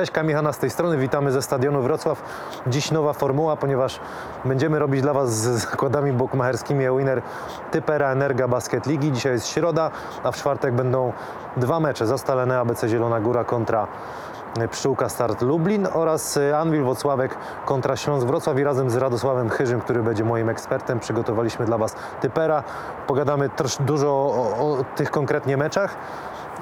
Cześć, Kamil z tej strony, witamy ze stadionu Wrocław. Dziś nowa formuła, ponieważ będziemy robić dla Was z zakładami bukmacherskimi Winner Typera Energa Basket Ligi. Dzisiaj jest środa, a w czwartek będą dwa mecze. Zastalene ABC Zielona Góra kontra Pszczółka Start Lublin oraz Anwil Wocławek kontra Śląsk Wrocław i razem z Radosławem Chyżym, który będzie moim ekspertem, przygotowaliśmy dla Was typera. Pogadamy dużo o, o tych konkretnie meczach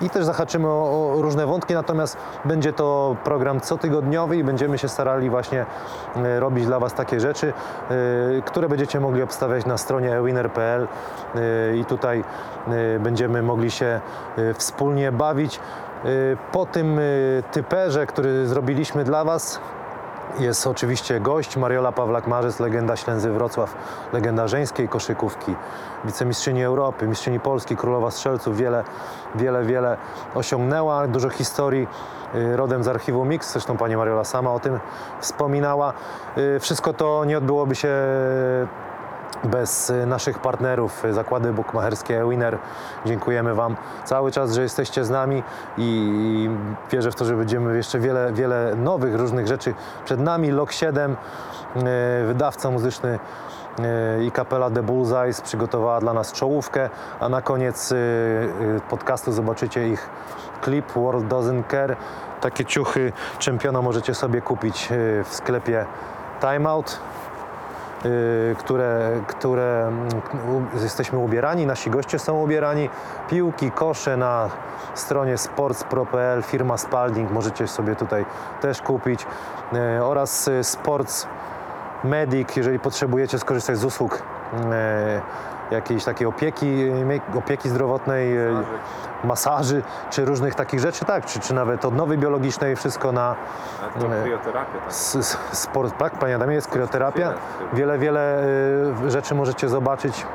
i też zahaczymy o, o, różne wątki, natomiast będzie to program cotygodniowy i będziemy się starali właśnie e, robić dla Was takie rzeczy, e, które będziecie mogli obstawiać na stronie winner.pl e, i tutaj będziemy mogli się wspólnie bawić. Po tym typerze, który zrobiliśmy dla Was, jest oczywiście gość Mariola Pawlak-Marzec, legenda Ślęzy Wrocław, legenda żeńskiej koszykówki, wicemistrzyni Europy, mistrzyni Polski, królowa strzelców, wiele, wiele, wiele osiągnęła, dużo historii y, rodem z archiwum Mix, zresztą pani Mariola sama o tym wspominała. Y, Wszystko to nie odbyłoby się bez y, naszych partnerów, y, zakłady bukmacherskie Winner. Dziękujemy Wam cały czas, że jesteście z nami i wierzę w to, że będziemy jeszcze wiele, wiele nowych różnych rzeczy przed nami. Lok 7, y, wydawca muzyczny i kapela The Bullseyes przygotowała dla nas czołówkę, a na koniec podcastu zobaczycie ich klip World Doesn't Care. Takie ciuchy czempiona możecie sobie kupić w sklepie Timeout y, które, które mm, jesteśmy ubierani, nasi goście są ubierani. Piłki, kosze na stronie sports.pro.pl, firma Spalding, możecie sobie tutaj też kupić. Y, Oraz y, Sports Medic, jeżeli potrzebujecie skorzystać z usług y, jakiejś takiej opieki, y, opieki zdrowotnej, y, masaży, czy różnych takich rzeczy, tak, czy, czy nawet odnowy biologicznej, wszystko na, Ale to Nie. krioterapia, tak? S- s- Sport, tak, panie Adamie, jest kryoterapia. Wiele. Wiele, y, rzeczy możecie zobaczyć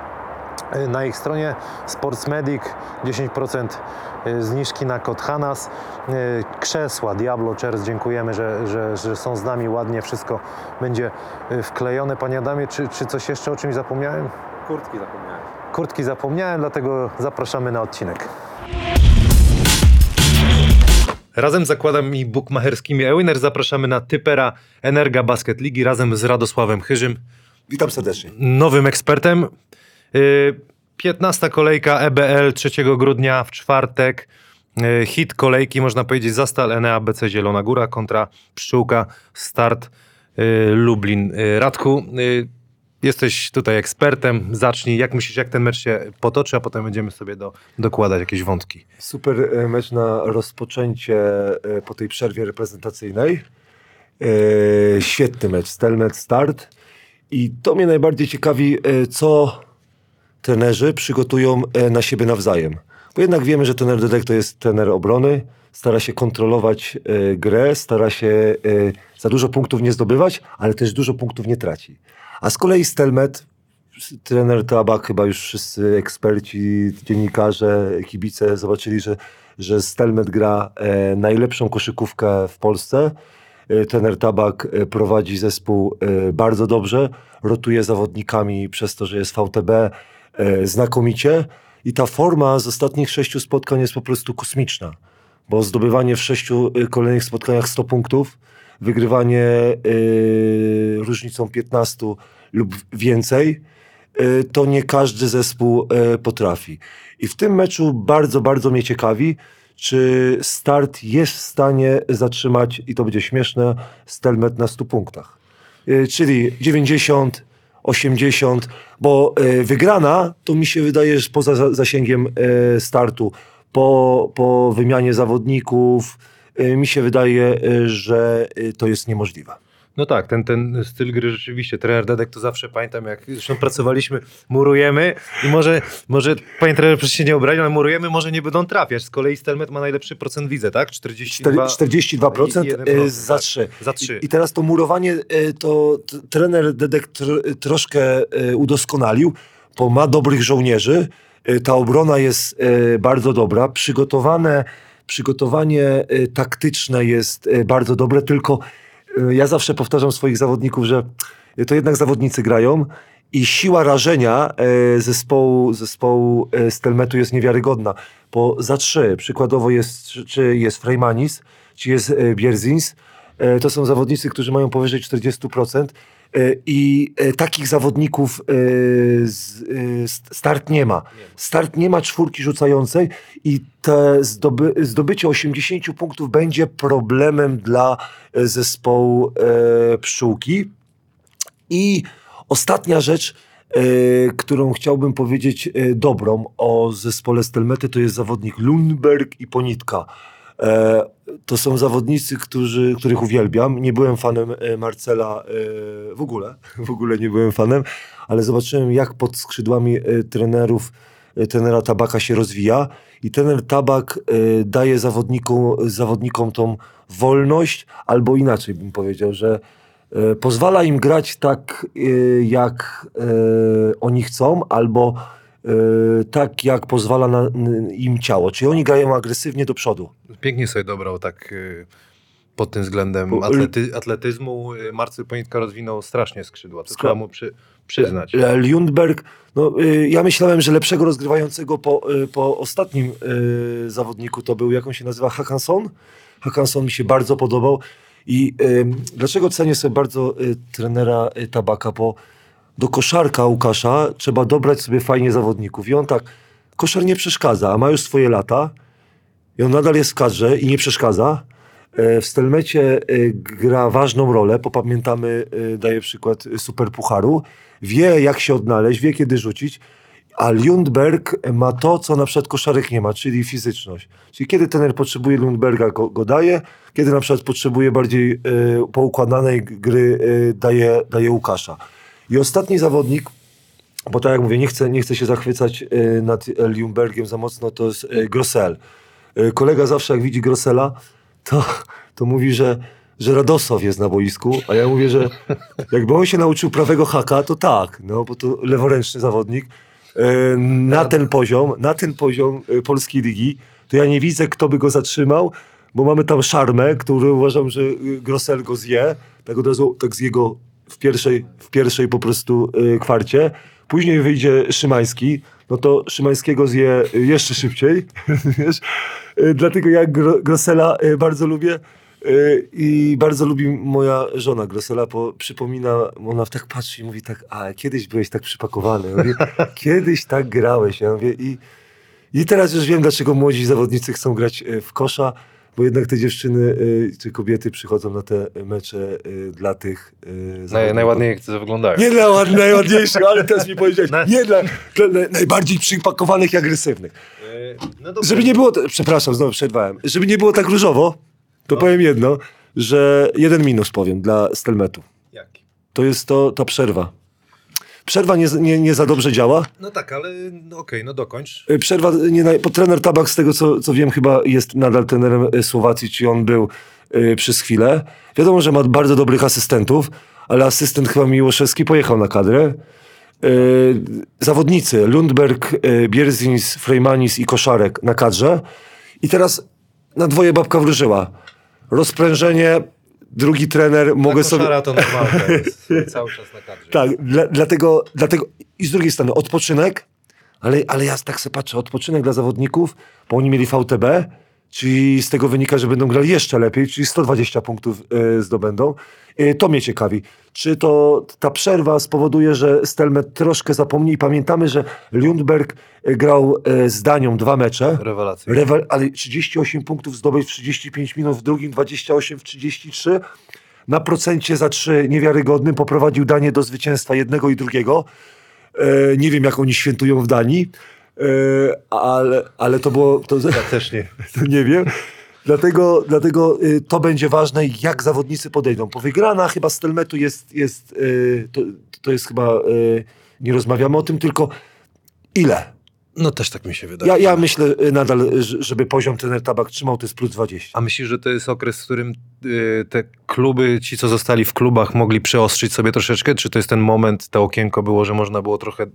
y, na ich stronie Sports Medic, 10% y, zniżki na kod Hanas. Krzesła Diablo Chairs, dziękujemy, że, że, że są z nami ładnie, wszystko będzie wklejone. Panie Adamie, czy, czy coś jeszcze o czymś zapomniałem? Kurtki zapomniałem. Kurtki zapomniałem, dlatego zapraszamy na odcinek. Razem z zakładami bukmacherskimi Ewiner zapraszamy na typera Energa Basket Ligi razem z Radosławem Chyżym, Witam serdecznie. nowym ekspertem. Y, 15 kolejka EBL 3 grudnia w czwartek. Y, Hit kolejki, można powiedzieć, Zastal Enea BC Zielona Góra kontra Pszczółka Start y, Lublin. Y, Radku, y, jesteś tutaj ekspertem. Zacznij, jak myślisz, jak ten mecz się potoczy, a potem będziemy sobie do, dokładać jakieś wątki. Super e, mecz na rozpoczęcie e, po tej przerwie reprezentacyjnej. E, Świetny mecz, Stelmet start. I to mnie najbardziej ciekawi, co trenerzy przygotują na siebie nawzajem. Bo jednak wiemy, że trener Dedek to jest trener obrony, stara się kontrolować grę, stara się za dużo punktów nie zdobywać, ale też dużo punktów nie traci. A z kolei Stelmet, trener Tabak, chyba już wszyscy eksperci, dziennikarze, kibice zobaczyli, że, że Stelmet gra e, najlepszą koszykówkę w Polsce. E, Trener Tabak e, prowadzi zespół e, bardzo dobrze, rotuje zawodnikami przez to, że jest VTB e, znakomicie i ta forma z ostatnich sześciu spotkań jest po prostu kosmiczna, bo zdobywanie w sześciu kolejnych spotkaniach 100 punktów, wygrywanie e, różnicą 15 lub więcej, e, to nie każdy zespół e, potrafi. I w tym meczu bardzo, bardzo mnie ciekawi, czy start jest w stanie zatrzymać, i to będzie śmieszne, Stelmet na 100 punktach. E, Czyli 90, 80, bo e, wygrana to mi się wydaje, że poza za- zasięgiem e, startu, po, po wymianie zawodników, mi się wydaje, e, że e, to jest niemożliwe. No tak, ten, ten styl gry rzeczywiście, trener Dedek to zawsze pamiętam, jak zresztą pracowaliśmy, murujemy i może, może panie trener, proszę się nie obrazić, ale murujemy, może nie będą trafiać. Z kolei Stelmet ma najlepszy procent widzę, tak? 42, 42% i- i 1%, e, za tak. 3. za 3. I, I teraz to murowanie e, to trener Dedek tr, troszkę e, udoskonalił, bo ma dobrych żołnierzy. E, Ta obrona jest e, bardzo dobra. Przygotowane, przygotowanie e, taktyczne jest e, bardzo dobre, tylko e, ja zawsze powtarzam swoich zawodników, że to jednak zawodnicy grają i siła rażenia zespołu, zespołu Stelmetu jest niewiarygodna, bo za trzy, przykładowo jest, czy jest Freymanis, czy jest Bierzins. To są zawodnicy, którzy mają powyżej 40%. E, I e, takich zawodników e, start nie ma. Start nie ma czwórki rzucającej i te zdoby, zdobycie 80 punktów będzie problemem dla zespołu pszczółki. I ostatnia rzecz, którą chciałbym powiedzieć dobrą o zespole Stelmety, to jest zawodnik Lundberg i Ponitka. E, to są zawodnicy, którzy, których uwielbiam. Nie byłem fanem e, Marcela e, w ogóle, w ogóle nie byłem fanem, ale zobaczyłem jak pod skrzydłami trenerów, trenera Tabaka się rozwija i trener Tabak daje zawodnikom, zawodnikom tą wolność, albo inaczej bym powiedział, że pozwala im grać tak, jak oni chcą, albo tak, jak pozwala na, im ciało. Czyli oni grają agresywnie do przodu. Pięknie sobie dobrał tak y, pod tym względem atlety, atletyzmu. y, Marcel Ponitka rozwinął strasznie skrzydła. To trzeba mu przy, przyznać. Lundberg, no, y, ja myślałem, że lepszego rozgrywającego po, y, po ostatnim y, zawodniku to był, jak on się nazywa, Hakanson. Hakanson mi się bardzo podobał. I y, dlaczego cenię sobie bardzo y, trenera y, Tabaka? Bo do koszarka Łukasza trzeba dobrać sobie fajnie zawodników. I on tak, koszar nie przeszkadza, a ma już swoje lata. I on nadal jest w kadrze i nie przeszkadza. E, W Stelmecie e, gra ważną rolę, popamiętamy, e, daję przykład e, Super Pucharu. Wie jak się odnaleźć, wie kiedy rzucić, a Lundberg ma to, co na przykład koszarek nie ma, czyli fizyczność. Czyli kiedy trener potrzebuje Lundberga, go, go daje, kiedy na przykład potrzebuje bardziej e, poukładanej gry, e, daje, daje Łukasza. I ostatni zawodnik, bo tak jak mówię, nie chcę, nie chcę się zachwycać e, nad Ljungbergiem za mocno, to jest e, Grossel. E, Kolega zawsze jak widzi Grossela, to, to mówi, że, że Radosow jest na boisku, a ja mówię, że jakby on się nauczył prawego haka, to tak, no bo to leworęczny zawodnik. Na ten poziom, na ten poziom polskiej ligi, to ja nie widzę, kto by go zatrzymał, bo mamy tam Szarmę, który uważam, że Grossel go zje, tak od razu tak z jego w pierwszej, w pierwszej po prostu y, kwarcie. Później wyjdzie Szymański, no to Szymańskiego zje jeszcze szybciej, wiesz. Y, Dlatego ja Gro Grossela y, bardzo lubię y, i bardzo lubi moja żona Grossela, bo przypomina, ona tak patrzy i mówi tak, a kiedyś byłeś tak przypakowany. Ja mówię, kiedyś tak grałeś. Ja mówię, i, I teraz już wiem, dlaczego młodzi zawodnicy chcą grać w kosza, bo jednak te dziewczyny y, czy kobiety przychodzą na te mecze y, dla tych y, Naj, najładniej jak to wyglądają. Nie dla ład- najładniejszych, ale teraz mi powiedziałeś. Nie dla, dla naj- najbardziej przypakowanych i agresywnych. Y, no. Żeby nie było, przepraszam, znowu przerwałem. Żeby nie było tak różowo, to powiem jedno, że jeden minus powiem dla Stelmetu. Jaki? To jest to ta przerwa. Przerwa nie, nie, nie za dobrze działa. No tak, ale no okej, no dokończ. Y, Przerwa, nie, bo trener Tabak, z tego co, co wiem, chyba jest nadal trenerem y, Słowacji, czy on był y, przez chwilę. Wiadomo, że ma bardzo dobrych asystentów, ale asystent chyba Miłoszewski pojechał na kadrę. Y, zawodnicy Lundberg, y, Bierzins, Frejmanis i Koszarek na kadrze. I teraz na dwoje babka wróżyła. Rozprężenie, drugi trener, mogę sobie... To normalne jest. Cały czas na kadrze. Tak, dla, dlatego, dlatego i z drugiej strony odpoczynek, ale, ale ja tak sobie patrzę, odpoczynek dla zawodników, bo oni mieli VTB, czyli z tego wynika, że będą grali jeszcze lepiej, czyli 120 punktów e, zdobędą. E, to mnie ciekawi. Czy to ta przerwa spowoduje, że Stelmet troszkę zapomni i pamiętamy, że Lundberg e, grał z Danią dwa mecze. Rewelacja. Rewel, ale 38 punktów zdobyć w 35 minut, w drugim 28 w 33. Na procencie za 3 niewiarygodnym poprowadził Danię do zwycięstwa jednego i drugiego. Nie wiem, jak oni świętują w Danii, ale, ale to było. To, Ja też nie. to nie wiem. Dlatego, dlatego y, to będzie ważne, jak zawodnicy podejdą. Bo wygrana chyba z Telmetu jest, jest y, to, to jest chyba, y, nie rozmawiamy o tym, tylko ile? No też tak mi się wydaje. Ja, ja myślę nadal, żeby poziom trener Tabak trzymał, to jest plus 20. A myślisz, że to jest okres, w którym te kluby, ci co zostali w klubach, mogli przeostrzyć sobie troszeczkę? Czy to jest ten moment, to okienko było, że można było trochę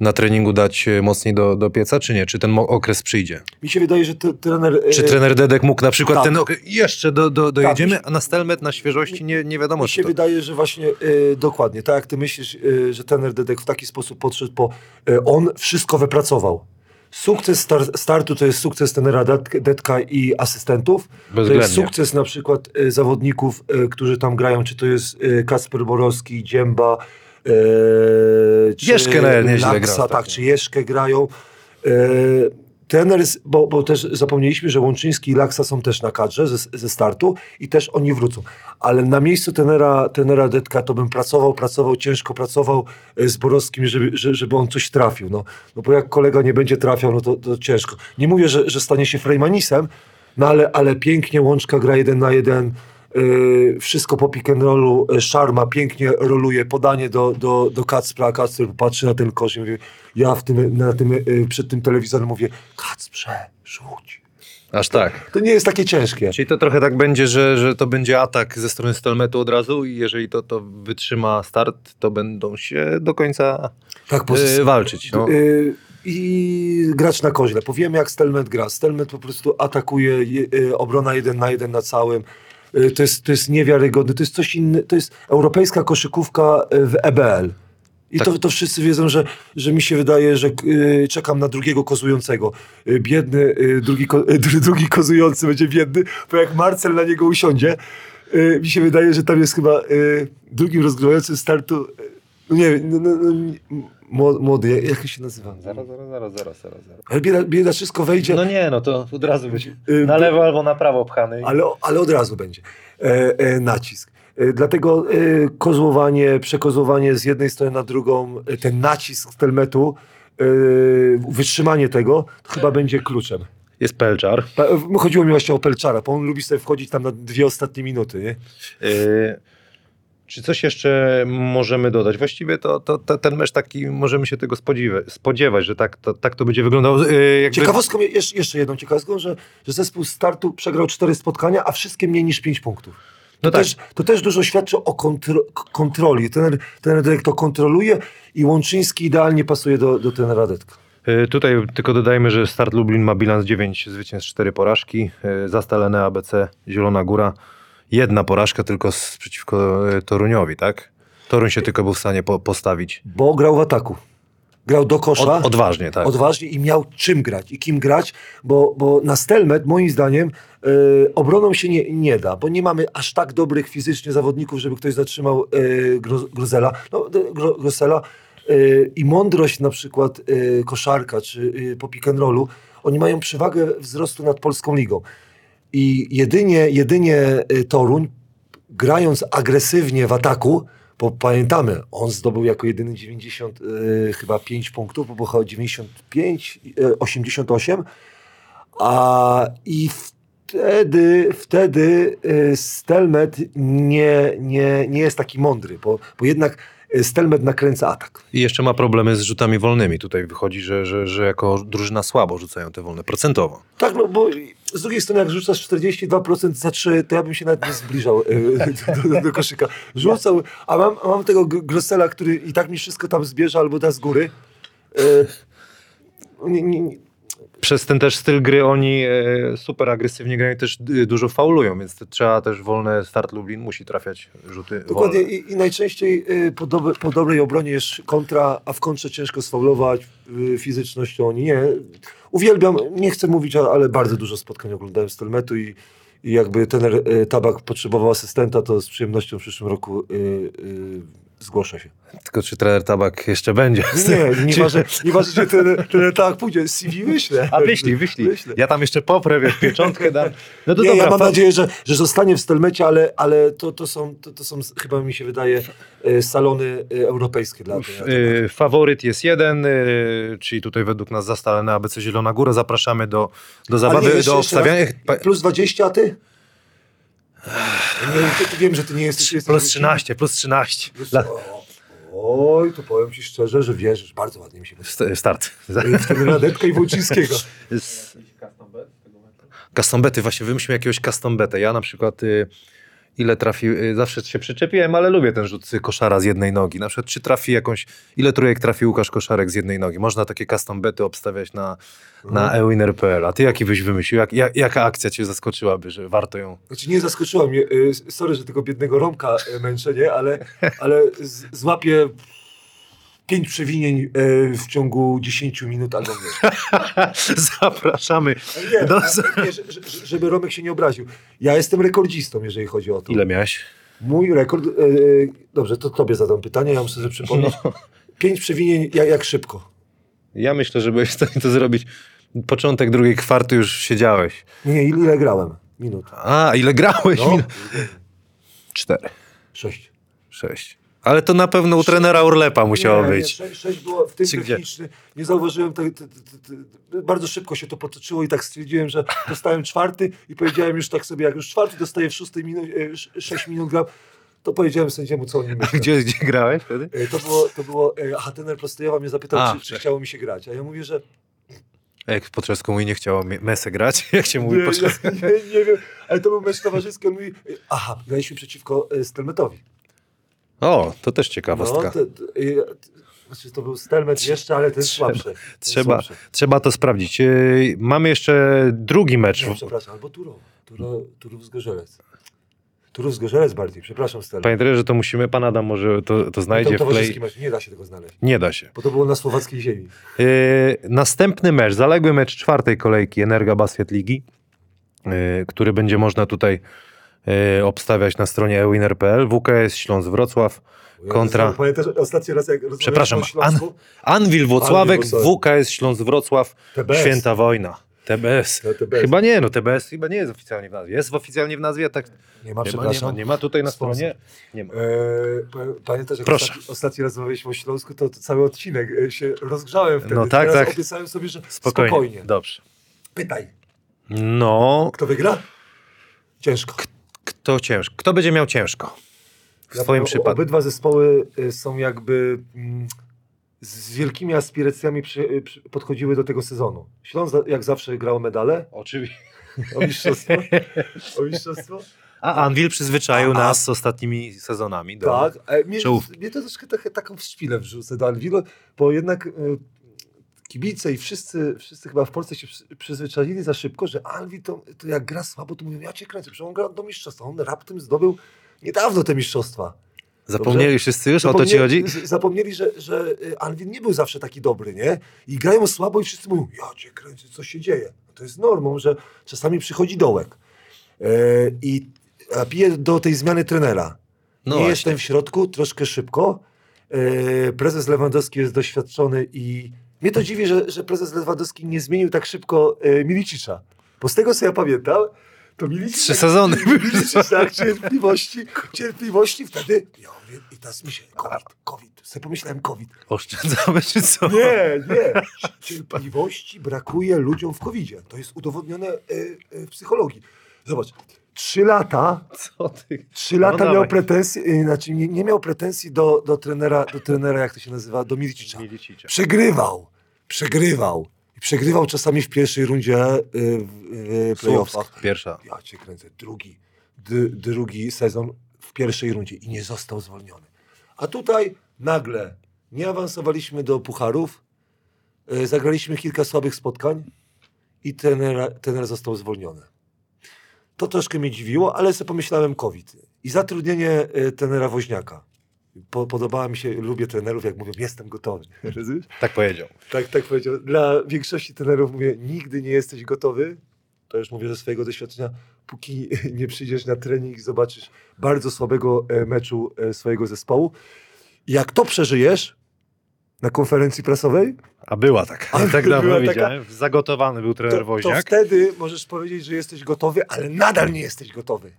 na treningu dać y, mocniej do, do pieca, czy nie? Czy ten okres przyjdzie? Mi się wydaje, że t- trener... Czy y, trener Dedek mógł na przykład tak. ten okres, jeszcze do, do, dojedziemy, się- a na stelmet, na świeżości nie, nie wiadomo, Mi czy się to... wydaje, że właśnie y, dokładnie, tak jak ty myślisz, y, że trener Dedek w taki sposób podszedł, bo y, on wszystko wypracował. sukces star- startu to jest sukces tenera Det- Detka i asystentów. To jest sukces na przykład e, zawodników, e, którzy tam grają, czy to jest e, Kasper Borowski, Dzięba, e, czy Jeszkę nieźle Laksa, ostatnio. tak, czy Jeszkę grają. E, Trener, bo, bo też zapomnieliśmy, że Łączyński i Laksa są też na kadrze ze, ze startu i też oni wrócą. Ale na miejscu tenera, tenera Detka to bym pracował, pracował, ciężko pracował e, z Borowskim, żeby, że- żeby on coś trafił. No, no bo jak kolega nie będzie trafiał, no to, to ciężko. Nie mówię, że, że stanie się Frejmanisem, no ale, ale pięknie Łączka gra jeden na jeden, wszystko po pick and rollu, yy, Szarma pięknie roluje, podanie do, do, do Kacpra, Kacper patrzy na ten kosz i mówi, ja w tym, na tym, yy, przed tym telewizorem mówię, Kacprze, rzuć. Aż tak. To nie jest takie ciężkie. Czyli to trochę tak będzie, że, że to będzie atak ze strony Stelmetu od razu i jeżeli to, to wytrzyma start, to będą się do końca Tak, walczyć. No. Yy, I gracz na koźle. Powiemy jak Stelmet gra. Stelmet po prostu atakuje je- yy, obrona jeden na jeden na całym. Yy, To jest, to jest niewiarygodne. To jest coś innego. To jest europejska koszykówka yy, w EBL. I Tak. to, to wszyscy wiedzą, że, że mi się wydaje, że yy, czekam na drugiego kozującego. Yy, biedny, yy, drugi, ko, drugi kozujący będzie biedny, bo jak Marcel na niego usiądzie, mi się wydaje, że tam jest chyba drugim rozgrywającym startu. Nie wiem, no, no, no, młody, jak, jak się nazywa? Zaraz, zaraz, zaraz, zaraz, zaraz. zaraz. Ale bieda, wszystko wejdzie, No nie, no to od razu będzie Y, na lewo albo na prawo pchany. ale, ale od razu będzie e, e, nacisk. E, dlatego e, kozłowanie, przekozłowanie z jednej strony na drugą, e, ten nacisk stelmetu, e, wytrzymanie tego, to chyba będzie kluczem. Jest Pelczar. Chodziło mi właśnie o Pelczara, bo on lubi sobie wchodzić tam na dwie ostatnie minuty. Nie? Czy coś jeszcze możemy dodać? Właściwie to, to, to ten mecz taki, możemy się tego spodziewać, spodziewać że tak to, tak to będzie wyglądało. Y, jakby- Ciekawostką, jeszcze, jedną ciekawostką, że, że zespół startu przegrał cztery spotkania, a wszystkie mniej niż pięć punktów. To, No tak. też, to też dużo świadczy o kontro, kontroli. Ten, ten to kontroluje i Łączyński idealnie pasuje do, do tenera Detka. Y, Tutaj tylko dodajmy, że Start Lublin ma bilans 9 zwycięstw, 4 porażki. Y, Zastalene ABC, Zielona Góra. Jedna porażka tylko z, przeciwko y, Toruniowi, tak? Toruń się tylko był w stanie po, postawić. Bo grał w ataku. Grał do kosza. Od, odważnie, tak. Odważnie i miał czym grać i kim grać, bo, bo na Stelmet moim zdaniem e, obroną się nie, nie da, bo nie mamy aż tak dobrych fizycznie zawodników, żeby ktoś zatrzymał e, Gro, Grozela, no, Gro, Grosela e, i mądrość na przykład e, koszarka czy e, po pick and rollu, oni mają przewagę wzrostu nad Polską Ligą. I jedynie, jedynie e, Toruń, grając agresywnie w ataku, bo pamiętamy, on zdobył jako jedyny 90 e, chyba 5 punktów, bo było 95, e, 88, a i wtedy, wtedy e, Stelmet nie, nie, nie jest taki mądry, bo, bo jednak Stelmet nakręca atak. I jeszcze ma problemy z rzutami wolnymi. Tutaj wychodzi, że, że, że jako drużyna słabo rzucają te wolne, procentowo. Tak, no bo z drugiej strony, jak rzucasz 42% za 3, to ja bym się nawet nie zbliżał e, do, do, do koszyka. Rzucał, a mam, mam tego Gr- Grossela, który i tak mi wszystko tam zbierze albo da z góry. E, nie, nie, nie. Przez ten też styl gry oni e, super agresywnie grają i też y, dużo faulują, więc trzeba też wolne Start Lublin musi trafiać rzuty Dokładnie wolne. i, i najczęściej e, po, dobre, po dobrej obronie jest kontra, a w kontrze ciężko sfaulować e, fizycznością. Oni nie. Uwielbiam, nie chcę mówić, ale bardzo dużo spotkań oglądałem z Telmetu i, i jakby ten e, Tabak potrzebował asystenta, to z przyjemnością w przyszłym roku e, e, zgłoszę się. Tylko czy trener Tabak jeszcze będzie? Nie, nieważne, nieważne że ten, ten tak pójdzie, CV wyślę. A wyślij, wyślij. Wyślę. Ja tam jeszcze poprę, wiesz, pieczątkę dam. No to nie, dobra, ja mam fa- nadzieję, że, że zostanie w Stelmecie, ale, ale to, to, są, to, to są, chyba mi się wydaje, e, salony e, europejskie dla y, faworyt jest jeden, czyli tutaj według nas zastalone ABC Zielona Góra. Zapraszamy do, do zabawy, nie, jeszcze- do obstawiania. Plus 20, a ty? Ty wiem, że ty nie jesteś... jesteś Plus 13, plus 13. Plus, o, oj, to powiem ci szczerze, że wierzysz, bardzo ładnie mi się st- start. W tym Radetka i Włocińskiego. Z- Custom bety, właśnie wymyślmy jakiegoś custom betę. Ja na przykład y, ile trafi, y, zawsze się przyczepiłem, ale lubię ten rzut koszara z jednej nogi. Na przykład czy trafi jakąś, ile trójek trafi Łukasz Koszarek z jednej nogi. Można takie custom bety obstawiać na, na ewinner.pl. A ty jaki byś wymyślił? Jak, jak, jaka akcja cię zaskoczyłaby, że warto ją... Znaczy nie zaskoczyła mnie, y, sorry, że tego biednego Romka y, męczę, nie? Ale, ale z, złapię pięć przewinień e, w ciągu 10 minut albo mniej. Zapraszamy. Nie, a- nie, że- że- żeby Romek się nie obraził. Ja jestem rekordzistą, jeżeli chodzi o to. Ile miałeś? Mój rekord. E, dobrze, to tobie zadam pytanie, ja muszę sobie przypomnieć. No. Pięć przewinień, jak, jak szybko? Ja myślę, że byłeś w stanie to zrobić. Początek drugiej kwarty już siedziałeś. Nie, ile grałem? Minut. A, ile grałeś? No, Cztery, sześć. sześć. Ale to na pewno u trenera Urlepa musiało nie, być. Nie, sześć, sześć było w tym Czy gdzie? techniczny. Nie zauważyłem, bardzo szybko się to potoczyło i tak stwierdziłem, że dostałem czwarty i powiedziałem już tak sobie, jak już czwarty dostaję w szóstej minucie, sześć minut gram, to powiedziałem sędziemu, co oni myślą. Gdzie, gdzie grałeś wtedy? E, To było, to było, e, aha, trener Prostojowa mnie zapytał, A, czy, czy chciało mi się grać, a ja mówię, że Jak podczas komunii nie chciało Mesę grać, jak się mówi nie, podczas... ja, nie, nie wiem, ale to był mecz towarzyski, on mówi, e, aha, graliśmy przeciwko Stelmetowi. O, to też ciekawostka. No, to, to, e, znaczy to był Stelmet jeszcze, ale ten Trzeba- słabszy. Ten Trzeba, słabszy. trzeba to sprawdzić. Yy, Mamy jeszcze drugi mecz. Przepraszam, albo Turów. Turo, Turów Zgorzelec. Turów Zgorzelec bardziej, przepraszam Stel. Pamiętaj, że to musimy, pan Adam może to, to znajdzie w play. mecz, nie da się tego znaleźć. Nie da się. Bo to było na słowackiej ziemi. Yy, następny mecz, zaległy mecz czwartej kolejki Energa Basket Ligi, yy, który będzie można tutaj yy, obstawiać na stronie ewinner.pl. WKS Śląsk Wrocław kontra... Pamiętasz ostatni raz, jak Przepraszam, Śląsku? Anwil Włocławek. WKS Śląsk Wrocław, TBS. Święta Wojna. TBS. No, TBS. Chyba nie, no TBS chyba nie jest oficjalnie w nazwie. Jest oficjalnie w nazwie, tak Nie ma, nie ma, nie ma, nie ma tutaj na Sponsor. stronie. Nie ma. Eee, pa- pamiętasz, jak Proszę. Ostatni, ostatni raz rozmawialiśmy o Śląsku, to, to cały odcinek e, się rozgrzałem wtedy. No tak, Teraz tak. obiecałem sobie, że Spokojnie. spokojnie. Dobrze. Pytaj, No, kto wygra? Ciężko. Kto ciężko? Kto będzie miał ciężko? W Ja swoim przypadku. Obydwa zespoły y, są jakby mm, z wielkimi aspiracjami przy, y, przy, podchodziły do tego sezonu. Śląsk jak zawsze grał medale, Oczywiście. o mistrzostwo. o mistrzostwo. A Anvil przyzwyczaił A- a- nas z ostatnimi sezonami. Do... Tak, a mnie, mnie to troszkę tak, taką szpilę wrzucę do Alvilo, bo jednak y, kibice i wszyscy, wszyscy chyba w Polsce się przy, przyzwyczaili za szybko, że Alvil to, to jak gra słabo, to mówią, ja cię kręcę, przecież on gra do mistrzostwa. On raptem zdobył niedawno te mistrzostwa. Zapomnieli wszyscy już? O to ci chodzi? Zapomnieli, że, że y, Alvin nie był zawsze taki dobry, nie? I grają słabo i wszyscy mówią, ja cię kręcę, co się dzieje? No To jest normą, że czasami przychodzi dołek. E, I piję do tej zmiany trenera. No nie właśnie. jestem w środku, troszkę szybko. E, prezes Lewandowski jest doświadczony i mnie to dziwi, że, że prezes Lewandowski nie zmienił tak szybko e, Milicicza. Bo z tego, co ja pamiętam, to Milicic... Trzy sezony. Tak, cierpliwości, cierpliwości wtedy... Ja mówię, i teraz mi się, COVID, COVID, sobie pomyślałem COVID. Oszczędzamy czy co? Nie, nie. Cierpliwości brakuje ludziom w COVID-zie. To jest udowodnione e, e, w psychologii. Zobacz, trzy lata Co ty? Trzy lata dawaj. miał pretensje, y, znaczy nie, nie miał pretensji do, do trenera, do trenera, jak to się nazywa, do Milicicza. Milicicza. Przegrywał, przegrywał. I przegrywał czasami w pierwszej rundzie y, w playoffach. Pierwsza. Ja cię kręcę, drugi, drugi sezon w pierwszej rundzie i nie został zwolniony. A tutaj nagle nie awansowaliśmy do pucharów, y, zagraliśmy kilka słabych spotkań i trener, trener został zwolniony. To troszkę mnie dziwiło, ale sobie pomyślałem COVID. I zatrudnienie y, trenera Woźniaka. Po, podobała mi się, lubię trenerów, jak mówią, jestem gotowy. Tak powiedział. Tak, tak powiedział. Dla większości trenerów mówię, nigdy nie jesteś gotowy. To już mówię ze swojego doświadczenia. Póki nie przyjdziesz na trening i zobaczysz bardzo słabego e, meczu e, swojego zespołu. Jak to przeżyjesz na konferencji prasowej, A była tak. A tak była dawno taka- widziałem. Zagotowany był trener to, to Woźniak. wtedy możesz powiedzieć, że jesteś gotowy, ale nadal nie jesteś gotowy.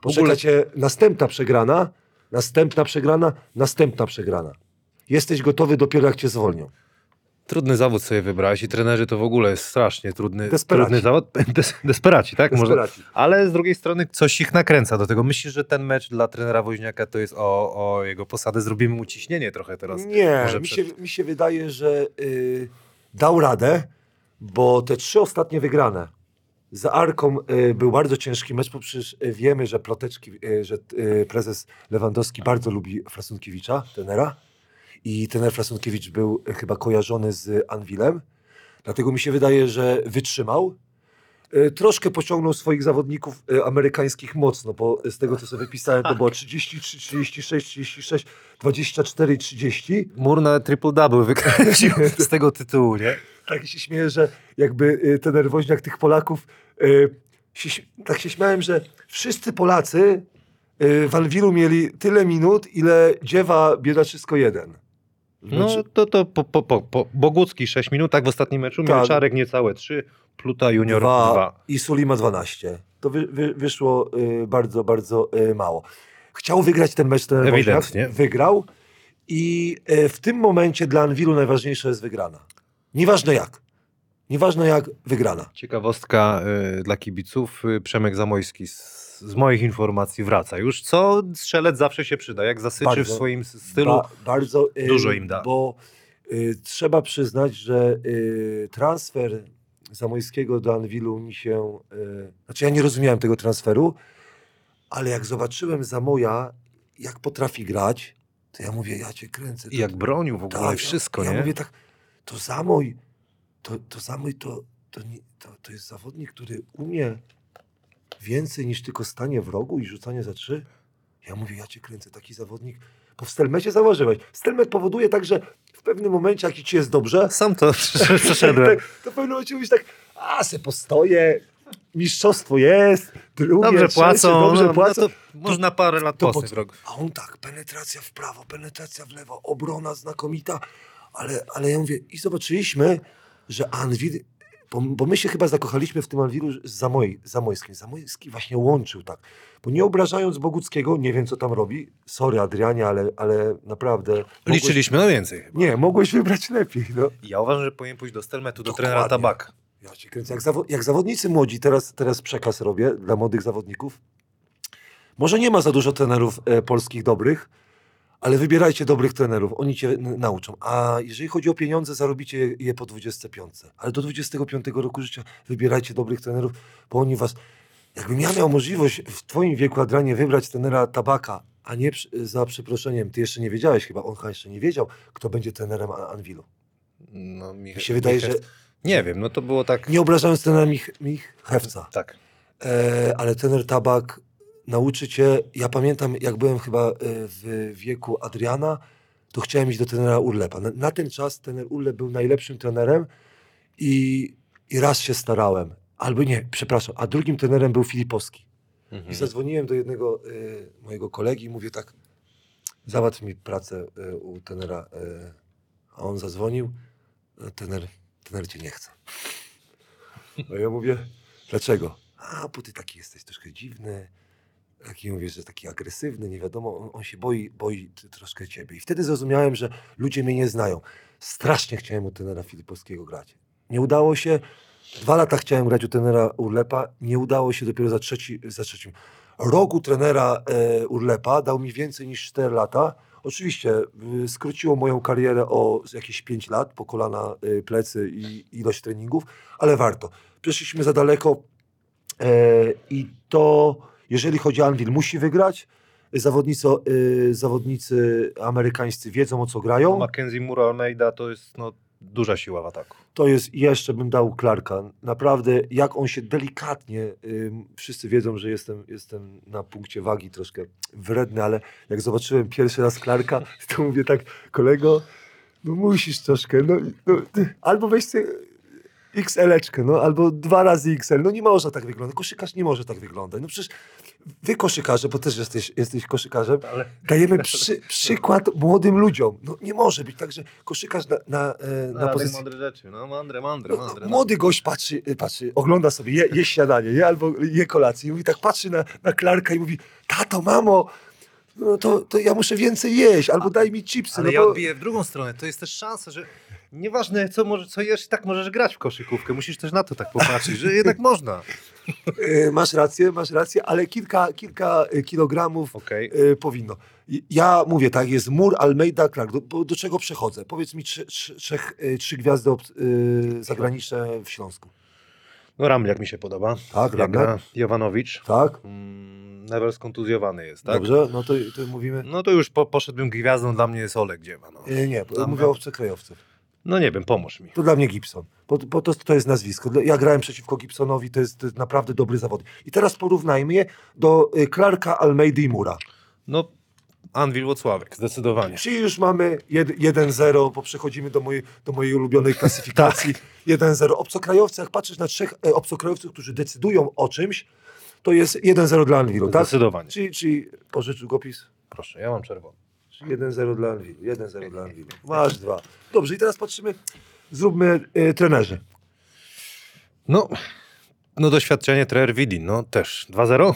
Poczeka ogóle- cię następna przegrana, następna przegrana, następna przegrana. Jesteś gotowy dopiero jak cię zwolnią. Trudny zawód sobie wybrałeś i trenerzy to w ogóle jest strasznie trudny, Desperaci. trudny zawód. Des, desperaci, tak? Może, Desperaci. ale z drugiej strony coś ich nakręca do tego. Myślisz, że ten mecz dla trenera Woźniaka to jest o, o jego posadę? Zrobimy mu ciśnienie trochę teraz. Nie, Może mi przed- się, mi się wydaje, że y, dał radę, bo te trzy ostatnie wygrane. Za Arką y, był bardzo ciężki mecz, bo przecież y, wiemy, że Ploteczki, y, że y, prezes Lewandowski bardzo lubi Frasunkiewicza, tenera. I tener Frasunkiewicz był y, chyba kojarzony z Anwilem. Dlatego mi się wydaje, że wytrzymał. e, troszkę pociągnął swoich zawodników e, amerykańskich mocno, bo z tego, co sobie wypisałem, to było 33, 36, 36, 24 i 30. Mur na triple-double wykręcił z tego tytułu, nie? Tak się śmieję, że jakby e, ten nerwoźniak tych Polaków, e, się, tak się śmiałem, że wszyscy Polacy e, w Alwilu mieli tyle minut, ile dziewa biedaczysko jeden. No Znaczy- to, to po, po, po, Bogucki 6 minut, tak w ostatnim meczu, Tak. Mielczarek niecałe 3, Pluta Junior Dwa 2. i Sulima 12. To wy, wy, wyszło y, bardzo, bardzo y, mało. Chciał wygrać ten mecz, ten Ewidentnie. Wojciech, Wygrał i y, w tym momencie dla Anwilu najważniejsza jest wygrana. Nieważne jak. Nieważne jak, wygrana. Ciekawostka y, dla kibiców, y, Przemek Zamojski z, z moich informacji wraca już, co strzelec zawsze się przyda, jak zasyczy w Bardzo. swoim s- stylu. Ba, bardzo y, dużo im da. Bo y, trzeba przyznać, że y, transfer Zamojskiego do Anwilu mi się... Y, znaczy ja nie rozumiałem tego transferu, ale jak zobaczyłem Zamoja, jak potrafi grać, to ja mówię, ja cię kręcę. I jak bronił w ogóle, Tak, wszystko, ja nie? mówię tak, to Zamoj, to, to Zamoj to, to, nie, to, to jest zawodnik, który umie więcej niż tylko stanie w rogu i rzucanie za trzy. Ja mówię, ja cię kręcę, taki zawodnik. Bo w Stelmecie zauważyłeś, Stelmet powoduje tak, że w pewnym momencie, jak ci jest dobrze, Sam to przeszedłem. tak, to w pewnym momencie mówisz tak, a se postoję, mistrzostwo jest, drugie, Dobrze trzecie, płacą, dobrze no, płacą. No to można parę lat to posnąć po- w rogu. A on tak, penetracja w prawo, penetracja w lewo, obrona znakomita, ale, ale ja mówię, i zobaczyliśmy, że Anwil, bo, bo my się chyba zakochaliśmy w tym Anwilu z Zamoj, Zamojskim. Zamojski właśnie łączył tak, bo nie obrażając Boguckiego, nie wiem co tam robi, sorry Adrianie, ale, ale naprawdę... mogłeś- Liczyliśmy na więcej. chyba. Nie, mogłeś wybrać lepiej, no. Ja uważam, że powinien pójść do Stelmetu, do Dokładnie. trenera Tabak. Ja cię kręcę. Jak, zawo- jak zawodnicy młodzi, teraz, teraz przekaz robię dla młodych zawodników. Może nie ma za dużo trenerów e, polskich dobrych, ale wybierajcie dobrych trenerów, oni cię nauczą. A jeżeli chodzi o pieniądze, zarobicie je, po 25. Ale do 25 roku życia wybierajcie dobrych trenerów, bo oni was... Jakbym ja miał możliwość w twoim wieku, Adranie, wybrać trenera Tabaka, a nie za przeproszeniem, ty jeszcze nie wiedziałeś chyba, on chyba jeszcze nie wiedział, kto będzie trenerem An- Anwilu. No, mi, Mi się wydaje, że... Nie wiem, no to było tak... Nie obrażając trenera Mich, Mich Hewca. Tak. E, ale trener Tabak nauczy cię. Ja pamiętam, jak byłem chyba e, w wieku Adriana, to chciałem iść do trenera Urlepa. Na, na ten czas trener Urlep był najlepszym trenerem i, i raz się starałem. Albo nie, przepraszam, a drugim trenerem był Filipowski. I Mhm. zadzwoniłem do jednego e, mojego kolegi i mówię tak, załatw mi pracę e, u tenera. E, a on zadzwonił, tener, tener cię nie chce. A ja mówię, dlaczego? A, bo ty taki jesteś troszkę dziwny, taki mówisz, że taki agresywny, nie wiadomo, on, on się boi, boi troszkę ciebie. I wtedy zrozumiałem, że ludzie mnie nie znają. Strasznie chciałem u tenera Filipowskiego grać. Nie udało się. Dwa lata chciałem grać u trenera Urlepa, nie udało się dopiero za, trzeci, za trzecim. Rok u trenera e, Urlepa dał mi więcej niż 4 lata. Oczywiście y, skróciło moją karierę o jakieś 5 lat, po kolana, y, plecy i ilość treningów, ale warto. Przeszliśmy za daleko e, i to, jeżeli chodzi o Anvil, musi wygrać. Zawodnicy, y, zawodnicy amerykańscy wiedzą o co grają. Mackenzie Muro Almeida to jest no, duża siła w ataku. To jest, jeszcze bym dał Clarka. Naprawdę, jak on się delikatnie, ym, wszyscy wiedzą, że jestem, jestem na punkcie wagi troszkę wredny, ale jak zobaczyłem pierwszy raz Clarka, to mówię tak, kolego, no musisz troszkę, no, no albo weź sobie XL-eczkę, no, albo dwa razy XL, no nie można tak wyglądać, koszykarz nie może tak wyglądać, no przecież wy koszykarze, bo też jesteś, jesteś koszykarzem, Ale dajemy przy, przykład młodym ludziom, no nie może być tak, że koszykarz na, na, e, na na pozycji mądre rzeczy, no mądre, mądre, no, mądre. No. młody gość patrzy, y, patrzy, ogląda sobie, je, je śniadanie, je, albo je kolację i mówi tak, patrzy na, na Klarka i mówi, tato, mamo, no to, to ja muszę więcej jeść, albo daj mi chipsy. Ale no ja bo... odbiję w drugą stronę. To jest też szansa, że nieważne co, może, co jesz, i tak możesz grać w koszykówkę. Musisz też na to tak popatrzeć, że jednak można. Y, Masz rację, masz rację, ale kilka, kilka y, kilogramów Okej. y, powinno. Ja mówię tak, jest Mur, Almeida, Clark. Do, do czego przechodzę? Powiedz mi trzy, trzy, trzech, y, trzy gwiazdy ob, y, zagraniczne w Śląsku. No Ramliak mi się podoba. Tak, Ramliak. Jovanowicz. Tak? Mm, Never skontuzjowany jest, tak? Dobrze, no to, to mówimy. No to już po, poszedłbym gwiazdą, dla mnie jest Olek Dziewa. No. Nie, Tam- mówię o obcokrajowców. No nie wiem, pomóż mi. To dla mnie Gibson, bo, bo to, to jest nazwisko. Ja grałem przeciwko Gibsonowi, to jest, to jest naprawdę dobry zawodnik. I teraz porównajmy je do y, Clarka, Almeidy i Mura. No, Anvil Włocławek, zdecydowanie. Czyli już mamy jed- 1-0, bo przechodzimy do mojej, do mojej ulubionej klasyfikacji. 1-0. Obcokrajowcy, jak patrzysz na trzech e, obcokrajowców, którzy decydują o czymś, to jest 1-0 dla Anwilu, tak? Zdecydowanie. Czyli, czyli pożycz długopis? Proszę, ja mam czerwony. Czyli 1-0 dla Anwilu. 1-0 dla Anwilu. Masz dwa. Dobrze, i teraz patrzymy, zróbmy e, trenerzy. No, no doświadczenie trener Widin, no też 2-0.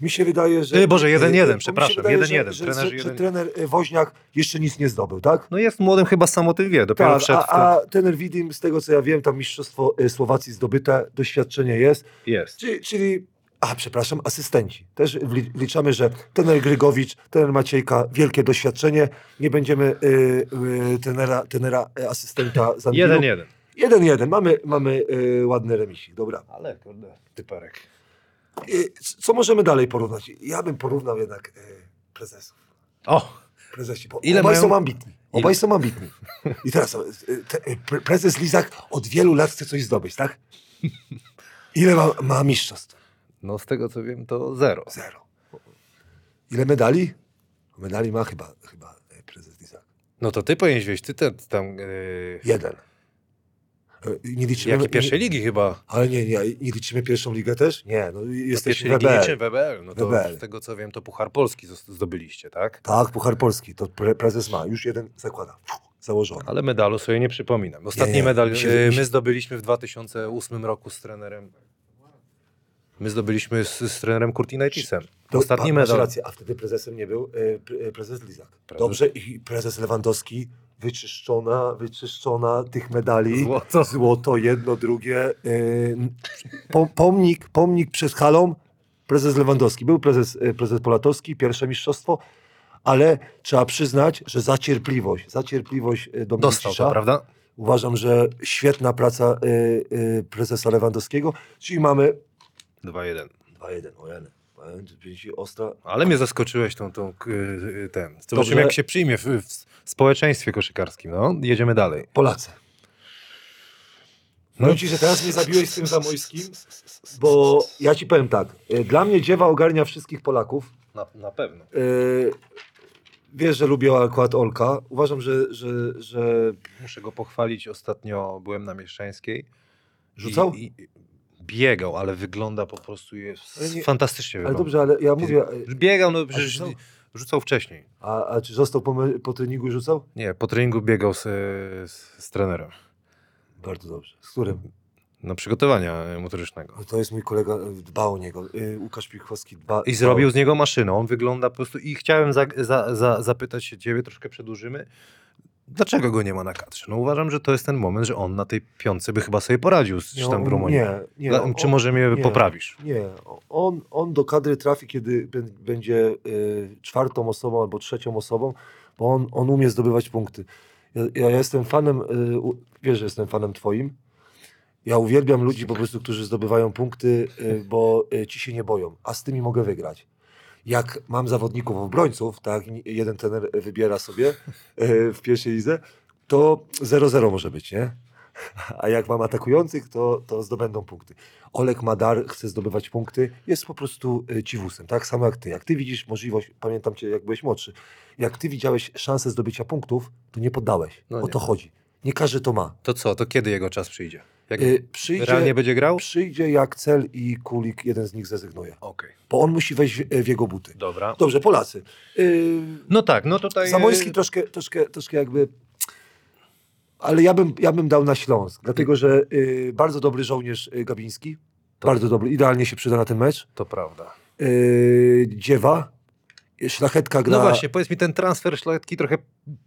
Mi się wydaje, że... E, Boże, 1-1, e, bo mi się przepraszam, wydaje, 1-1, że- że- że- 1-1. trener e, Woźniak jeszcze nic nie zdobył, tak? No jest młodym, chyba sam o tym wie, dopiero Tak, w a, a trener Widim, z tego co ja wiem, tam mistrzostwo Słowacji zdobyte, doświadczenie jest. Jest. Czyli, czyli a przepraszam, asystenci. Też wli- wliczamy, że trener Grygowicz, trener Maciejka, wielkie doświadczenie. Nie będziemy y, y, trenera, trenera y, asystenta za 1-1. 1-1. Mamy, mamy y, ładny remisik, dobra. Ale kurde, typerek. Y, co możemy dalej porównać? Ja bym porównał jednak y, prezesów. O, Prezesi, bo Ile obaj mają- są ambitni. Obaj są ambitni. I teraz y, te, y, pre- prezes Lizak od wielu lat chce coś zdobyć, tak? Ile ma, ma mistrzostw? No z tego co wiem to 0. Zero. Ile medali? Medali ma chyba, chyba e, prezes Lizak. No to ty powinieneś wieść, ty ten tam... Yy, Jeden. E, Nie liczymy, jak i pierwszej nie, ligi chyba. Ale nie, nie, nie liczymy pierwszą ligę też? Nie, no Do jesteśmy ligi WBL. WBL. No to WBL. z tego co wiem to Puchar Polski zdobyliście, tak? Tak, Puchar Polski, to pre, prezes ma, już jeden zakłada, założony. Ale medalu sobie nie przypominam. Ostatni Nie, nie, medal się- my zdobyliśmy w 2008 roku z trenerem. My zdobyliśmy z, z trenerem Kurtinaitisem. To Ostatni pa- masz medal. rację, a wtedy prezesem nie był e, pre, prezes Lizak. Prezes- Dobrze, i prezes Lewandowski, wyczyszczona, wyczyszczona tych medali. Złoto. Złoto, jedno, drugie. E, po, pomnik, pomnik przed halą, prezes Lewandowski. Był prezes, e, prezes Polatowski, pierwsze mistrzostwo, ale trzeba przyznać, że za cierpliwość, za cierpliwość Dostał to, prawda? Uważam, że świetna praca prezesa Lewandowskiego, czyli mamy 2-1. 2-1, o Jany. Powiem Ostra, Ale mnie zaskoczyłeś tą, tą k- y, ten. Dobrze. Zobaczymy jak się przyjmie w, w społeczeństwie koszykarskim. No, jedziemy dalej. Polacy. No. No ci, że teraz mnie zabiłeś z tym Zamojskim, bo ja ci powiem tak. e, Dla mnie dziewa ogarnia wszystkich Polaków. Na, na pewno. E, Wiesz, że lubię akurat Olka. Uważam, że, że, że Muszę go pochwalić. Ostatnio byłem na Mieszczańskiej. rzucał. I, i, biegał, ale wygląda po prostu jest nie- fantastycznie Ale wygląda. dobrze, ale ja mówię, e, Biegał, no przecież rzucał? wcześniej. a, a czy został po, po treningu i rzucał? Nie, po treningu biegał z, z, z trenerem. Bardzo dobrze. Z którym? No przygotowania motorycznego. No To jest mój kolega, e, dba o niego. E, Łukasz Pichowski dba. I zrobił z niego maszynę. On wygląda po prostu. I chciałem za, za, za, zapytać się ciebie, troszkę przedłużymy. Dlaczego go nie ma na kadrze? No uważam, że to jest ten moment, że on na tej piątce by chyba sobie poradził z Nie, tam w on- Rumunii. Nie, nie. Dla- on- Czy może mnie nie. poprawisz? Nie, on, on do kadry trafi, kiedy bę- będzie y, czwartą osobą albo trzecią osobą, bo on, on umie zdobywać punkty. Ja, ja jestem fanem, y, wiesz, że jestem fanem twoim. Ja uwielbiam ludzi po prostu, którzy zdobywają punkty, y, bo y, ci się nie boją, a z tymi mogę wygrać. Jak mam zawodników obrońców, tak, jeden trener wybiera sobie y, w pierwszej lidze, to 0-0 może być, nie? A jak mam atakujących, to, to zdobędą punkty. Olek Madar chce zdobywać punkty, jest po prostu y, ciwusem, tak samo jak ty. Jak ty widzisz możliwość, pamiętam cię jak byłeś młodszy, jak ty widziałeś szansę zdobycia punktów, to nie poddałeś. No o nie. to chodzi. Nie każdy to ma. To co? To kiedy jego czas przyjdzie? Jak Y, przyjdzie, realnie będzie grał? przyjdzie jak cel i Kulik, jeden z nich zrezygnuje. Okej. Bo on musi wejść w, w jego buty. Dobra. Dobrze, Polacy. Y, No tak, no tutaj... Zamojski troszkę, troszkę, troszkę jakby. Ale ja bym, ja bym dał na Śląsk, dlatego że y, bardzo dobry żołnierz y, Gabiński. Bardzo dobry, idealnie się przyda na ten mecz. To prawda. Y, Dziewa, szlachetka gra. No właśnie, powiedz mi, ten transfer szlachetki trochę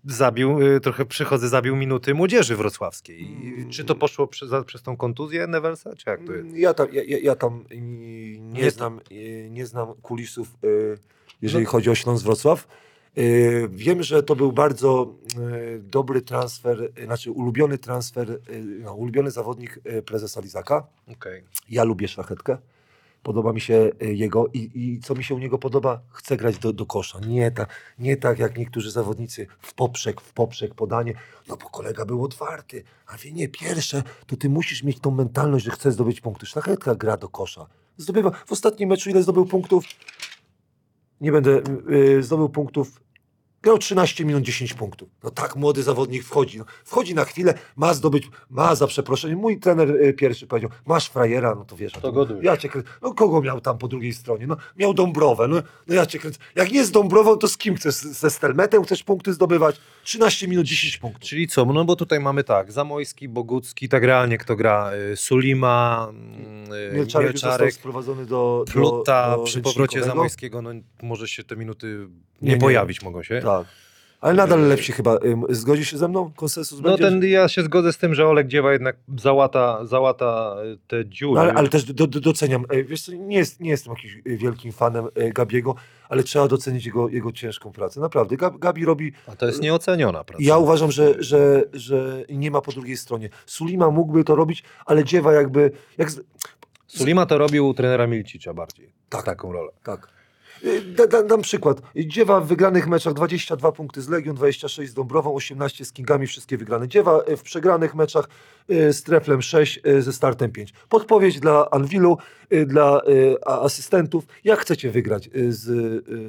zabił, y, trochę przychodzę, zabił minuty młodzieży wrocławskiej. Mm. Czy to poszło przez, przez tą kontuzję Nevelsa, czy jak to jest? Ja tam, ja, ja, tam nie, Nie- znam, y, nie znam kulisów, y, jeżeli No- chodzi o Śląsk Wrocław. Wiem, że to był bardzo dobry transfer, znaczy ulubiony transfer, no, ulubiony zawodnik prezesa Lizaka. Okej. Ja lubię szlachetkę. Podoba mi się y, jego i, i co mi się u niego podoba, chce grać do, do kosza. Nie, ta, nie tak jak niektórzy zawodnicy w poprzek, w poprzek podanie, no bo kolega był otwarty, a wie nie, pierwsze, to ty musisz mieć tą mentalność, że chcesz zdobyć punkty. Szlachetka gra do kosza. Zdobywa, w ostatnim meczu ile zdobył punktów? Nie będę, yy, zdobył punktów Grał 13 minut 10 punktów. No tak młody zawodnik wchodzi. No, wchodzi na chwilę, ma zdobyć, ma za przeproszenie. Mój trener y, pierwszy powiedział, masz frajera, no to wiesz. To tu- go dusz. Ja cię kręcę. No kogo miał tam po drugiej stronie? No miał Dąbrowę. No, no ja cię kręcę. Jak nie z Dąbrową, to z kim chcesz? Ze Stelmetem chcesz punkty zdobywać? 13 minut 10 punktów. Czyli co? No bo tutaj mamy tak, Zamojski, Bogucki, tak realnie kto gra? Y, Sulima, y, Mielczarek, Mielczarek, sprowadzony do, do Pluta do przy powrocie. Zamojskiego, no może się te minuty nie, Nie, nie. pojawić mogą się. Tak. Ale nadal lepsi chyba. Zgodzi się ze mną? Konsensus No będzie? ten, ja się zgodzę z tym, że Olek Dziewa jednak załata, załata y, te dziury. No, ale, ale też do, do, doceniam. E, Wiesz co, nie, jest, nie jestem jakimś e, wielkim fanem Gabiego, ale trzeba docenić jego, jego ciężką pracę. Naprawdę. Gab, Gabi robi. A to jest nieoceniona praca. Ja uważam, że, że, że nie ma po drugiej stronie. Sulima mógłby to robić, ale dziewa jakby. Jak, Sulima to robił u trenera Milcicza bardziej. Tak. Taką rolę. tak. E, Da, da, dam przykład. Dziewa w wygranych meczach 22 punkty z Legion, 26 z Dąbrową, 18 z Kingami, wszystkie wygrane. Dziewa e, w przegranych meczach e, z Treflem 6, e, ze startem 5. Podpowiedź dla Anwilu, dla asystentów. Jak chcecie wygrać z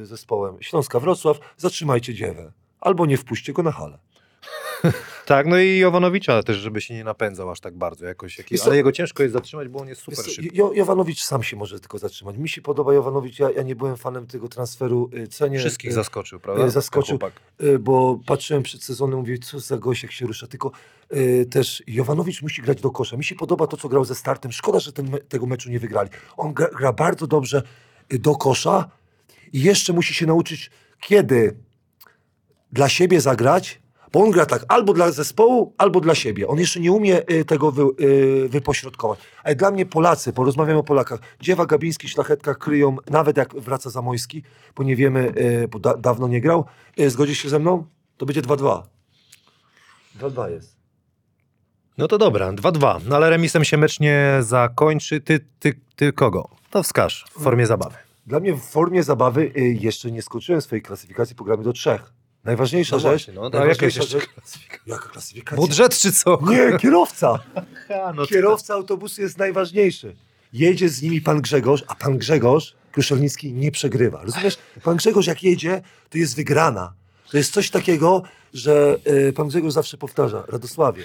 zespołem Śląska Wrocław, zatrzymajcie Dziewę. Albo nie wpuśćcie go na halę. Tak, no i Jovanowicza też, żeby się nie napędzał aż tak bardzo jakoś. Jakiś, Wiesz co- ale jego ciężko jest zatrzymać, bo on jest super Wiesz co, szybki. Jo- Jovanowicz sam się może tylko zatrzymać. Mi się podoba Jovanowicz, ja, ja nie byłem fanem tego transferu, e, cenię. Wszystkich e, zaskoczył, prawda? e, zaskoczył. Chłopak. Y, bo patrzyłem przed sezonem, mówię, co za gość, jak się rusza. Tylko y, też Jovanowicz musi grać do kosza. Mi się podoba to, co grał ze startem. Szkoda, że ten, me- tego meczu nie wygrali. On gra, gra bardzo dobrze y, do kosza i jeszcze musi się nauczyć, kiedy dla siebie zagrać, bo on gra tak albo dla zespołu, albo dla siebie. On jeszcze nie umie y, tego wy, y, wypośrodkować. Ale dla mnie Polacy, porozmawiamy o Polakach, Dziewa, Gabiński, Szlachetka kryją, nawet jak wraca Zamojski, bo nie wiemy, y, bo da, dawno nie grał. Y, zgodzisz się ze mną? To będzie 2-2. 2-2 jest. No to dobra, 2-2. No ale remisem się mecz nie zakończy. Ty, ty, ty kogo? To wskaż w formie zabawy. Dla mnie w formie zabawy y, jeszcze nie skończyłem swojej klasyfikacji, pogramy do trzech. Najważniejsza No rzecz. właśnie, no, najważniejsza rzecz. klasyfikacja? Jaka klasyfikacja? Budżet czy co? Nie, kierowca. No Kierowca autobusu jest najważniejszy. Jedzie z nimi pan Grzegorz, a pan Grzegorz Kruszelnicki nie przegrywa. Rozumiesz? Pan Grzegorz jak jedzie, to jest wygrana. To jest coś takiego, że y, pan Grzegorz zawsze powtarza, Radosławie,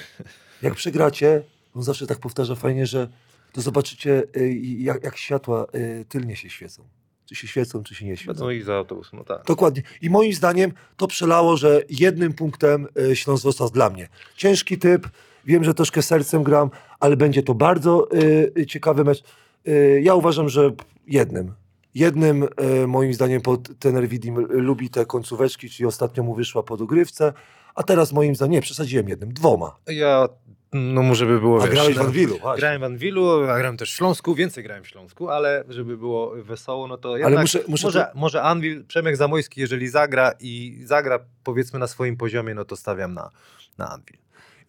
jak przegracie, on zawsze tak powtarza fajnie, że to zobaczycie, y, jak, jak światła y, tylnie się świecą. Czy się świecą, czy się nie świecą. No i za autobus, no tak. Dokładnie. I moim zdaniem to przelało, że jednym punktem y, Śląsk został dla mnie. Ciężki typ, wiem, że troszkę sercem gram, ale będzie to bardzo y, ciekawy mecz. Y, ja uważam, że jednym. Jednym, y, moim zdaniem, pod tener Widim lubi te końcóweczki, czyli ostatnio mu wyszła po dogrywce, a teraz moim zdaniem, nie, przesadziłem jednym, dwoma. Ja, no może by było, A wiesz, grałeś w Anwilu, właśnie. Grałem w Anwilu, a grałem też w Śląsku, więcej grałem w Śląsku, ale żeby było wesoło, no to jednak muszę- muszę może, to- może Anwil, Przemek Zamojski, jeżeli zagra i zagra powiedzmy na swoim poziomie, no to stawiam na, na Anwil.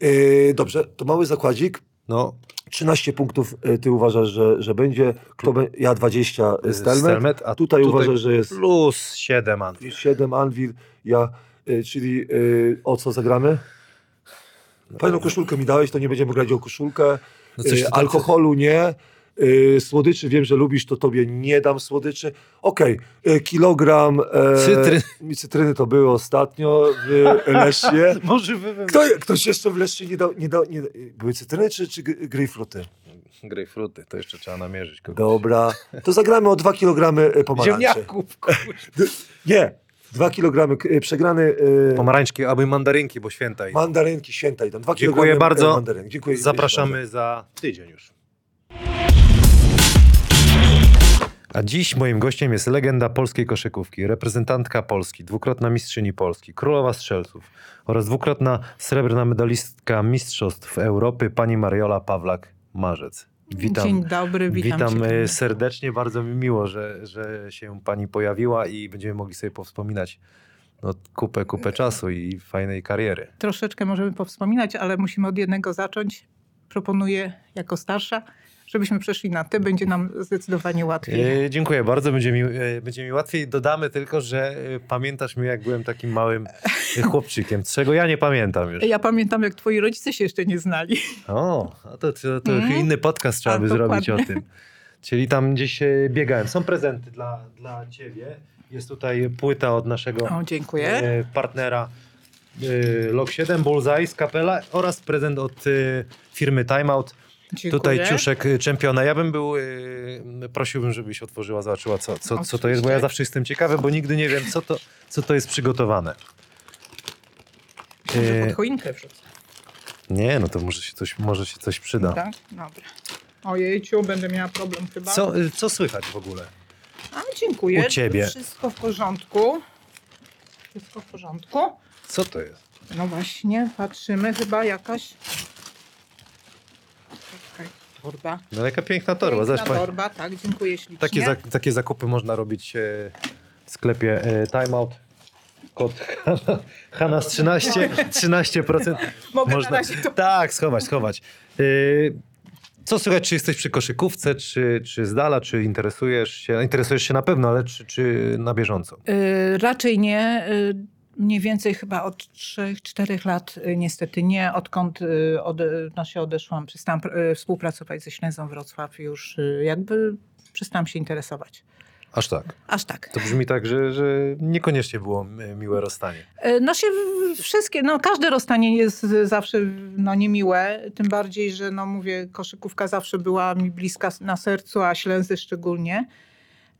Y, dobrze, to mały zakładzik. No, 13 punktów y, ty uważasz, że, że będzie. Kto be, ja 20 y, Stelmet. Stelmet, a Tutaj, tutaj uważasz, że jest plus 7 Anwil. 7 Anvil, ja, czyli y, o co zagramy? Fajną koszulkę mi dałeś, to nie będziemy grać o koszulkę. No coś y, alkoholu nie. Y, słodyczy wiem, że lubisz, to tobie nie dam słodyczy. Okej, y, kilogram e, Cytryn. cytryny to było ostatnio w Lesznie. Może wy Kto, ktoś jeszcze w Lesznie nie dał, nie dał nie, były cytryny czy, czy gr- grejpfruty? Grejpfruty, to jeszcze trzeba namierzyć. kogoś. Dobra, to zagramy o 2 kg pomarańczy. Ziemniaków. Nie, 2 kg przegrany y, Pomarańczki, albo i mandarynki, bo święta i Mandarynki święta idą. Dwa Dziękuję kilogramy, bardzo. e, Mandarynek. Dziękuję. Zapraszamy za tydzień już. A dziś moim gościem jest legenda polskiej koszykówki, reprezentantka Polski, dwukrotna mistrzyni Polski, królowa strzelców oraz dwukrotna srebrna medalistka Mistrzostw Europy, pani Mariola Pawlak-Marzec. Witam. Dzień dobry, witam, Witam cię. e, serdecznie, bardzo mi miło, że, że się pani pojawiła i będziemy mogli sobie powspominać no, kupę, kupę czasu i fajnej kariery. Troszeczkę możemy powspominać, ale musimy od jednego zacząć. Proponuję jako starsza, żebyśmy przeszli na ty, będzie nam zdecydowanie łatwiej. E, dziękuję bardzo, będzie mi, e, będzie mi łatwiej. Dodamy tylko, że e, pamiętasz mnie, jak byłem takim małym e, chłopczykiem, czego ja nie pamiętam już. Ja pamiętam, jak twoi rodzice się jeszcze nie znali. O, a to, to, to Mhm. inny podcast trzeba by zrobić o dokładnie. tym. Czyli tam gdzieś biegałem. Są prezenty dla, dla ciebie. Jest tutaj płyta od naszego O, partnera Log 7, Bullseye z kapela oraz prezent od firmy Timeout. Dziękuję. Tutaj ciuszek e, czempiona. Ja bym był, e, prosiłbym, żebyś otworzyła, zobaczyła co, co, co to jest, bo ja zawsze jestem ciekawy, bo nigdy nie wiem, co to, co to jest przygotowane. Może E, pod choinkę wrzucę. nie, no to może się coś, może się coś przyda. Tak? Dobra. Ojejciu, będę miała problem chyba. Co, y, co słychać w ogóle? A, dziękuję. U ciebie? Wszystko w porządku. Wszystko w porządku. Co to jest? No właśnie, patrzymy, chyba jakaś... Torba. No jaka piękna torba. Piękna Zobacz, torba, tak, dziękuję ślicznie. takie, za, takie zakupy można robić e, w sklepie e, Timeout. Kod Hana- Hanas 13, 13%. Mogę można, na razie to... Tak, schować, schować. Y, co słychać, czy jesteś przy koszykówce, czy, czy z dala, czy interesujesz się, interesujesz się na pewno, ale czy, czy na bieżąco? Y, raczej nie. y, Mniej więcej chyba od 3-4 lat y, niestety nie. Odkąd y, ode, no się odeszłam, przestałam y, współpracować ze Ślęzą Wrocław już jakby przestałam się interesować. Aż tak. Aż tak. To brzmi tak, że, że niekoniecznie było miłe rozstanie. No się wszystkie, no każde rozstanie jest zawsze no, niemiłe, tym bardziej, że no mówię, koszykówka zawsze była mi bliska na sercu, a Ślęzy szczególnie.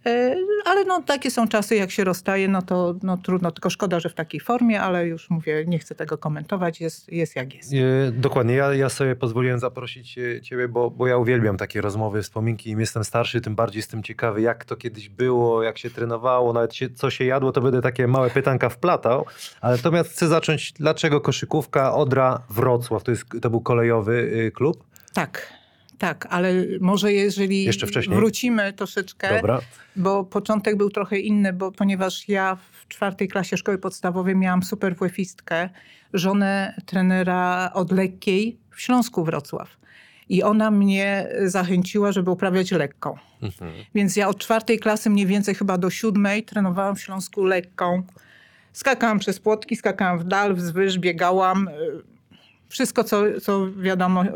E, Ale no takie są czasy, jak się rozstaje, no to no, trudno, tylko szkoda, że w takiej formie, ale już mówię, nie chcę tego komentować, jest, jest jak jest. Dokładnie, ja, ja sobie pozwoliłem zaprosić e, ciebie, bo, bo ja uwielbiam takie rozmowy, wspominki. Im jestem starszy, tym bardziej jestem ciekawy, jak to kiedyś było, jak się trenowało, nawet się, co się jadło, to będę takie małe pytanka wplatał. Ale natomiast chcę zacząć, dlaczego koszykówka Odra Wrocław, to, jest, to był kolejowy y, klub? Tak, tak, ale może jeżeli Jeszcze wcześniej? wrócimy troszeczkę, Dobra. bo początek był trochę inny, bo ponieważ ja w czwartej klasie szkoły podstawowej miałam super wefistkę, żonę trenera od lekkiej w Śląsku Wrocław. I ona mnie zachęciła, żeby uprawiać lekką. Mhm. Więc ja od czwartej klasy mniej więcej chyba do siódmej trenowałam w Śląsku lekką. Skakałam przez płotki, skakałam w dal, wzwyż, biegałam. Wszystko, co, co wiadomo, y,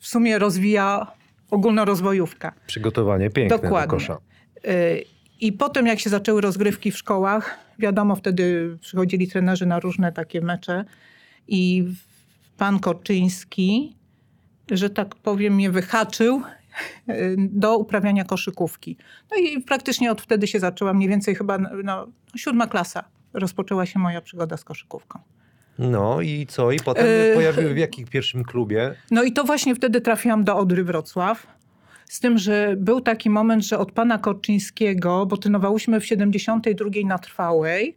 w sumie rozwija ogólnorozwojówka. Przygotowanie piękne Dokładnie. do kosza. Y, I potem jak się zaczęły rozgrywki w szkołach, wiadomo, wtedy przychodzili trenerzy na różne takie mecze i pan Korczyński, że tak powiem, mnie wyhaczył y, do uprawiania koszykówki. No i praktycznie od wtedy się zaczęła, mniej więcej chyba no, siódma klasa rozpoczęła się moja przygoda z koszykówką. No i co? I potem E, pojawił w jakim pierwszym klubie? No i to właśnie wtedy trafiłam do Odry Wrocław. Z tym, że był taki moment, że od pana Korczyńskiego, bo trenowałyśmy w 72 na trwałej.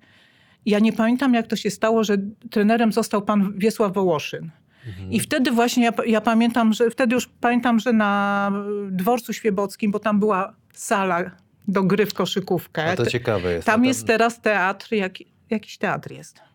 Ja nie pamiętam, jak to się stało, że trenerem został pan Wiesław Wołoszyn. Mhm. I wtedy właśnie ja, ja pamiętam, że wtedy już pamiętam, że na dworcu świebockim, bo tam była sala do gry w koszykówkę. A to ciekawe jest. tam No jest teraz teatr, jak, jakiś teatr jest.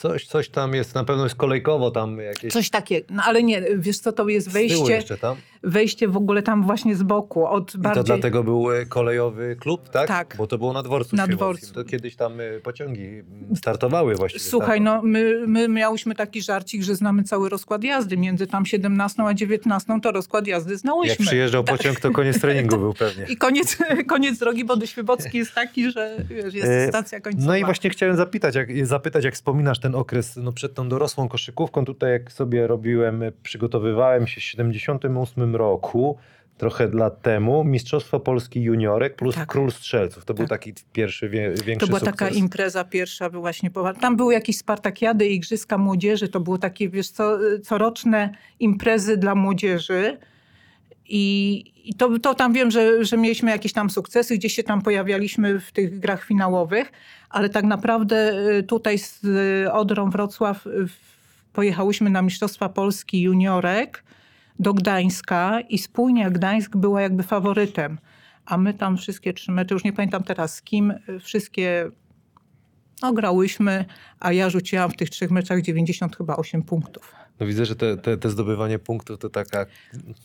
Coś, coś tam jest, na pewno jest kolejkowo tam jakieś... Coś takiego. No ale nie, wiesz co, to jest z tyłu wejście, jeszcze tam. Wejście w ogóle tam właśnie z boku, od I bardziej... to dlatego był e, kolejowy klub, tak? Tak. Bo to było na dworcu Na dworcu. To kiedyś tam e, pociągi mm, startowały właściwie. Słuchaj, tak? no my, my miałyśmy taki żarcik, że znamy cały rozkład jazdy. Między tam 17 a 19 to rozkład jazdy Jak znałyśmy. przyjeżdżał pociąg, to koniec treningu był pewnie. I koniec, koniec drogi, bo do Świebocki jest taki, że wiesz, jest E, stacja końcowa. No i właśnie chciałem zapytać, jak, zapytać, jak wspominasz ten okres no, przed tą dorosłą koszykówką. Tutaj jak sobie robiłem, przygotowywałem się w 78 roku, trochę lat temu, Mistrzostwo Polski Juniorek plus Tak. Król Strzelców. To był Tak. taki pierwszy, większy To była sukces. taka impreza pierwsza właśnie. Tam były jakieś spartakiady i igrzyska młodzieży. To było takie, wiesz co, coroczne imprezy dla młodzieży. I, i to, to tam wiem, że, że mieliśmy jakieś tam sukcesy, gdzieś się tam pojawialiśmy w tych grach finałowych, ale tak naprawdę y, tutaj z y, Odrą Wrocław y, pojechałyśmy na Mistrzostwa Polski juniorek do Gdańska i spójnia Gdańsk była jakby faworytem. A my tam wszystkie trzy mecze, już nie pamiętam teraz z kim, y, wszystkie No grałyśmy, a ja rzuciłam w tych trzech meczach 90 chyba 8 punktów. No widzę, że te, te, te zdobywanie punktów to taka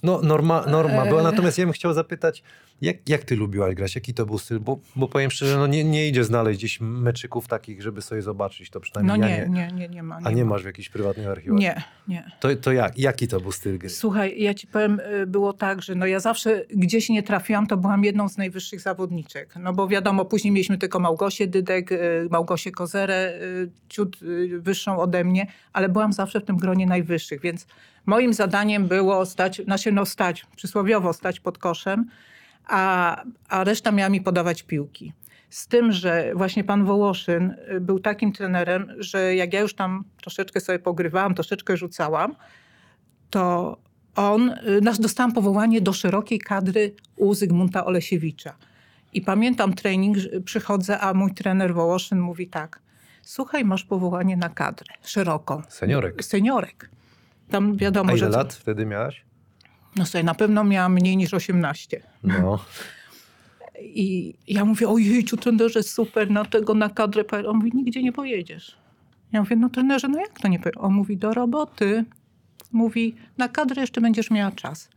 no, norma, norma była. Natomiast ja bym chciał zapytać, jak, jak ty lubiłaś grać? Jaki to był styl? Bo, bo powiem szczerze, no nie, nie idzie znaleźć gdzieś meczyków takich, żeby sobie zobaczyć to No przynajmniej ja nie, nie, nie, nie ma. A nie ma. masz w jakichś prywatnych archiwach? Nie, nie. To, to jak? Jaki to był styl gry? Słuchaj, ja ci powiem, y, było tak, że no ja zawsze gdzieś nie trafiłam, to byłam jedną z najwyższych zawodniczek. No bo wiadomo, później mieliśmy tylko Małgosię Dydek, y, Małgosię Kozerę, y, ciut wyższą ode mnie, ale byłam zawsze w tym gronie więc moim zadaniem było stać, znaczy no stać, przysłowiowo stać pod koszem, a, a reszta miała mi podawać piłki. Z tym, że właśnie pan Wołoszyn y, był takim trenerem, że jak ja już tam troszeczkę sobie pogrywałam, troszeczkę rzucałam, to on, y, nas dostałam powołanie do szerokiej kadry u Zygmunta Olesiewicza. I pamiętam trening, przychodzę, a mój trener Wołoszyn mówi tak, słuchaj, masz powołanie na kadrę szeroką. Seniorek. Seniorek. Tam wiadomo, A ile że... lat wtedy miałaś? No sobie, na pewno miałam mniej niż 18. No. I ja mówię, ojejciu, trenerze, super, na tego, na kadrę. poje-" On mówi, nigdzie nie pojedziesz. Ja mówię, no trenerze, no jak to nie pojedziesz? On mówi, do roboty. Mówi, na kadrę jeszcze będziesz miała czas.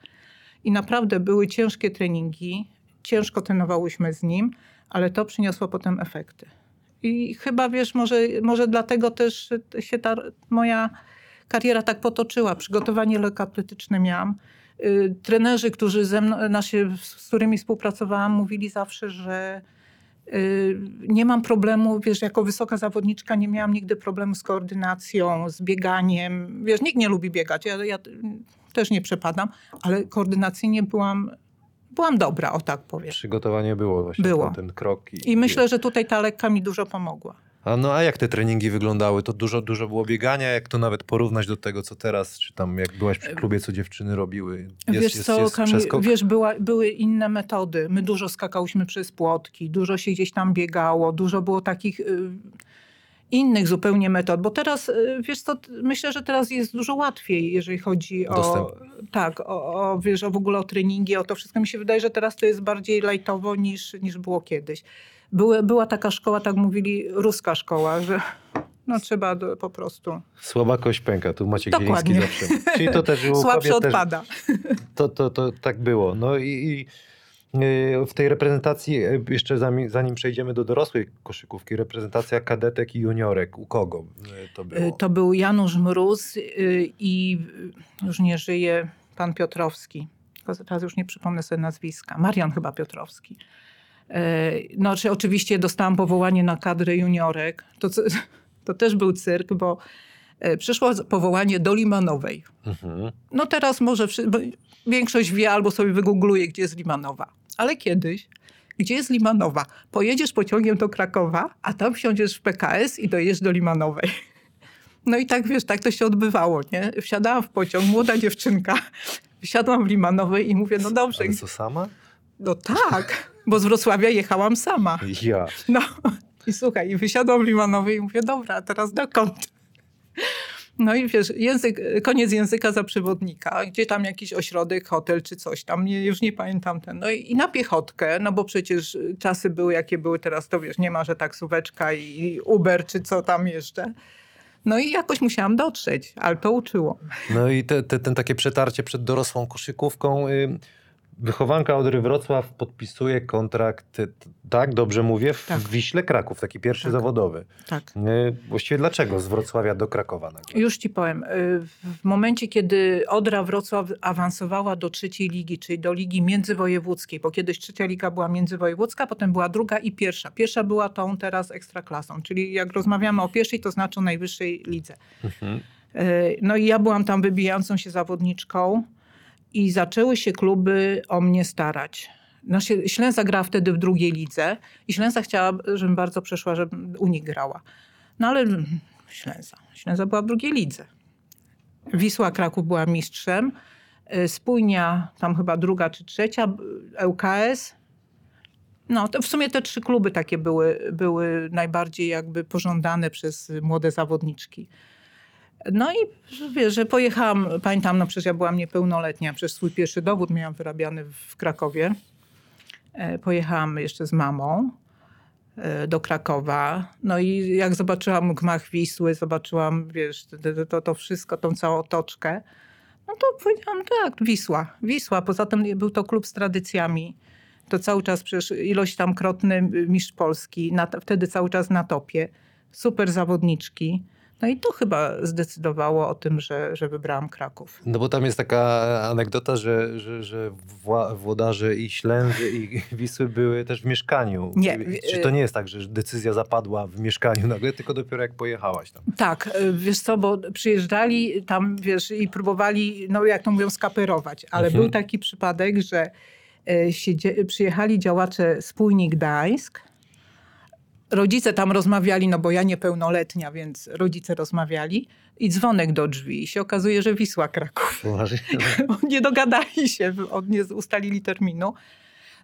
I naprawdę były ciężkie treningi, ciężko trenowałyśmy z nim, ale to przyniosło potem efekty. I chyba, wiesz, może, może dlatego też się ta moja kariera tak potoczyła. Przygotowanie lekkoatletyczne miałam. Y, Trenerzy, którzy ze mną, nasi, z którymi współpracowałam, mówili zawsze, że y, nie mam problemu, wiesz, jako wysoka zawodniczka nie miałam nigdy problemu z koordynacją, z bieganiem. Wiesz, nikt nie lubi biegać, ja, ja też nie przepadam, ale koordynacyjnie byłam, byłam dobra, o tak powiem. Przygotowanie było właśnie. Było. Ten, ten krok. I, I myślę, że tutaj ta lekka mi dużo pomogła. A no a jak te treningi wyglądały? To dużo, dużo było biegania? Jak to nawet porównać do tego, co teraz? Czy tam jak byłaś przy klubie, co dziewczyny robiły? wiesz co, Kamil, przeskok? wiesz, była, były inne metody. My dużo skakałyśmy przez płotki, dużo się gdzieś tam biegało, dużo było takich y, innych zupełnie metod. Bo teraz, y, wiesz co, myślę, że teraz jest dużo łatwiej, jeżeli chodzi o... Dostęp. Tak, o, o, wiesz, o w ogóle o treningi, o to wszystko. Mi się wydaje, że teraz to jest bardziej lajtowo niż, niż było kiedyś. Były, była taka szkoła, tak mówili, ruska szkoła, że no trzeba do, po prostu... Słaba kość pęka, tu Dokładnie. Zieliński zawsze. Czyli to też Słabszy kobiet też, odpada. to, to, to tak było. No i, i w tej reprezentacji, y, jeszcze zanim, zanim przejdziemy do dorosłej koszykówki, reprezentacja kadetek i juniorek, u kogo y, to było? Y, To był Janusz Mróz y, i y, już nie żyje pan Piotrowski. Teraz już nie przypomnę sobie nazwiska. Marian chyba Piotrowski. Y, No, czy oczywiście dostałam powołanie na kadrę juniorek. To, to też był cyrk, bo y, przyszło powołanie do Limanowej. Mhm. No teraz może większość wie albo sobie wygoogluje, gdzie jest Limanowa. Ale kiedyś, gdzie jest Limanowa? Pojedziesz pociągiem do Krakowa, a tam wsiądziesz w PKS i dojedziesz do Limanowej. No i tak, wiesz, tak to się odbywało, nie? Wsiadałam w pociąg, młoda dziewczynka, wsiadłam w Limanowej i mówię, no dobrze, Ale co sama? no tak, bo z Wrocławia jechałam sama. Ja. No i słuchaj, wysiadłam w Limanowej i mówię, dobra, a teraz dokąd? No i wiesz, język, koniec języka za przewodnika, gdzie tam jakiś ośrodek, hotel czy coś tam, nie, już nie pamiętam ten. No i, i na piechotkę, no bo przecież czasy były jakie były teraz, to wiesz, nie ma, że taksóweczka i Uber czy co tam jeszcze. No i jakoś musiałam dotrzeć, ale to uczyło. No i te, te, ten takie przetarcie przed dorosłą koszykówką. Wychowanka Odry Wrocław podpisuje kontrakt, tak, dobrze mówię, w Tak. Wiśle Kraków, taki pierwszy Tak. zawodowy. Tak. Y, właściwie dlaczego z Wrocławia do Krakowa nagle? Już ci powiem. y, W momencie, kiedy Odra Wrocław awansowała do trzeciej ligi, czyli do ligi międzywojewódzkiej, bo kiedyś trzecia liga była międzywojewódzka, potem była druga i pierwsza. Pierwsza była tą teraz ekstraklasą, czyli jak rozmawiamy o pierwszej, to znaczy o najwyższej lidze. Mhm. Y, No i ja byłam tam wybijającą się zawodniczką i zaczęły się kluby o mnie starać. No, się- Ślęza grała wtedy w drugiej lidze i Ślęza chciała, żebym bardzo przeszła, żebym u nich grała. No ale Ślęza. Ślęza była w drugiej lidze. Wisła Kraków była mistrzem. y, Spójnia tam chyba druga czy trzecia, ŁKS. No, to w sumie te trzy kluby takie były, były najbardziej jakby pożądane przez młode zawodniczki. No i wiesz, że pojechałam, pamiętam, no przecież ja byłam niepełnoletnia, przez swój pierwszy dowód miałam wyrabiany w Krakowie. E, Pojechałam jeszcze z mamą. e, do Krakowa. No i jak zobaczyłam gmach Wisły, zobaczyłam, wiesz, to, to, to wszystko, tą całą otoczkę, no to powiedziałam tak, Wisła, Wisła. Poza tym był to klub z tradycjami. To cały czas przecież ilość tam krotny mistrz Polski, na, wtedy cały czas na topie. Super zawodniczki. No i to chyba zdecydowało o tym, że, że wybrałam Kraków. No bo tam jest taka anegdota, że, że, że włodarze i Ślęzy i Wisły były też w mieszkaniu. Nie, Czy to nie jest tak, że decyzja zapadła w mieszkaniu nagle, tylko dopiero jak pojechałaś tam? Tak, y, wiesz co, bo przyjeżdżali tam, wiesz, i próbowali, no jak to mówią, skaperować, ale Mhm. był taki przypadek, że e, przyjechali działacze Spójni Gdańsk, rodzice tam rozmawiali, no bo ja niepełnoletnia, więc rodzice rozmawiali i dzwonek do drzwi i się okazuje, że Wisła Kraków. Poważnie? nie dogadali się, nie ustalili terminu.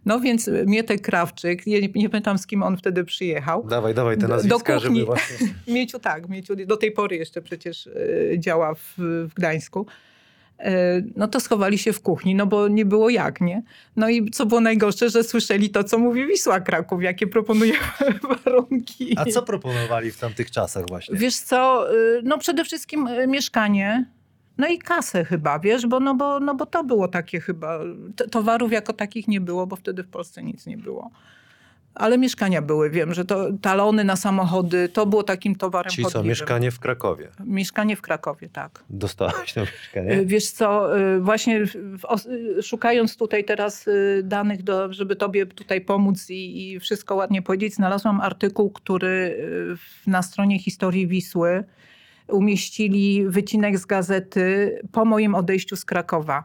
No więc Mietek Krawczyk, nie, nie pamiętam z kim on wtedy przyjechał, Dawaj, dawaj te Do- do nazwiska, kuchni. żeby właśnie... Mieciu tak, Mieciu do tej pory jeszcze przecież e, działa w, w Gdańsku. E, No to schowali się w kuchni, no bo nie było jak, nie? No i co było najgorsze, że słyszeli to, co mówi Wisła Kraków, jakie proponuje warunki. A co proponowali w tamtych czasach właśnie? Wiesz co, y, no przede wszystkim y, mieszkanie, no i kasę chyba, wiesz, bo, no bo, no bo to było takie chyba, towarów jako takich nie było, bo wtedy w Polsce nic nie było. Ale mieszkania były, wiem, że to talony na samochody, to było takim towarem Czyli co, mieszkanie w Krakowie. Mieszkanie w Krakowie, tak. Dostałaś to mieszkanie? Wiesz co, y, właśnie y, szukając tutaj teraz danych, do, żeby tobie tutaj pomóc i, i wszystko ładnie powiedzieć, znalazłam artykuł, który na stronie Historii Wisły umieścili wycinek z gazety po moim odejściu z Krakowa.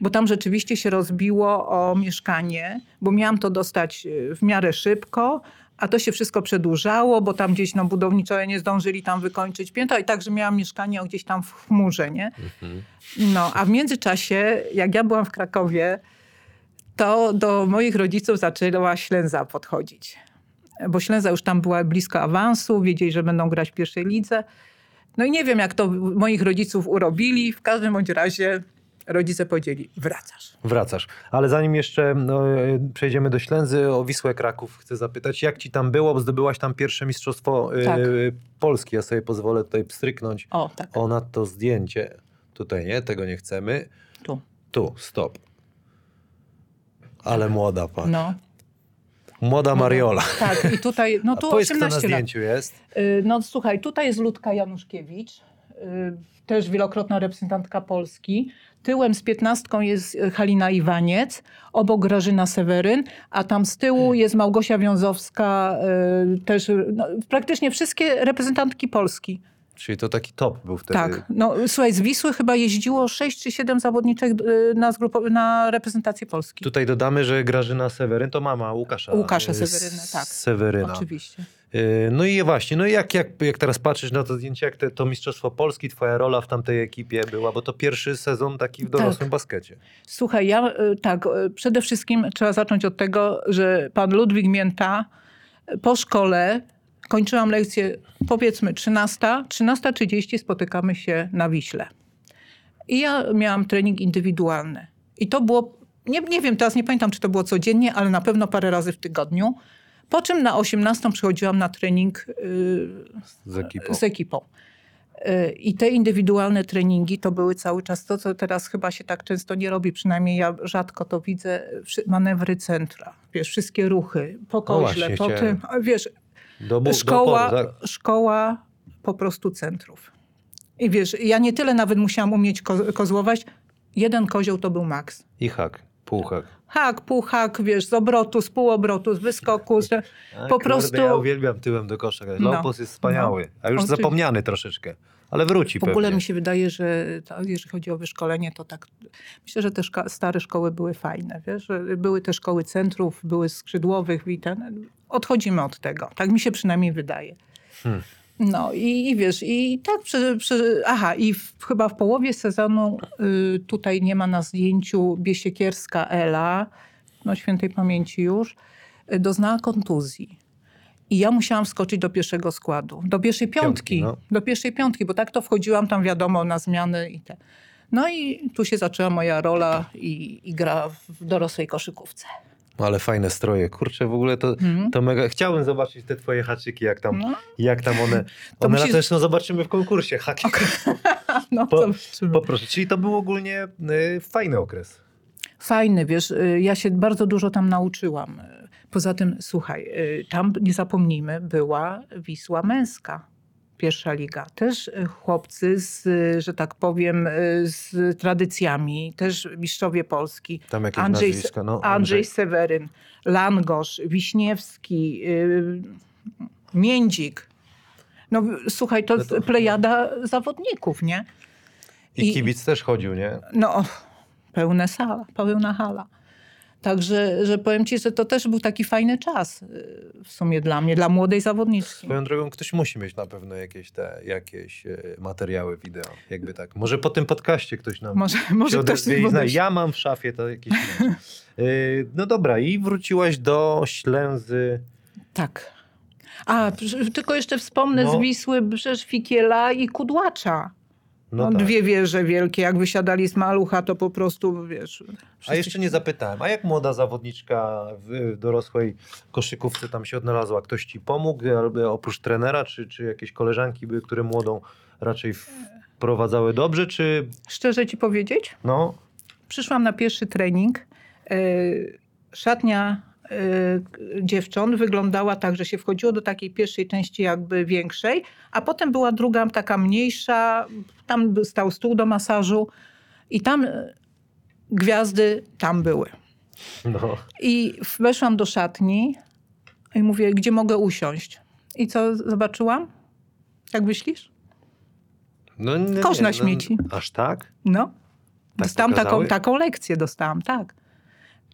Bo tam rzeczywiście się rozbiło o mieszkanie, bo miałam to dostać y, w miarę szybko, a to się wszystko przedłużało, bo tam gdzieś no, budowniczowie nie zdążyli tam wykończyć piętra i także miałam mieszkanie gdzieś tam w chmurze, nie? Mhm. No, a w międzyczasie, jak ja byłam w Krakowie, to do moich rodziców zaczęła Ślęza podchodzić. Bo Ślęza już tam była blisko awansu, wiedzieli, że będą grać w pierwszej lidze. No i nie wiem, jak to moich rodziców urobili. W każdym bądź razie rodzice powiedzieli, wracasz. Wracasz. Ale zanim jeszcze no, e, przejdziemy do Ślęzy, o Wisłę Kraków chcę zapytać, jak ci tam było? Bo zdobyłaś tam pierwsze mistrzostwo e, Tak. Polski. Ja sobie pozwolę tutaj pstryknąć. O, tak, O, na to zdjęcie. Tutaj nie, tego nie chcemy. tu. Tu, stop. Ale młoda pan. No, Młoda Mariola. tak. I tutaj, no A tu powiedz, kto na 18 lat. zdjęciu jest? Y, No słuchaj, tutaj jest Ludka Januszkiewicz, y, też wielokrotna reprezentantka Polski. Tyłem z piętnastką jest y, Halina Iwaniec, obok Grażyna Seweryn, a tam z tyłu jest Małgosia Wiązowska, y, też no, praktycznie wszystkie reprezentantki Polski. Czyli to taki top był wtedy. Tak. No, słuchaj, z Wisły chyba jeździło 6 czy 7 zawodniczek na, zgrupo- na reprezentację Polski. Tutaj dodamy, że Grażyna Seweryn to mama Łukasza. Łukasza e, Seweryna, tak. Seweryna. Oczywiście. E, No i właśnie, no i jak, jak, jak teraz patrzysz na to zdjęcie, jak te, to Mistrzostwo Polski, twoja rola w tamtej ekipie była, bo to pierwszy sezon taki w dorosłym Tak. baskecie. Słuchaj, ja y, tak, y, przede wszystkim trzeba zacząć od tego, że pan Ludwik Mięta y, po szkole kończyłam lekcję powiedzmy 13, 13.30 spotykamy się na Wiśle. I ja miałam trening indywidualny. I to było, nie, nie wiem, teraz nie pamiętam, czy to było codziennie, ale na pewno parę razy w tygodniu. Po czym na 18 przychodziłam na trening y, Z ekipą. z ekipą. Y, I te indywidualne treningi to były cały czas to, co teraz chyba się tak często nie robi, przynajmniej ja rzadko to widzę, manewry centra, wiesz, wszystkie ruchy, po koźle, właśnie po tym, wiesz, Do, szkoła, do tak? szkoła po prostu centrów. I wiesz, ja nie tyle nawet musiałam umieć ko- kozłować, jeden kozioł to był maks. I hak, półhak. Hak, półhak, wiesz, z obrotu, z półobrotu, z wyskoku, z... Po kurde, prostu... Ja uwielbiam tyłem do kosza. grać. No. Lopos jest wspaniały, a już Oczywiście. zapomniany troszeczkę. Ale wróci W ogóle pewnie. mi się wydaje, że to, jeżeli chodzi o wyszkolenie, to tak. Myślę, że te szka- stare szkoły były fajne. Wiesz? Były te szkoły centrów, były skrzydłowych i ten. Odchodzimy od tego. Tak mi się przynajmniej wydaje. Hmm. No i, i wiesz, i tak przy, przy, aha, i w, chyba w połowie sezonu y, tutaj nie ma na zdjęciu Biesiekierska Ela, no świętej pamięci już, y, doznała kontuzji. I ja musiałam skoczyć do pierwszego składu, do pierwszej piątki, Piątki, no. do pierwszej piątki, bo tak to wchodziłam tam wiadomo na zmiany i te. No i tu się zaczęła moja rola i, i gra w dorosłej koszykówce. Ale fajne stroje. Kurczę, w ogóle to, Mhm. to mega... Chciałbym zobaczyć te twoje haczyki, jak tam, No, jak tam one... One musisz- zresztą zobaczymy w konkursie. Haki. no Po- to. Poproszę. Czyli to był ogólnie y, fajny okres. Fajny, wiesz, y, ja się bardzo dużo tam nauczyłam. Poza tym, słuchaj, y, tam nie zapomnijmy, była Wisła Męska. Pierwsza liga. Też y, chłopcy z, że tak powiem, y, z tradycjami, też mistrzowie Polski. Tam jakieś Andrzej, nazwiska. No, Andrzej Seweryn, Langosz, Wiśniewski, y, Międzik. No słuchaj, to, No to- plejada zawodników, nie? I i- kibic też chodził, nie? No, pełna sala, pełna hala. Także, że powiem ci, że to też był taki fajny czas y, w sumie dla mnie, dla młodej zawodniczki. Swoją drogą ktoś musi mieć na pewno jakieś te, jakieś e, materiały wideo, jakby tak. Może po tym podcaście ktoś nam Może, może ktoś i zna. Ja mam w szafie to jakieś. Yy, No dobra, i wróciłaś do Ślęzy. Tak. A, tylko jeszcze wspomnę No. z Wisły Brzeż Fikiela i Kudłacza. No No, tak. Dwie wieże wielkie, jak wysiadali z malucha, to po prostu, wiesz... A jeszcze nie zapytałem, a jak młoda zawodniczka w dorosłej koszykówce tam się odnalazła? Ktoś ci pomógł, albo oprócz trenera, czy, czy jakieś koleżanki były, które młodą raczej wprowadzały dobrze, czy Szczerze ci powiedzieć, no? przyszłam na pierwszy trening. e, Szatnia dziewcząt wyglądała tak, że się wchodziło do takiej pierwszej części jakby większej, a potem była druga taka mniejsza, tam stał stół do masażu i tam e, gwiazdy tam były. no. I weszłam do szatni i mówię, gdzie mogę usiąść? I co zobaczyłam? Jak myślisz? no nie, Kosz na no, śmieci. Aż tak? No. Dostałam taką, taką lekcję, dostałam, tak.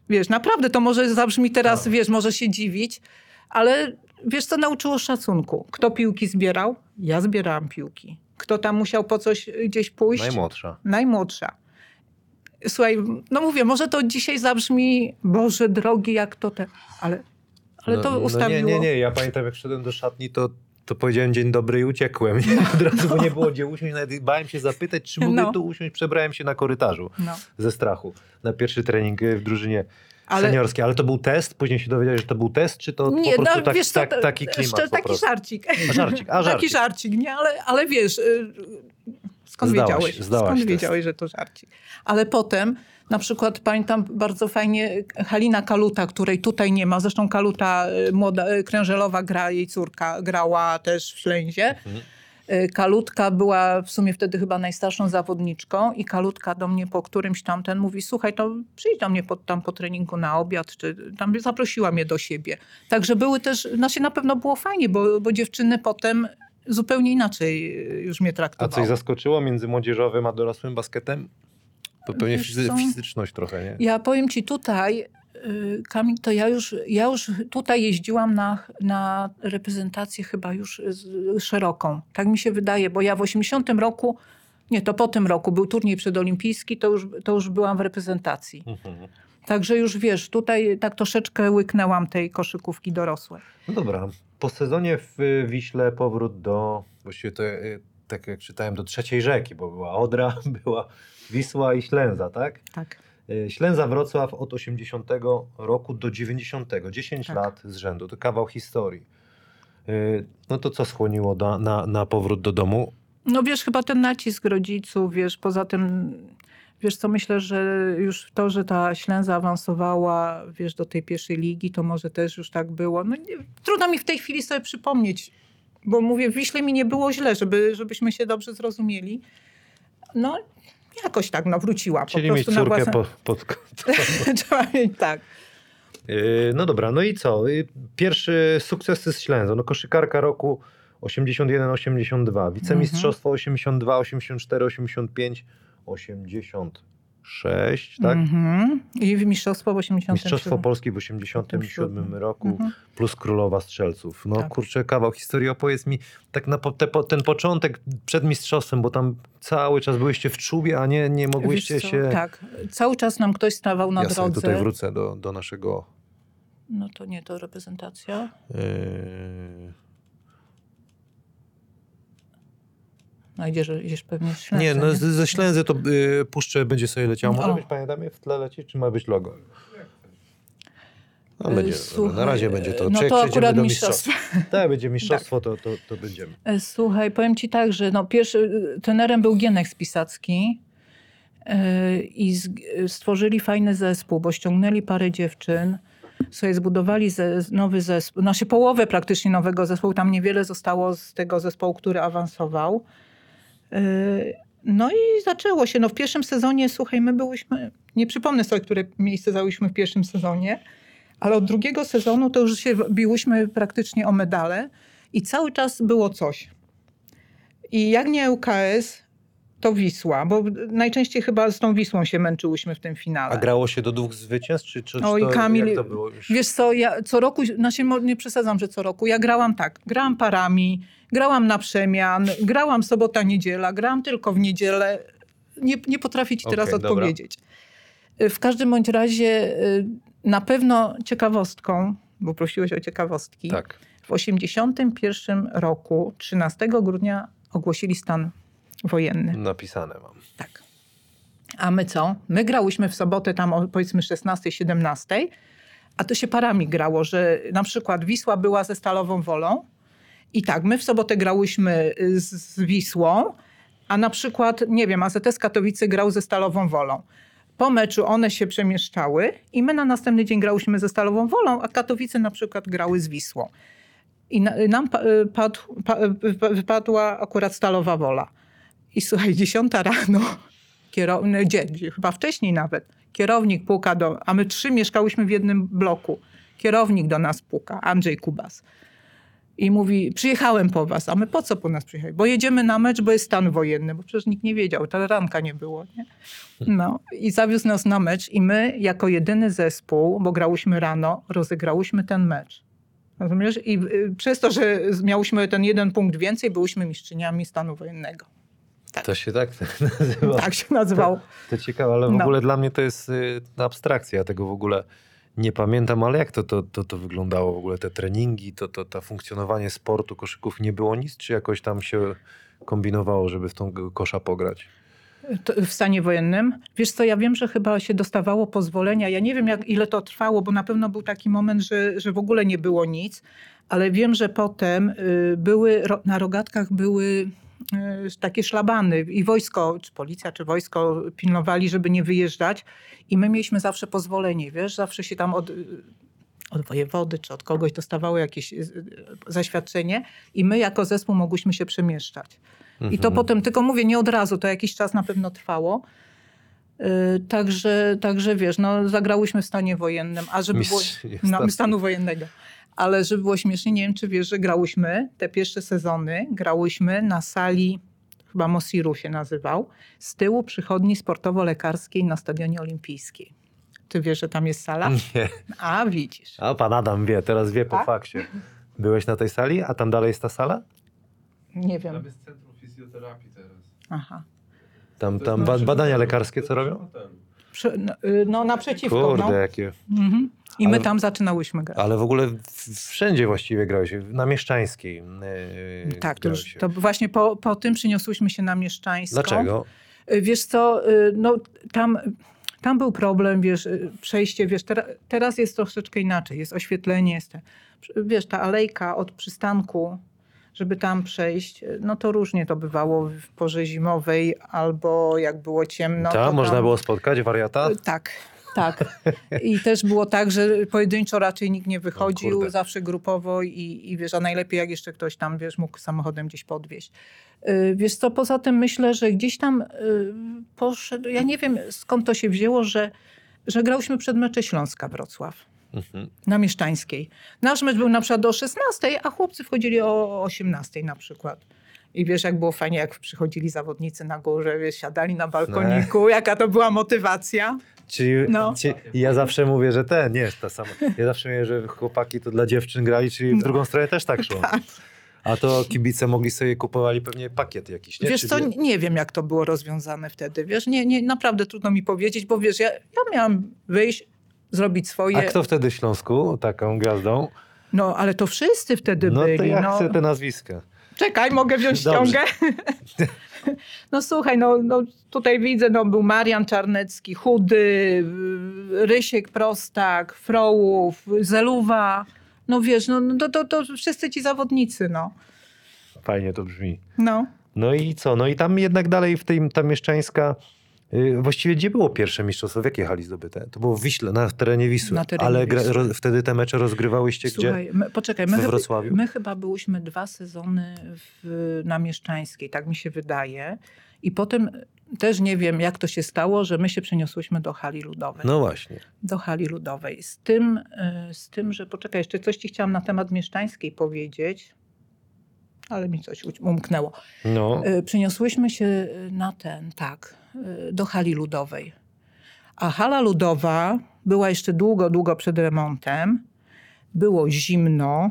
Wiesz, naprawdę to może zabrzmi teraz, No. wiesz, może się dziwić, ale wiesz, co nauczyło szacunku? Kto piłki zbierał? Ja zbierałam piłki. Kto tam musiał po coś gdzieś pójść? Najmłodsza. Najmłodsza. Słuchaj, no mówię, może to dzisiaj zabrzmi, Boże drogi, jak to te... Ale, ale to no, ustawiło... No nie, nie, nie. Ja pamiętam, jak wszedłem do szatni, to, to powiedziałem dzień dobry i uciekłem. Od razu, bo nie było gdzie usiąść. Nawet bałem się zapytać, czy mogę No. tu usiąść. Przebrałem się na korytarzu No. ze strachu na pierwszy trening y, w drużynie Ale- seniorskiej. Ale to był test? Później się dowiedziałeś, że to był test, czy to Nie, po prostu no, tak, wiesz tak, to- taki klimat Taki prostu? żarcik. A żarcik, a Taki żarcik. żarcik, nie? Ale, ale wiesz, y, skąd Zdałaś, wiedziałeś? zdałaś skąd test. wiedziałeś, że to żarcik? Ale potem, na przykład pamiętam bardzo fajnie Halina Kaluta, której tutaj nie ma. Zresztą Kaluta, y, młoda, y, Krężelowa gra, jej córka grała też w Ślęzie. Mhm. Kalutka była w sumie wtedy chyba najstarszą zawodniczką i Kalutka do mnie po którymś tam ten mówi, słuchaj, to przyjdź do mnie po, tam po treningu na obiad, czy tam zaprosiła mnie do siebie. Także były też, znaczy na pewno było fajnie, bo, bo dziewczyny potem zupełnie inaczej już mnie A traktowały. coś zaskoczyło między młodzieżowym a dorosłym basketem? To pewnie fizy- fizyczność trochę, nie? Ja powiem ci tutaj, y, Kamil, to ja już, ja już tutaj jeździłam na, na reprezentację chyba już szeroką. Tak mi się wydaje, bo ja w 80 roku, nie, to po tym roku był turniej przedolimpijski, to już, to już byłam w reprezentacji. Mhm. Także już wiesz, tutaj tak troszeczkę łyknęłam tej koszykówki dorosłej. No dobra. Po sezonie w Wiśle powrót do, właściwie to y, tak jak czytałem, do trzeciej rzeki, bo była Odra, była Wisła i Ślęza, tak? Tak. Y, Ślęza Wrocław od 80 roku do 90, 10 Tak. lat z rzędu, to kawał historii. Y, No to co skłoniło do, na, na powrót do domu? No wiesz, chyba ten nacisk rodziców, wiesz, poza tym, wiesz co, myślę, że już to, że ta Ślęza awansowała, wiesz, do tej pierwszej ligi, to może też już tak było. No nie, trudno mi w tej chwili sobie przypomnieć, bo mówię, w Wiśle mi nie było źle, żeby, żebyśmy się dobrze zrozumieli. No, jakoś tak, no wróciła. Czyli po mieć córkę własne... po, pod kontrolą. Trzeba mieć tak. Yy, No dobra, no i co? Yy, Pierwszy sukcesy z Ślęzą. No koszykarka roku 81-82, wicemistrzostwo 82, 84, 85, 86, tak? Mhm. I mistrzostwo w 87. Mistrzostwo Polski w 87 roku, Mhm. plus Królowa Strzelców. No Tak. kurczę, kawał historii. Opowiedz mi tak na po, te, po, ten początek przed mistrzostwem, bo tam cały czas byliście w czubie, a nie, nie mogłyście się... Tak, cały czas nam ktoś stawał na ja drodze. tutaj wrócę do, do naszego... No to nie to reprezentacja. Yy... No idziesz, idziesz pewnie w Ślęsę, Nie, no z- ze Ślęzy to y, puszczę będzie sobie leciało. Może O. być, pamiętam, w tle lecieć, czy ma być logo? No, będzie, słuchaj, na razie będzie to. no Czy to akurat mistrzostwo. Tak, będzie mistrzostwo, to, to, to będziemy. E, Słuchaj, powiem ci tak, że no pierwszy e, trenerem był Gienek Spisacki e, i z, e, stworzyli fajny zespół, bo ściągnęli parę dziewczyn, sobie zbudowali ze, nowy zespół, znaczy połowę praktycznie nowego zespołu, tam niewiele zostało z tego zespołu, który awansował. E, No i zaczęło się. No w pierwszym sezonie, słuchaj, my byłyśmy, nie przypomnę sobie, które miejsce zajęłyśmy w pierwszym sezonie, ale od drugiego sezonu to już się biłyśmy praktycznie o medale i cały czas było coś. I jak nie ŁKS, to Wisła, bo najczęściej chyba z tą Wisłą się męczyłyśmy w tym finale. A grało się do dwóch zwycięstw, czy, czy, Oj, to, Kamil, to było już? Wiesz co, ja co roku, znaczy nie przesadzam, że co roku, ja grałam tak, grałam parami, grałam na przemian, grałam sobota, niedziela, grałam tylko w niedzielę. Nie, nie potrafię ci teraz dobra. odpowiedzieć. Y, W każdym bądź razie y, na pewno ciekawostką, bo prosiłeś o ciekawostki, Tak. w 1981 roku, 13 grudnia ogłosili stan wojenny. Napisane mam. Tak. A my co? My grałyśmy w sobotę tam o powiedzmy 16-17, a to się parami grało, że na przykład Wisła była ze Stalową Wolą i tak, my w sobotę grałyśmy y, z, Wisłą, a na przykład, nie wiem, AZS Katowice grał ze Stalową Wolą. Po meczu one się przemieszczały i my na następny dzień grałyśmy ze Stalową Wolą, a Katowice na przykład grały z Wisłą. I na, nam pa, y, padł, pa, y, wypadła akurat Stalowa Wola. I słuchaj, dziesiąta rano, kierownik, gdzie, chyba wcześniej nawet, kierownik puka do, a my trzy mieszkałyśmy w jednym bloku. Kierownik do nas puka, Andrzej Kubas. I mówi, przyjechałem po was. A my po co po nas przyjechali? Bo jedziemy na mecz, bo jest stan wojenny. Bo przecież nikt nie wiedział, ta ranka nie było. Nie? No i zawiózł nas na mecz i my jako jedyny zespół, bo grałyśmy rano, rozegrałyśmy ten mecz. Rozumiesz? I y, przez to, że miałyśmy ten jeden punkt więcej, byłyśmy mistrzyniami stanu wojennego. Tak. To się tak nazywa. Tak się nazywało. To ciekawe, ale w No. ogóle dla mnie to jest y, abstrakcja. Ja tego w ogóle nie pamiętam, ale jak to, to, to, to wyglądało w ogóle? Te treningi, to, to, to funkcjonowanie sportu, koszyków, nie było nic? Czy jakoś tam się kombinowało, żeby w tą kosza pograć? W stanie wojennym. Wiesz co, ja wiem, że chyba się dostawało pozwolenia. Ja nie wiem, jak, ile to trwało, bo na pewno był taki moment, że, że w ogóle nie było nic. Ale wiem, że potem y, były, na rogatkach były takie szlabany i wojsko, czy policja, czy wojsko pilnowali, żeby nie wyjeżdżać. I my mieliśmy zawsze pozwolenie, wiesz, zawsze się tam od, od wojewody czy od kogoś dostawało jakieś y, y, zaświadczenie i my jako zespół mogłyśmy się przemieszczać. I to potem, tylko mówię, nie od razu, to jakiś czas na pewno trwało. Yy, także, także wiesz, no, zagrałyśmy w stanie wojennym, a żeby było, no, stanu wojennego. Ale żeby było śmiesznie, nie wiem czy wiesz, że grałyśmy te pierwsze sezony, grałyśmy na sali, chyba Mosiru się nazywał, z tyłu przychodni sportowo-lekarskiej na Stadionie Olimpijskiej. Ty wiesz, że tam jest sala? Nie. A, widzisz. A pan Adam wie, teraz wie po Tak? fakcie. Byłeś na tej sali, a tam dalej jest ta sala? Nie Tam wiem. jest centrum fizjoterapii teraz. Aha. Tam, tam badania lekarskie co robią? no, y, no naprzeciwko. Kurde, no. jakie. Mhm. I my Ale- tam zaczynałyśmy grać. Ale w ogóle wszędzie właściwie grałeś. Na Mieszczańskiej. Yy, Tak, to, już, to właśnie po, po tym przyniosłyśmy się na Mieszczańską. Dlaczego? Y, Wiesz co, y, no tam, tam był problem, wiesz, przejście, wiesz, tera, teraz jest troszeczkę inaczej, jest oświetlenie, jest te, wiesz, ta alejka od przystanku, żeby tam przejść, no to różnie to bywało w porze zimowej albo jak było ciemno. tam to można tam, było spotkać wariata? Tak, tak. I też było tak, że pojedynczo raczej nikt nie wychodził, kurde. zawsze grupowo i, i wiesz, a najlepiej jak jeszcze ktoś tam, wiesz, mógł samochodem gdzieś podwieźć. Y, Wiesz co, poza tym myślę, że gdzieś tam y, poszedł, ja nie wiem skąd to się wzięło, że, że grałyśmy przed mecze Śląska Wrocław Mhm. na Mieszczańskiej. Nasz mecz był na przykład o 16, a chłopcy wchodzili o 18 na przykład. I wiesz, jak było fajnie, jak przychodzili zawodnicy na górze, wiesz, siadali na balkoniku, jaka to była motywacja. Czyli, No. ci- ja zawsze mówię, że te, nie jest ta sama. Ja zawsze mówię, że chłopaki to dla dziewczyn grali, czyli w drugą stronę też tak szło. A to kibice mogli sobie kupowali pewnie pakiet jakiś, nie? Wiesz Czyli- co, nie wiem jak to było rozwiązane wtedy, wiesz, nie, nie, naprawdę trudno mi powiedzieć, bo wiesz, ja, ja miałam wyjść, zrobić swoje, A kto wtedy w Śląsku taką gwiazdą? no ale to wszyscy wtedy No byli, to ja no. chcę te nazwiska. Czekaj, mogę wziąć Dobrze. ściągę. No słuchaj, no, no tutaj widzę, no był Marian Czarnecki, Chudy, Rysiek Prostak, Frołów, Zeluwa. No wiesz, no, no to, to, to wszyscy ci zawodnicy, no. Fajnie to brzmi. No. No i co? No i tam jednak dalej w tej ta mieszczańska. Y, Właściwie gdzie było pierwsze mistrzostwo? W jakiej hali zdobyte? To było w Wiśle, na terenie Wisły. Na terenie Ale Wisły. ro, wtedy te mecze rozgrywałyście gdzie? Słuchaj, my, poczekaj, my, chyba- Wrocławiu? my chyba byłyśmy dwa sezony w, na Mieszczańskiej, tak mi się wydaje. I potem też nie wiem, jak to się stało, że my się przeniosłyśmy do hali ludowej. No właśnie. do hali ludowej. Z tym, y, z tym, że poczekaj, jeszcze coś ci chciałam na temat mieszczańskiej powiedzieć, ale mi coś umknęło. No. Y, Przeniosłyśmy się na ten, tak, do hali ludowej. A hala ludowa była jeszcze długo, długo przed remontem. Było zimno.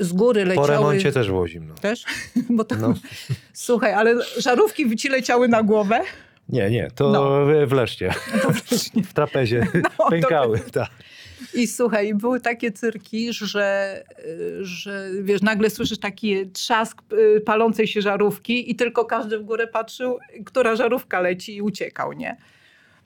Z góry Po leciały... remoncie też było zimno. Też? Bo to... No. Słuchaj, ale żarówki ci leciały na głowę. Nie, nie, to No. w- w Leszcie. To wreszcie. W trapezie to- pękały. Tak. I słuchaj, były takie cyrki, że, y, że wiesz, nagle słyszysz taki trzask y, palącej się żarówki i tylko każdy w górę patrzył, która żarówka leci i uciekał, nie?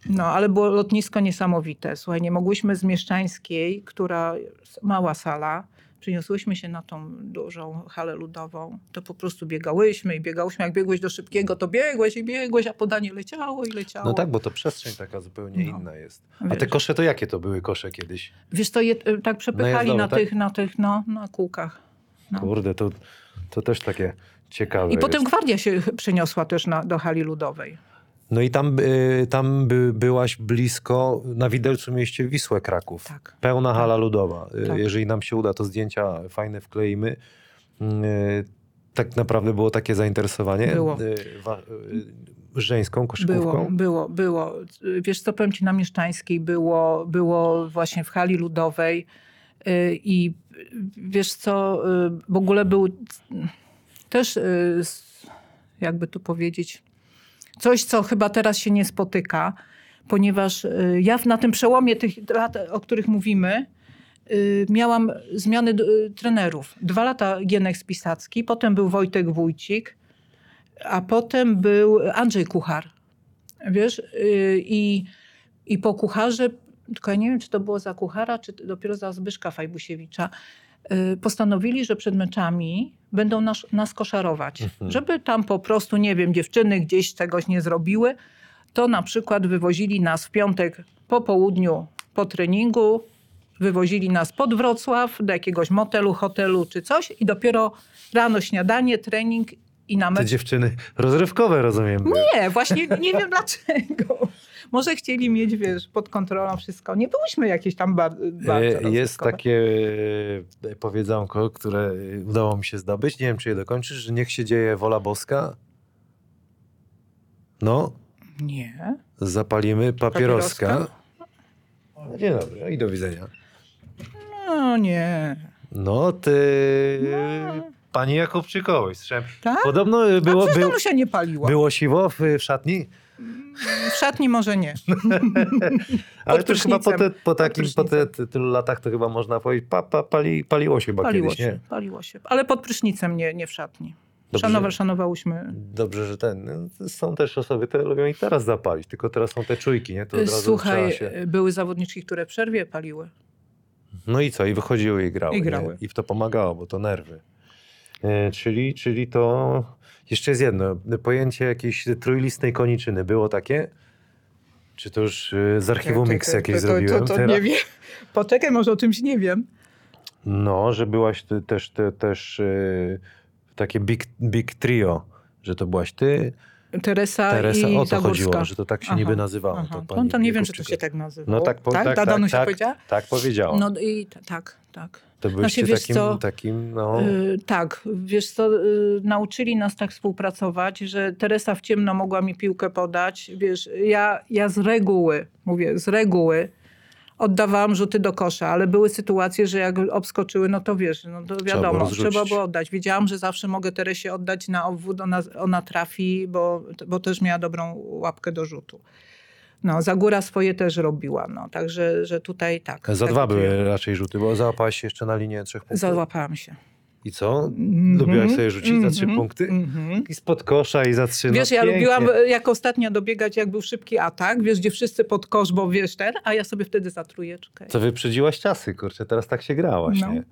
No, ale było lotnisko niesamowite. Słuchaj, nie mogłyśmy z Mieszczańskiej, która mała sala, przeniosłyśmy się na tą dużą halę ludową, to po prostu biegałyśmy i biegałyśmy. Jak biegłeś do szybkiego, to biegłeś i biegłeś, a podanie leciało i leciało. No tak, bo to przestrzeń taka zupełnie No. inna jest. A te kosze to jakie to były kosze kiedyś? Wiesz, to je y, tak przepychali Najazdowe, na tak? tych, na tych, no, na kółkach. No. Kurde, to, to też takie ciekawe I potem jest. gwardia się przeniosła też na, do hali ludowej. No i tam, y, tam by, byłaś blisko, na widelcu mieście Wisłę Kraków. Tak. Pełna hala ludowa. Y, Tak. Jeżeli nam się uda, to zdjęcia fajne wkleimy. Y, tak naprawdę było takie zainteresowanie Było. y, wa- y, żeńską koszykówką. Było, było, było. Wiesz co, powiem ci, na Mieszczańskiej było, było właśnie w hali ludowej i wiesz co, w ogóle był też, jakby tu powiedzieć, coś, co chyba teraz się nie spotyka, ponieważ y, ja na tym przełomie tych lat, o których mówimy, y, miałam zmiany y, trenerów. Dwa lata Gienek Spisacki, potem był Wojtek Wójcik, a potem był Andrzej Kuchar. Wiesz, i, i po kucharze, tylko ja nie wiem, czy to było za kuchara, czy dopiero za Zbyszka Fajbusiewicza, postanowili, że przed meczami będą nas, nas koszarować. Mhm. Żeby tam po prostu, nie wiem, dziewczyny gdzieś czegoś nie zrobiły, to na przykład wywozili nas w piątek po południu po treningu, wywozili nas pod Wrocław do jakiegoś motelu, hotelu czy coś i dopiero rano śniadanie, trening i Te dziewczyny rozrywkowe, rozumiem. nie, właśnie nie wiem dlaczego. Może chcieli mieć, wiesz, pod kontrolą wszystko. Nie byłyśmy jakieś tam bar- bardzo E, Jest takie e, powiedzonko, które e, udało mi się zdobyć. Nie wiem, czy je dokończysz, że niech się dzieje wola boska. No, Nie. zapalimy papieroska. Papieroska? No, Dzień dobry i do widzenia. No nie. No, ty... Pani Jakubczykowej, słyszałem. Tak? Podobno e, Było, A był, Danusia nie paliła. było siwo w, w szatni, W szatni może nie. ale to chyba po, te, po takim, po te, tylu latach to chyba można powiedzieć, pa, pa, pali, paliło się chyba Paliło kiedyś, się, nie? paliło się. Ale pod prysznicem, nie, nie w szatni. Dobrze. Szanowa, szanowałyśmy. Dobrze, że ten. no, Są też osoby, które lubią i teraz zapalić, tylko teraz są te czujki, nie? To od razu Słuchaj, się... były zawodniczki, które w przerwie paliły. No i co? I wychodziły i grały. I nie? grały. I w to pomagało, bo to nerwy. E, czyli, czyli to... Jeszcze jest jedno. Pojęcie jakiejś trójlistnej koniczyny. Było takie? Czy to już e, z archiwum To- Mix to- jakieś to, to, zrobiłem to, to teraz? nie wiem. Poczekaj, może o czymś nie wiem. No, że byłaś ty, też, ty, też e, takie big, big trio. Że to byłaś ty, Teresa, Teresa, i o to Zagórska. chodziło, że to tak się Aha, niby nazywało. Aha. To To, pani to nie wiem, czy to się tak nazywało. No tak, po, tak, tak, ta tak, tak, powiedziała? tak powiedziała. No i tak, tak. To byliście Znaczy, takim, co, takim, no... Y, tak, wiesz co, y, nauczyli nas tak współpracować, że Teresa w ciemno mogła mi piłkę podać. Wiesz, ja, ja z reguły, mówię, z reguły oddawałam rzuty do kosza, ale były sytuacje, że jak obskoczyły, no to wiesz, no to wiadomo, rozrzucić. trzeba było oddać. Wiedziałam, że zawsze mogę Teresie oddać na obwód, ona, ona trafi, bo, bo też miała dobrą łapkę do rzutu. No, Zagóra swoje też robiła, no, także że tutaj tak. Za tak dwa były raczej rzuty, bo załapałaś się jeszcze na linię trzech punktów. Załapałam się. I co? Mhm. Lubiłaś sobie rzucić za trzy Mhm. punkty? Mhm. I spod kosza i za trzy. Wiesz, no, ja lubiłam jako ostatnia dobiegać, jak był szybki atak, wiesz, gdzie wszyscy pod kosz, bo wiesz ten, a ja sobie wtedy za trójeczkę. Co wyprzedziłaś czasy, kurczę, teraz tak się gra właśnie. No.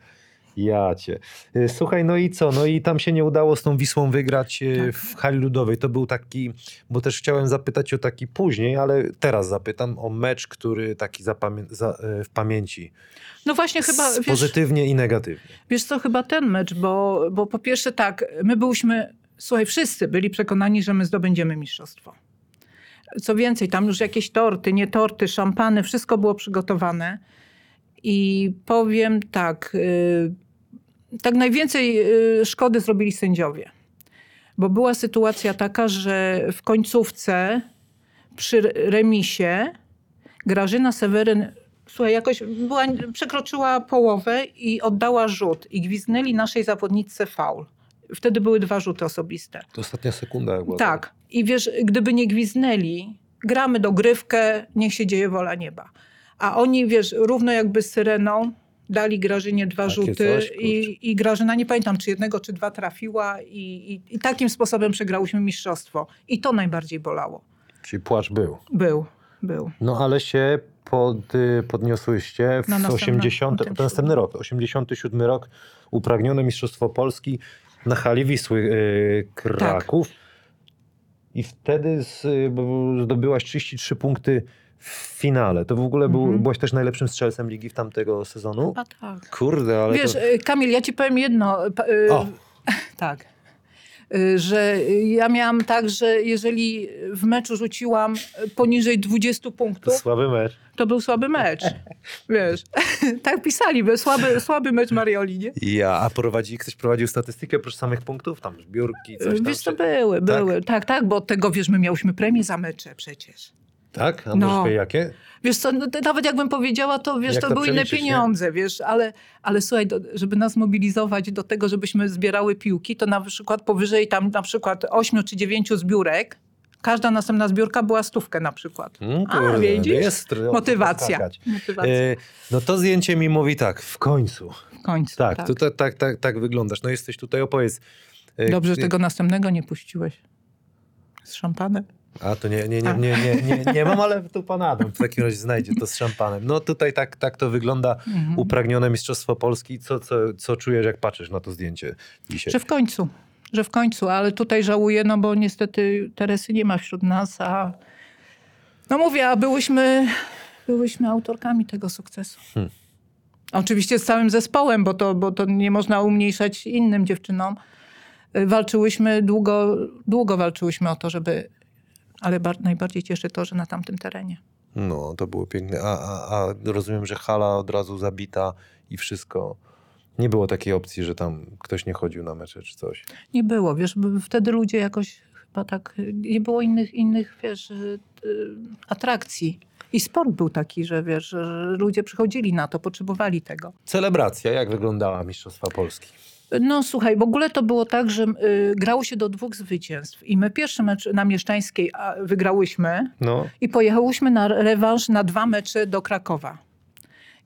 Ja cię. Y, Słuchaj, no i co? No i tam się nie udało z tą Wisłą wygrać y, Tak. w hali ludowej. To był taki, bo też chciałem zapytać o taki później, ale teraz zapytam o mecz, który taki za, y, w pamięci. No właśnie chyba, wiesz, Pozytywnie i negatywnie. wiesz co, chyba ten mecz, bo, bo po pierwsze tak, my byliśmy, słuchaj, wszyscy byli przekonani, że my zdobędziemy mistrzostwo. Co więcej, tam już jakieś torty, nie torty, szampany, wszystko było przygotowane. I powiem tak, tak najwięcej y, szkody zrobili sędziowie. Bo była sytuacja taka, że w końcówce przy remisie Grażyna Seweryn, słuchaj, jakoś była, przekroczyła połowę i oddała rzut. I gwiznęli naszej zawodniczce faul. Wtedy były dwa rzuty osobiste. To ostatnia sekunda jak była. Tak. I wiesz, gdyby nie gwiznęli, gramy dogrywkę, niech się dzieje wola nieba. A oni, wiesz, równo jakby z syreną dali Grażynie dwa Takie rzuty coś, i, i Grażyna, nie pamiętam, czy jednego, czy dwa trafiła i, i, i takim sposobem przegrałyśmy mistrzostwo. I to najbardziej bolało. Czyli płacz był. Był, był. No ale się pod, y, podniosłyście w Na następne- 80, na tym to następny rok, 87 rok, upragnione Mistrzostwo Polski na hali Wisły y, Kraków. Tak. I wtedy z, y, b- zdobyłaś 33 punkty w finale. To w ogóle był, Mhm. byłaś też najlepszym strzelcem ligi w tamtego sezonu? A tak. Kurde, ale Wiesz, to... y, Kamil, ja ci powiem jedno. pa- y, O. Tak. Y, Że y, ja miałam tak, że jeżeli w meczu rzuciłam poniżej 20 to punktów, słaby mecz. to był słaby mecz. Wiesz, tak pisali, by słaby, słaby mecz Marioli, nie? Ja, a prowadzi, ktoś prowadził statystykę oprócz samych punktów? Tam zbiórki, coś tam? Wiesz, to czy- były, Tak? były. Tak, tak, bo od tego, wiesz, my miałyśmy premię za mecze przecież. Tak? A No. możesz powiedzieć jakie? Wiesz co, no, nawet jakbym powiedziała, to wiesz, Jak to, to były inne przeliczyć, nie? pieniądze, wiesz, ale, ale słuchaj, do, żeby nas mobilizować do tego, żebyśmy zbierały piłki, to na przykład powyżej tam na przykład 8 czy 9 zbiórek, każda następna zbiórka była stówkę na przykład. Mm, A, widzisz? Jest, Motywacja. Motywacja. E, no to zdjęcie mi mówi tak, w końcu. w końcu. Tak, tak. To, tak, tak, tak, tak wyglądasz. No jesteś tutaj, opowiedz. E, Dobrze, że e, tego następnego nie puściłeś. Z szampanem? A to nie, nie, nie, nie, nie, nie, nie mam, ale tu pan Adam w takim razie znajdzie to z szampanem. No tutaj tak, tak to wygląda. Mhm. Upragnione Mistrzostwo Polski. Co, co, co czujesz, jak patrzysz na to zdjęcie dzisiaj? Że w końcu, że w końcu, ale tutaj żałuję, no bo niestety Teresy nie ma wśród nas, a no mówię, a byłyśmy, byłyśmy autorkami tego sukcesu. Hmm. Oczywiście z całym zespołem, bo to, bo to nie można umniejszać innym dziewczynom. Walczyłyśmy długo, długo walczyłyśmy o to, żeby, ale bar- najbardziej cieszy to, że na tamtym terenie. No, to było piękne. A, a, a rozumiem, że hala od razu zabita i wszystko. Nie było takiej opcji, że tam ktoś nie chodził na mecze czy coś. Nie było, wiesz, wtedy ludzie jakoś chyba tak, nie było innych, innych wiesz, y, y, atrakcji. I sport był taki, że wiesz, że ludzie przychodzili na to, potrzebowali tego. Celebracja, jak wyglądała Mistrzostwa Polski? No słuchaj, w ogóle to było tak, że y, grało się do dwóch zwycięstw. I my pierwszy mecz na Mieszczańskiej a, wygrałyśmy No, i pojechałyśmy na rewanż na dwa mecze do Krakowa.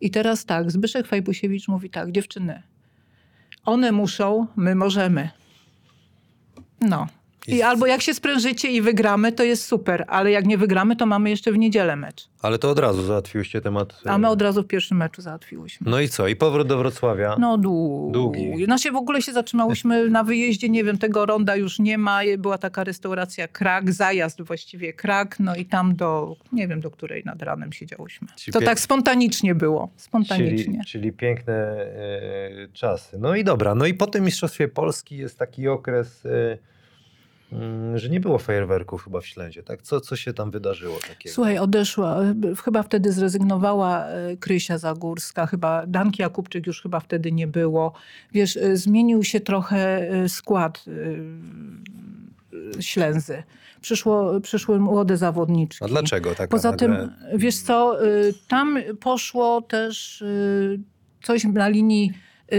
I teraz tak, Zbyszek Fajbusiewicz mówi tak, dziewczyny, one muszą, my możemy. No. I albo jak się sprężycie i wygramy, to jest super, ale jak nie wygramy, to mamy jeszcze w niedzielę mecz. ale to od razu załatwiłyście temat. A my od razu w pierwszym meczu załatwiłyśmy. No i co? I powrót do Wrocławia. No długi. Długi. No się w ogóle się zatrzymałyśmy na wyjeździe, nie wiem, tego ronda już nie ma. Była taka restauracja Krak, zajazd właściwie Krak, no i tam do, nie wiem do której nad ranem siedziałyśmy. To tak spontanicznie było, spontanicznie. Czyli, czyli piękne e, czasy. No i dobra, no i po tym Mistrzostwie Polski jest taki okres, e, że nie było fajerwerków chyba w Ślęzie, tak? Co, co się tam wydarzyło takiego? Słuchaj, odeszła, e, chyba wtedy zrezygnowała e, Krysia Zagórska, chyba Danki Jakubczyk już chyba wtedy nie było. Wiesz, e, zmienił się trochę skład Ślęzy. Przyszło, przyszły młode zawodniczki. A dlaczego tak Poza nagle? tym, wiesz co, tam poszło też coś na linii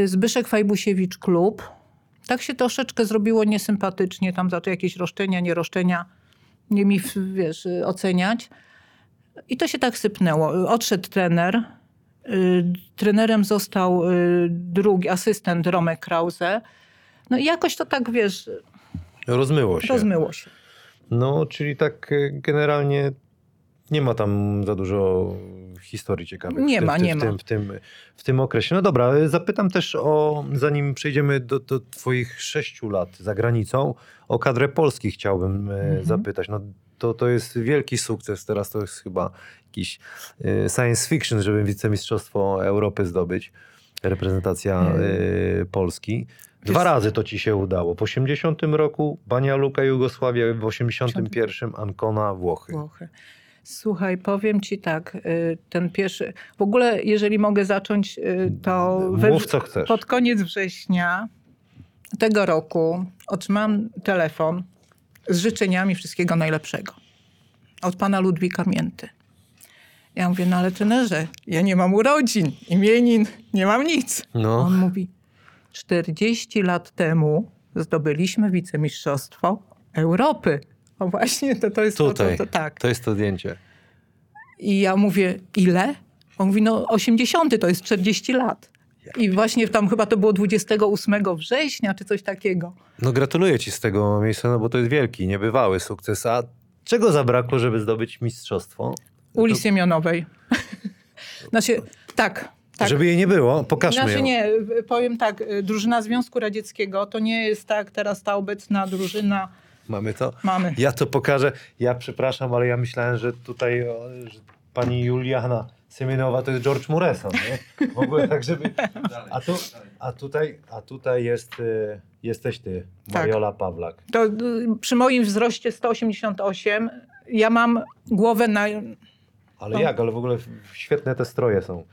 Zbyszek Fajbusiewicz klub. Tak się troszeczkę zrobiło niesympatycznie, tam za to jakieś roszczenia, nie roszczenia, nie mi, wiesz, y, oceniać. I to się tak sypnęło. Odszedł trener, Y, Trenerem został y, drugi asystent Romek Krause. No i jakoś to tak, wiesz, Rozmyło się. rozmyło się. No, czyli tak e, generalnie nie ma tam za dużo historii ciekawych. Nie w tym, ma, w tym, nie w ma. tym, w tym, w tym okresie. No dobra, zapytam też o, zanim przejdziemy do, do twoich sześciu lat za granicą, o kadrę Polski chciałbym e, Mhm. zapytać. No, to, to jest wielki sukces. Teraz to jest chyba jakiś e, science fiction, żeby wicemistrzostwo Europy zdobyć. Reprezentacja Mm. e, Polski. Dwa Wiesz- razy to ci się udało. Po 80 roku Bania Luka Jugosławia, w 81 Ancona Włochy. Włochy. Słuchaj, powiem ci tak, y, ten pierwszy, w ogóle jeżeli mogę zacząć, y, to Mów co chcesz. pod koniec września tego roku otrzymałam telefon z życzeniami wszystkiego najlepszego od pana Ludwika Mięty. Ja mówię, no ale trenerze, ja nie mam urodzin, imienin, nie mam nic. No. On mówi, 40 lat temu zdobyliśmy wicemistrzostwo Europy. O właśnie, to, to jest Tutaj. To, to, tak. To jest to zdjęcie. I ja mówię, ile? On mówi, no 80 to jest 40 lat. I właśnie tam chyba to było 28 września, czy coś takiego. No gratuluję ci z tego miejsca, no bo to jest wielki, niebywały sukces. A czego zabrakło, żeby zdobyć mistrzostwo? Uli To- Siemionowej. znaczy, tak, tak. Żeby jej nie było, pokażmy Znaczy ją. nie, powiem tak, y, drużyna Związku Radzieckiego to nie jest tak teraz ta obecna drużyna. Mamy to? Mamy. Ja to pokażę. Ja przepraszam, ale ja myślałem, że tutaj o, że pani Juliana Semienowa to jest George Muresan, nie? W ogóle tak, żeby... A, tu, a, tutaj, a tutaj jest, y, jesteś ty, Tak. Mariola Pawlak. To y, przy moim wzroście 188 ja mam głowę na... Ale No. jak? Ale w ogóle świetne te stroje są.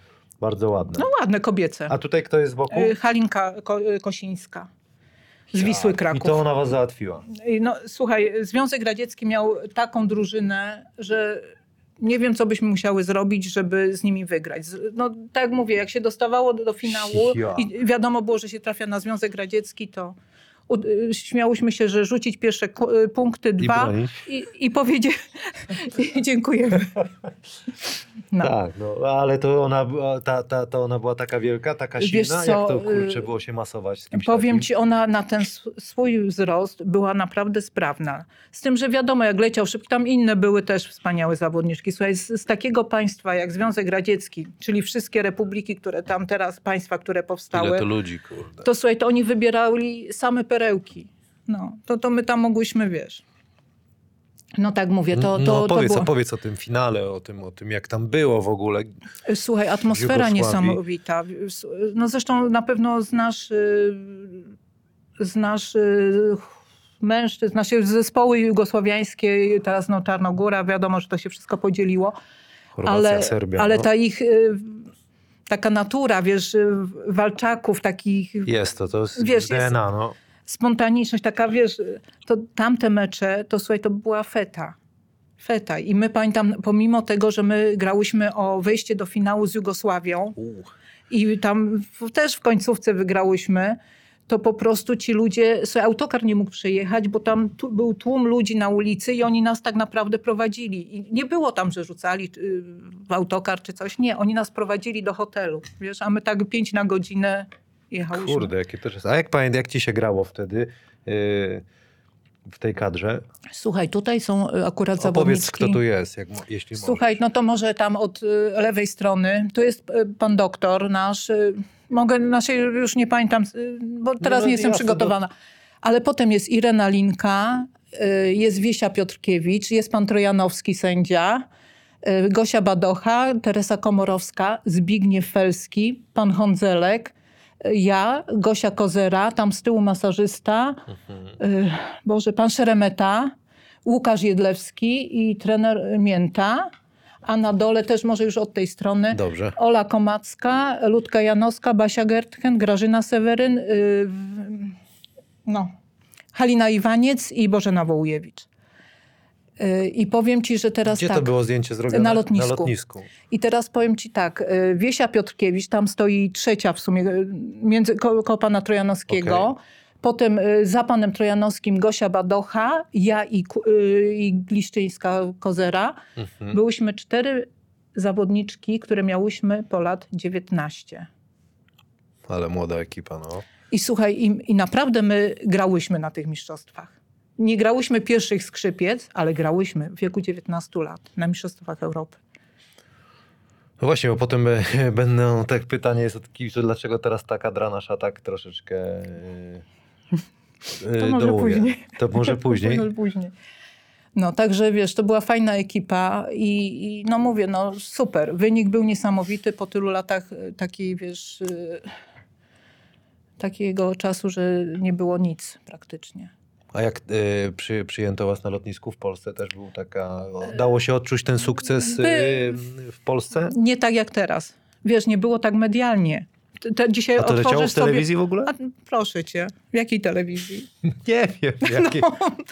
Bardzo ładne. No ładne, kobiece. A tutaj kto jest z boku? Y, Halinka Ko- Kosińska z Wisły I Kraków. to ona was załatwiła. I No, słuchaj, Związek Radziecki miał taką drużynę, że nie wiem, co byśmy musiały zrobić, żeby z nimi wygrać. No, tak jak mówię, jak się dostawało do, do finału Ja. i wiadomo było, że się trafia na Związek Radziecki, to śmiałyśmy się, że rzucić pierwsze y, punkty, dwa bronić. i, i powiedzieć i dziękujemy. No. Tak, no ale to ona, była- ta, ta, to ona była taka wielka, taka Wiesz silna, co, jak to kurczę y, było się masować z kimś Powiem takim? ci, ona na ten sw- swój wzrost była naprawdę sprawna. Z tym, że wiadomo, jak leciał szybko, tam inne były też wspaniałe zawodniczki. Słuchaj, z, z takiego państwa jak Związek Radziecki, czyli wszystkie republiki, które tam teraz, państwa, które powstały, Ile to to, ludzi, kurde. słuchaj, to oni wybierali same perełki. No, to, to my tam mogłyśmy, wiesz. No tak mówię, to, to, no, to powiedz, było... opowiedz o tym finale, o tym, o tym, jak tam było w ogóle. Słuchaj, atmosfera niesamowita. No zresztą na pewno znasz, y, znasz y, mężczyzn, znaczy zespoły jugosłowiańskie, teraz no Czarnogóra, wiadomo, że to się wszystko podzieliło, Chorwacja, ale, Serbia. ale no. ta ich y, taka natura, wiesz, walczaków, takich Jest to, to jest Wiesz, w jest- DNA, no. Spontaniczność, taka wiesz, to tamte mecze, to słuchaj, to była feta. Feta. I my pamiętam, pomimo tego, że my grałyśmy o wejście do finału z Jugosławią i tam w, też w końcówce wygrałyśmy, to po prostu ci ludzie, słuchaj, autokar nie mógł przejechać, bo tam tu, był tłum ludzi na ulicy i oni nas tak naprawdę prowadzili. I nie było tam, że rzucali y, w autokar czy coś. Nie, oni nas prowadzili do hotelu, wiesz, a my tak pięć na godzinę jechałyśmy. Kurde, jakie to jest. A jak pamiętam, jak ci się grało wtedy yy, w tej kadrze? Słuchaj, tutaj są y, akurat Opowiedz, zawodniczki. kto tu jest, jak, jeśli Słuchaj, no to może tam od y, lewej strony. Tu jest y, pan doktor nasz. y, Mogę, znaczy już nie pamiętam, y, bo teraz no, nie jestem przygotowana. Ale potem jest Irena Linka, y, jest Wiesia Piotrkiewicz, jest pan Trojanowski sędzia, Gosia Badocha, Teresa Komorowska, Zbigniew Felski, pan Hondzelek, y, ja, Gosia Kozera, tam z tyłu masażysta, y, Boże, pan Szeremeta, Łukasz Jedlewski i trener Mięta. A na dole też może już od tej strony Dobrze. Ola Komacka, Ludka Janowska, Basia Gertchen, Grażyna Seweryn, y, w- no, Halina Iwaniec i Bożena Wołujewicz. I powiem ci, że teraz Gdzie tak. to było zdjęcie zrobione? Na lotnisku. Na lotnisku. I teraz powiem ci tak, y, Wiesia Piotrkiewicz, tam stoi trzecia w sumie, y, między, ko, koło pana Trojanowskiego. Okej. Potem y, za panem Trojanowskim Gosia Badocha, ja i, i Gliszczyńska Kozera. Mhm. Byłyśmy cztery zawodniczki, które miałyśmy po lat 19. Ale młoda ekipa, no. I słuchaj, i, i naprawdę my grałyśmy na tych mistrzostwach. Nie grałyśmy pierwszych skrzypiec, ale grałyśmy w wieku 19 lat na Mistrzostwach Europy. No właśnie, bo potem e, będą, tak pytanie jest od kibiców, dlaczego teraz ta kadra nasza tak troszeczkę e, e, To może dołuje. później. To może później. Może później. No, także wiesz, to była fajna ekipa i, i no mówię, no super. Wynik był niesamowity po tylu latach e, takiej, wiesz, e, takiego czasu, że nie było nic praktycznie. A jak e, przy, przyjęto was na lotnisku w Polsce, też był taka, dało się odczuć ten sukces e, By- w Polsce? Nie tak jak teraz. Wiesz, nie było tak medialnie. Te, dzisiaj A to leciało w telewizji w ogóle? sobie... A, proszę cię, w jakiej telewizji? Nie wiem, jakiej.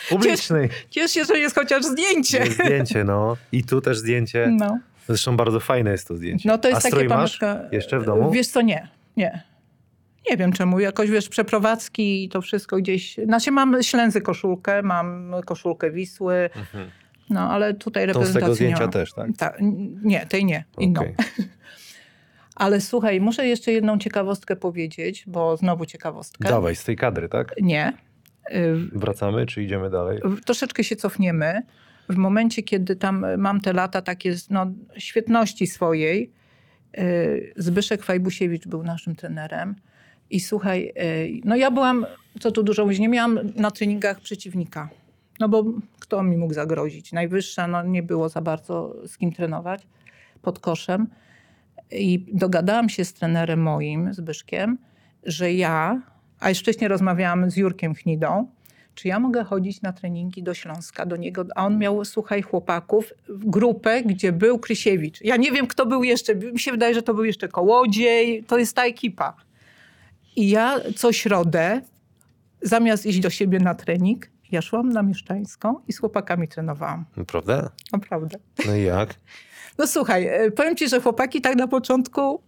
Publicznej. Ciesz się, że jest chociaż zdjęcie. Jest zdjęcie, no. I tu też zdjęcie. No. Zresztą bardzo fajne jest to zdjęcie. No to jest A takie pamiątka. jeszcze w domu? Wiesz co, nie. Nie. Nie wiem czemu. Jakoś wiesz, przeprowadzki i to wszystko gdzieś. Znaczy mam ślęzy koszulkę, mam koszulkę Wisły, Mhm. no ale tutaj To z reprezentacji tego nie zdjęcia mam. też, tak? Ta, nie, tej nie. Inną. Okej. Ale słuchaj, muszę jeszcze jedną ciekawostkę powiedzieć, bo znowu ciekawostka. Dawaj, z tej kadry, tak? Nie. Y, Wracamy, czy idziemy dalej? Troszeczkę się cofniemy. W momencie, kiedy tam mam te lata takie no, świetności swojej, y, Zbyszek Fajbusiewicz był naszym trenerem. I słuchaj, y, no ja byłam, co tu dużo mówić, nie miałam na treningach przeciwnika. No bo kto mi mógł zagrozić? Najwyższa, no nie było za bardzo z kim trenować pod koszem. I dogadałam się z trenerem moim, Zbyszkiem, że ja, a już wcześniej rozmawiałam z Jurkiem Chnidą, czy ja mogę chodzić na treningi do Śląska, do niego, a on miał, słuchaj, chłopaków, grupę, gdzie był Krysiewicz. Ja nie wiem, kto był jeszcze, mi się wydaje, że to był jeszcze Kołodziej, to jest ta ekipa. I ja co środę, zamiast iść do siebie na trening, ja szłam na Mieszczańską i z chłopakami trenowałam. Prawda? Naprawdę. No i jak? No słuchaj, e, powiem ci, że chłopaki tak na początku,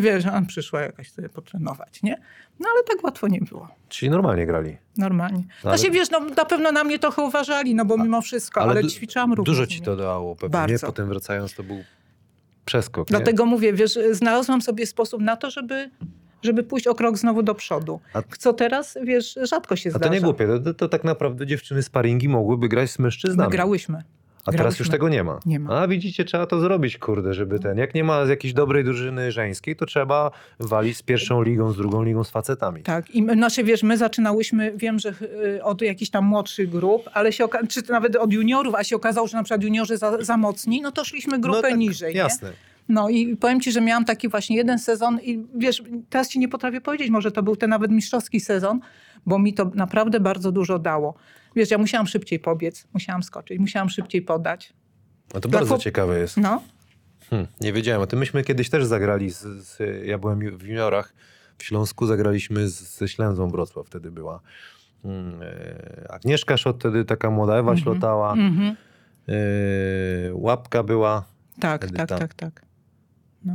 wiesz, a przyszła jakaś sobie potrenować, nie? No ale tak łatwo nie było. Czyli normalnie grali. Normalnie. No, ale- wiesz, no, na pewno na mnie trochę uważali, no bo mimo wszystko, ale, du- ćwiczyłam równie. Dużo ci to dało pewnie, nie? Bardzo. Potem wracając to był przeskok, nie? Dlatego mówię, wiesz, znalazłam sobie sposób na to, żeby, żeby pójść o krok znowu do przodu. A- Co teraz, wiesz, rzadko się A zdarza. to nie głupie, to, to, tak naprawdę dziewczyny sparingi mogłyby grać z My mężczyznami. grałyśmy. A teraz grałyśmy. już tego nie ma. Nie ma. A widzicie, trzeba to zrobić, kurde, żeby ten. Jak nie ma jakiejś dobrej drużyny żeńskiej, to trzeba walić z pierwszą ligą, z drugą ligą, z facetami. Tak, i my, znaczy wiesz, my zaczynałyśmy, wiem, że y, od jakichś tam młodszych grup, ale się czy nawet od juniorów, a się okazało, że na przykład juniorzy za, za mocni, no to szliśmy grupę No tak, niżej. Nie? No i powiem ci, że miałam taki właśnie jeden sezon i wiesz, teraz ci nie potrafię powiedzieć, może to był ten nawet mistrzowski sezon, bo mi to naprawdę bardzo dużo dało. Wiesz, ja musiałam szybciej pobiec, musiałam skoczyć, musiałam szybciej podać. No to bardzo chłop- ciekawe jest. No, Hmm, nie wiedziałem o tym. Myśmy kiedyś też zagrali, z, z, ja byłem w juniorach w Śląsku, zagraliśmy z, ze Ślęzą Wrocław, wtedy była. Hmm, e, Agnieszka Szot, wtedy taka młoda, Ewa Ślotała, mhm. e, Łapka była. tak, tak, tam. tak, tak.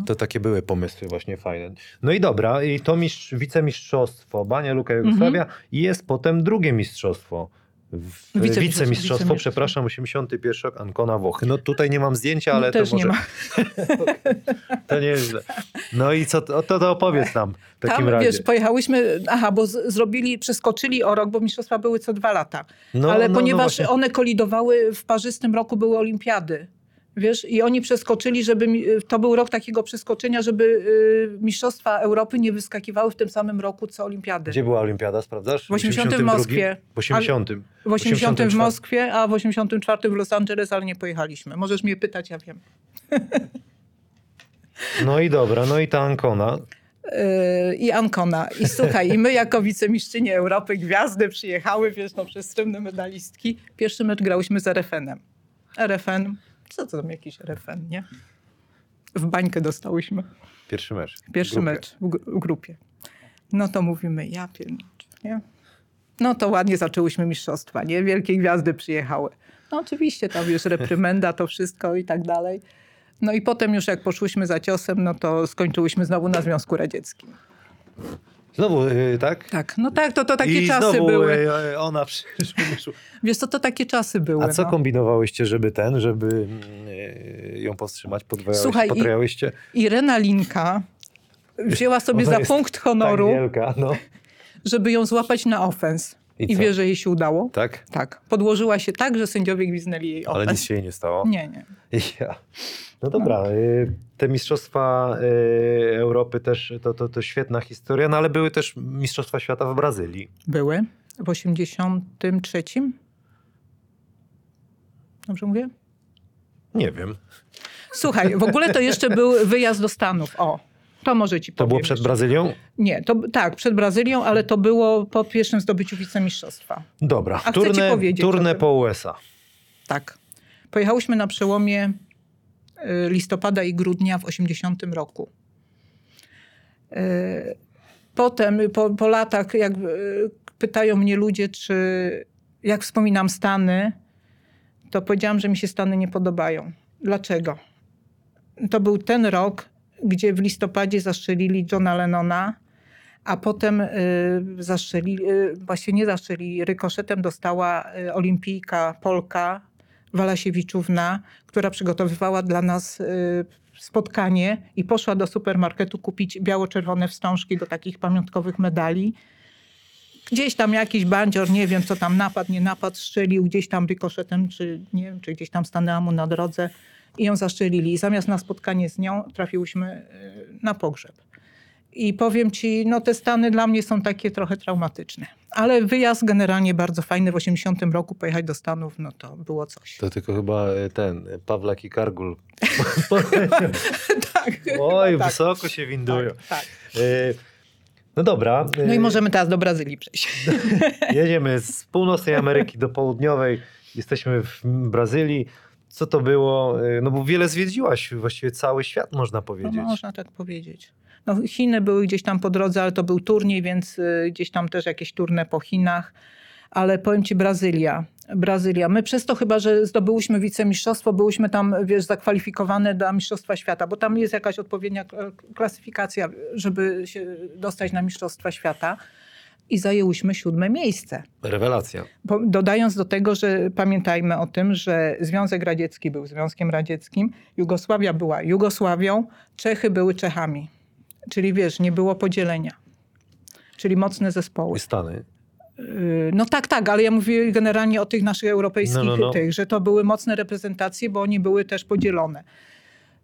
To takie były pomysły właśnie fajne. No i dobra, i to mistrz, wicemistrzostwo Bania Luka Jugosławia i jest potem drugie mistrzostwo. W, Wicemistrzostwo, wicemistrzostwo, wicemistrzostwo. przepraszam, 81 rok Ancona Włochy. No tutaj nie mam zdjęcia, No, ale też to może... nie ma. To nie jest źle. No i co, to, to, opowiedz nam w takim Tam, razie. wiesz, pojechałyśmy, aha, bo z, zrobili, przeskoczyli o rok, bo mistrzostwa były co dwa lata. no, ale no, no ponieważ właśnie. one kolidowały, w parzystym roku były olimpiady. Wiesz, i oni przeskoczyli, żeby, mi- to był rok takiego przeskoczenia, żeby y, Mistrzostwa Europy nie wyskakiwały w tym samym roku co olimpiady. Gdzie była olimpiada, sprawdzasz? W 80 w 82? Moskwie. W 80. w 80 w 84. Moskwie, a w 84 w Los Angeles, ale nie pojechaliśmy. Możesz mnie pytać, ja wiem. No i dobra, no i ta Ancona. Yy, i Ancona. I słuchaj, i my jako wicemistrzynie Europy, gwiazdy przyjechały, wiesz, no przez srebrne medalistki. Pierwszy mecz grałyśmy z RFN-em. RFN, co to tam jakiś RFN, nie? W bańkę dostałyśmy. Pierwszy mecz. Pierwszy Grupie. mecz w grupie. No to mówimy, ja pierniczę, nie? No to ładnie zaczęłyśmy mistrzostwa, nie? Wielkie gwiazdy przyjechały. No oczywiście, tam już reprymenda, to wszystko i tak dalej. No i potem już jak poszłyśmy za ciosem, no to skończyłyśmy znowu na Związku Radzieckim. Znowu, y, tak? Tak, no tak, to, to takie I czasy znowu były. ona przyszła. Wiesz co, to takie czasy były. A co no. kombinowałyście, żeby ten, żeby y, ją powstrzymać? Podwajałeś, Słuchaj, i-? Irena Linka wzięła sobie za punkt honoru, Tak wielka, no. żeby ją złapać na ofens. I I, wie, że jej się udało. Tak? Tak. Podłożyła się tak, że sędziowie gwiznęli jej Ale ofens. nic się jej nie stało. Nie, nie. Ja. No dobra, y, te mistrzostwa y, Europy też to, to, to świetna historia, no ale były też mistrzostwa świata w Brazylii. Były w 83. Dobrze mówię? Nie wiem. Słuchaj, w ogóle to jeszcze był wyjazd do Stanów. O, to może ci To powiem było przed jeszcze. Brazylią? Nie, to, tak, przed Brazylią, ale to było po pierwszym zdobyciu wicemistrzostwa. Dobra, A turnę, tym. po USA. Tak. Pojechałyśmy na przełomie y, listopada i grudnia w 80 roku. Y, Potem, po, po latach, jak y, pytają mnie ludzie, czy jak wspominam Stany, to powiedziałam, że mi się Stany nie podobają. Dlaczego? To był ten rok, gdzie w listopadzie zastrzelili Johna Lennona, a potem y, zastrzelili, y, właśnie nie zastrzelili, rykoszetem dostała y, olimpijka Polka Walasiewiczówna, która przygotowywała dla nas spotkanie i poszła do supermarketu kupić biało-czerwone wstążki do takich pamiątkowych medali. Gdzieś tam jakiś bandzior, nie wiem co tam napadł, nie napadł, strzelił gdzieś tam rykoszetem, czy nie wiem, czy gdzieś tam stanęła mu na drodze i ją zaszczelili. I zamiast na spotkanie z nią trafiłyśmy y, na pogrzeb. I powiem ci, no te Stany dla mnie są takie trochę traumatyczne. Ale wyjazd generalnie bardzo fajny. W 80 roku pojechać do Stanów, no to było coś. To tylko chyba y, ten, y, Pawlak i Kargul. tak. Oj, tak, wysoko się windują. tak, tak. No dobra. No i możemy teraz do Brazylii przejść. Jedziemy z północnej Ameryki do południowej. Jesteśmy w Brazylii. Co to było? Y, No bo wiele zwiedziłaś, właściwie cały świat można No, powiedzieć. można tak powiedzieć. No, Chiny były gdzieś tam po drodze, ale to był turniej, więc y, gdzieś tam też jakieś turne po Chinach. Ale powiem ci Brazylia. Brazylia. My przez to chyba, że zdobyłyśmy wicemistrzostwo, byłyśmy tam, wiesz, zakwalifikowane do Mistrzostwa Świata, bo tam jest jakaś odpowiednia klasyfikacja, żeby się dostać na Mistrzostwa Świata. I zajęłyśmy siódme miejsce. Rewelacja. Dodając do tego, że pamiętajmy o tym, że Związek Radziecki był Związkiem Radzieckim, Jugosławia była Jugosławią, Czechy były Czechami. Czyli wiesz, nie było podzielenia. Czyli mocne zespoły. I Stany. Yy, No tak, tak, ale ja mówię generalnie o tych naszych europejskich No, no, no. tych, że to były mocne reprezentacje, bo oni były też podzielone.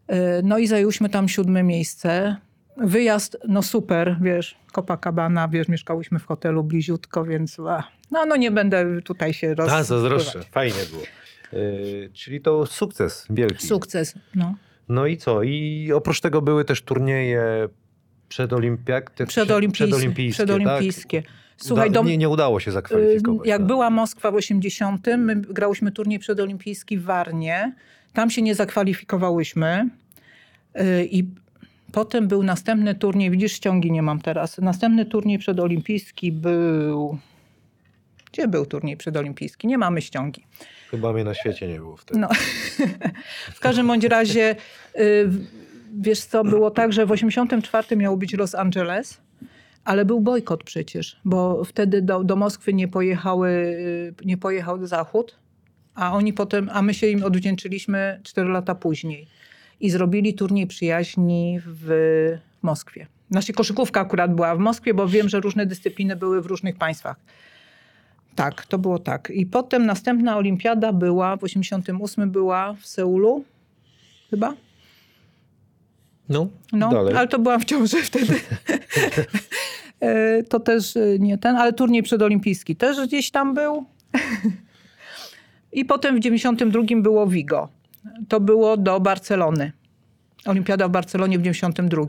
Yy, No i zajęłyśmy tam siódme miejsce. Wyjazd, no super, wiesz, Copacabana, wiesz, mieszkałyśmy w hotelu bliziutko, więc a, no, no nie będę tutaj się roz... A, zazdroszczę. Fajnie było. Y, czyli to sukces wielki. Sukces, no. No i co? I oprócz tego były też turnieje przedolimpiak... Przedolimpijskie. przedolimpijskie. Przedolimpijskie. Tak? Słuchaj, Uda- do, nie, nie udało się zakwalifikować. Jak tak. była Moskwa w 80, my grałyśmy turniej przedolimpijski w Warnie. Tam się nie zakwalifikowałyśmy. Y, I potem był następny turniej, widzisz, ściągi nie mam teraz. Następny turniej przedolimpijski był... Gdzie był turniej przedolimpijski? Nie mamy ściągi. Chyba mnie na świecie nie było wtedy. No. w każdym bądź razie, y, wiesz co, było tak, że w 84 miało być Los Angeles, ale był bojkot przecież, bo wtedy do, do Moskwy nie, pojechały, y, nie pojechał Zachód, a oni potem, a my się im odwdzięczyliśmy 4 lata później i zrobili turniej przyjaźni w Moskwie. Znaczy koszykówka akurat była w Moskwie, bo wiem, że różne dyscypliny były w różnych państwach. Tak, to było tak. I potem następna olimpiada była, w 88 była w Seulu, chyba? No, No, dalej. ale to byłam w ciąży wtedy. E, to też e, nie ten, ale turniej przedolimpijski też gdzieś tam był. I potem w 92 było Vigo. To było do Barcelony. Olimpiada w Barcelonie w 92.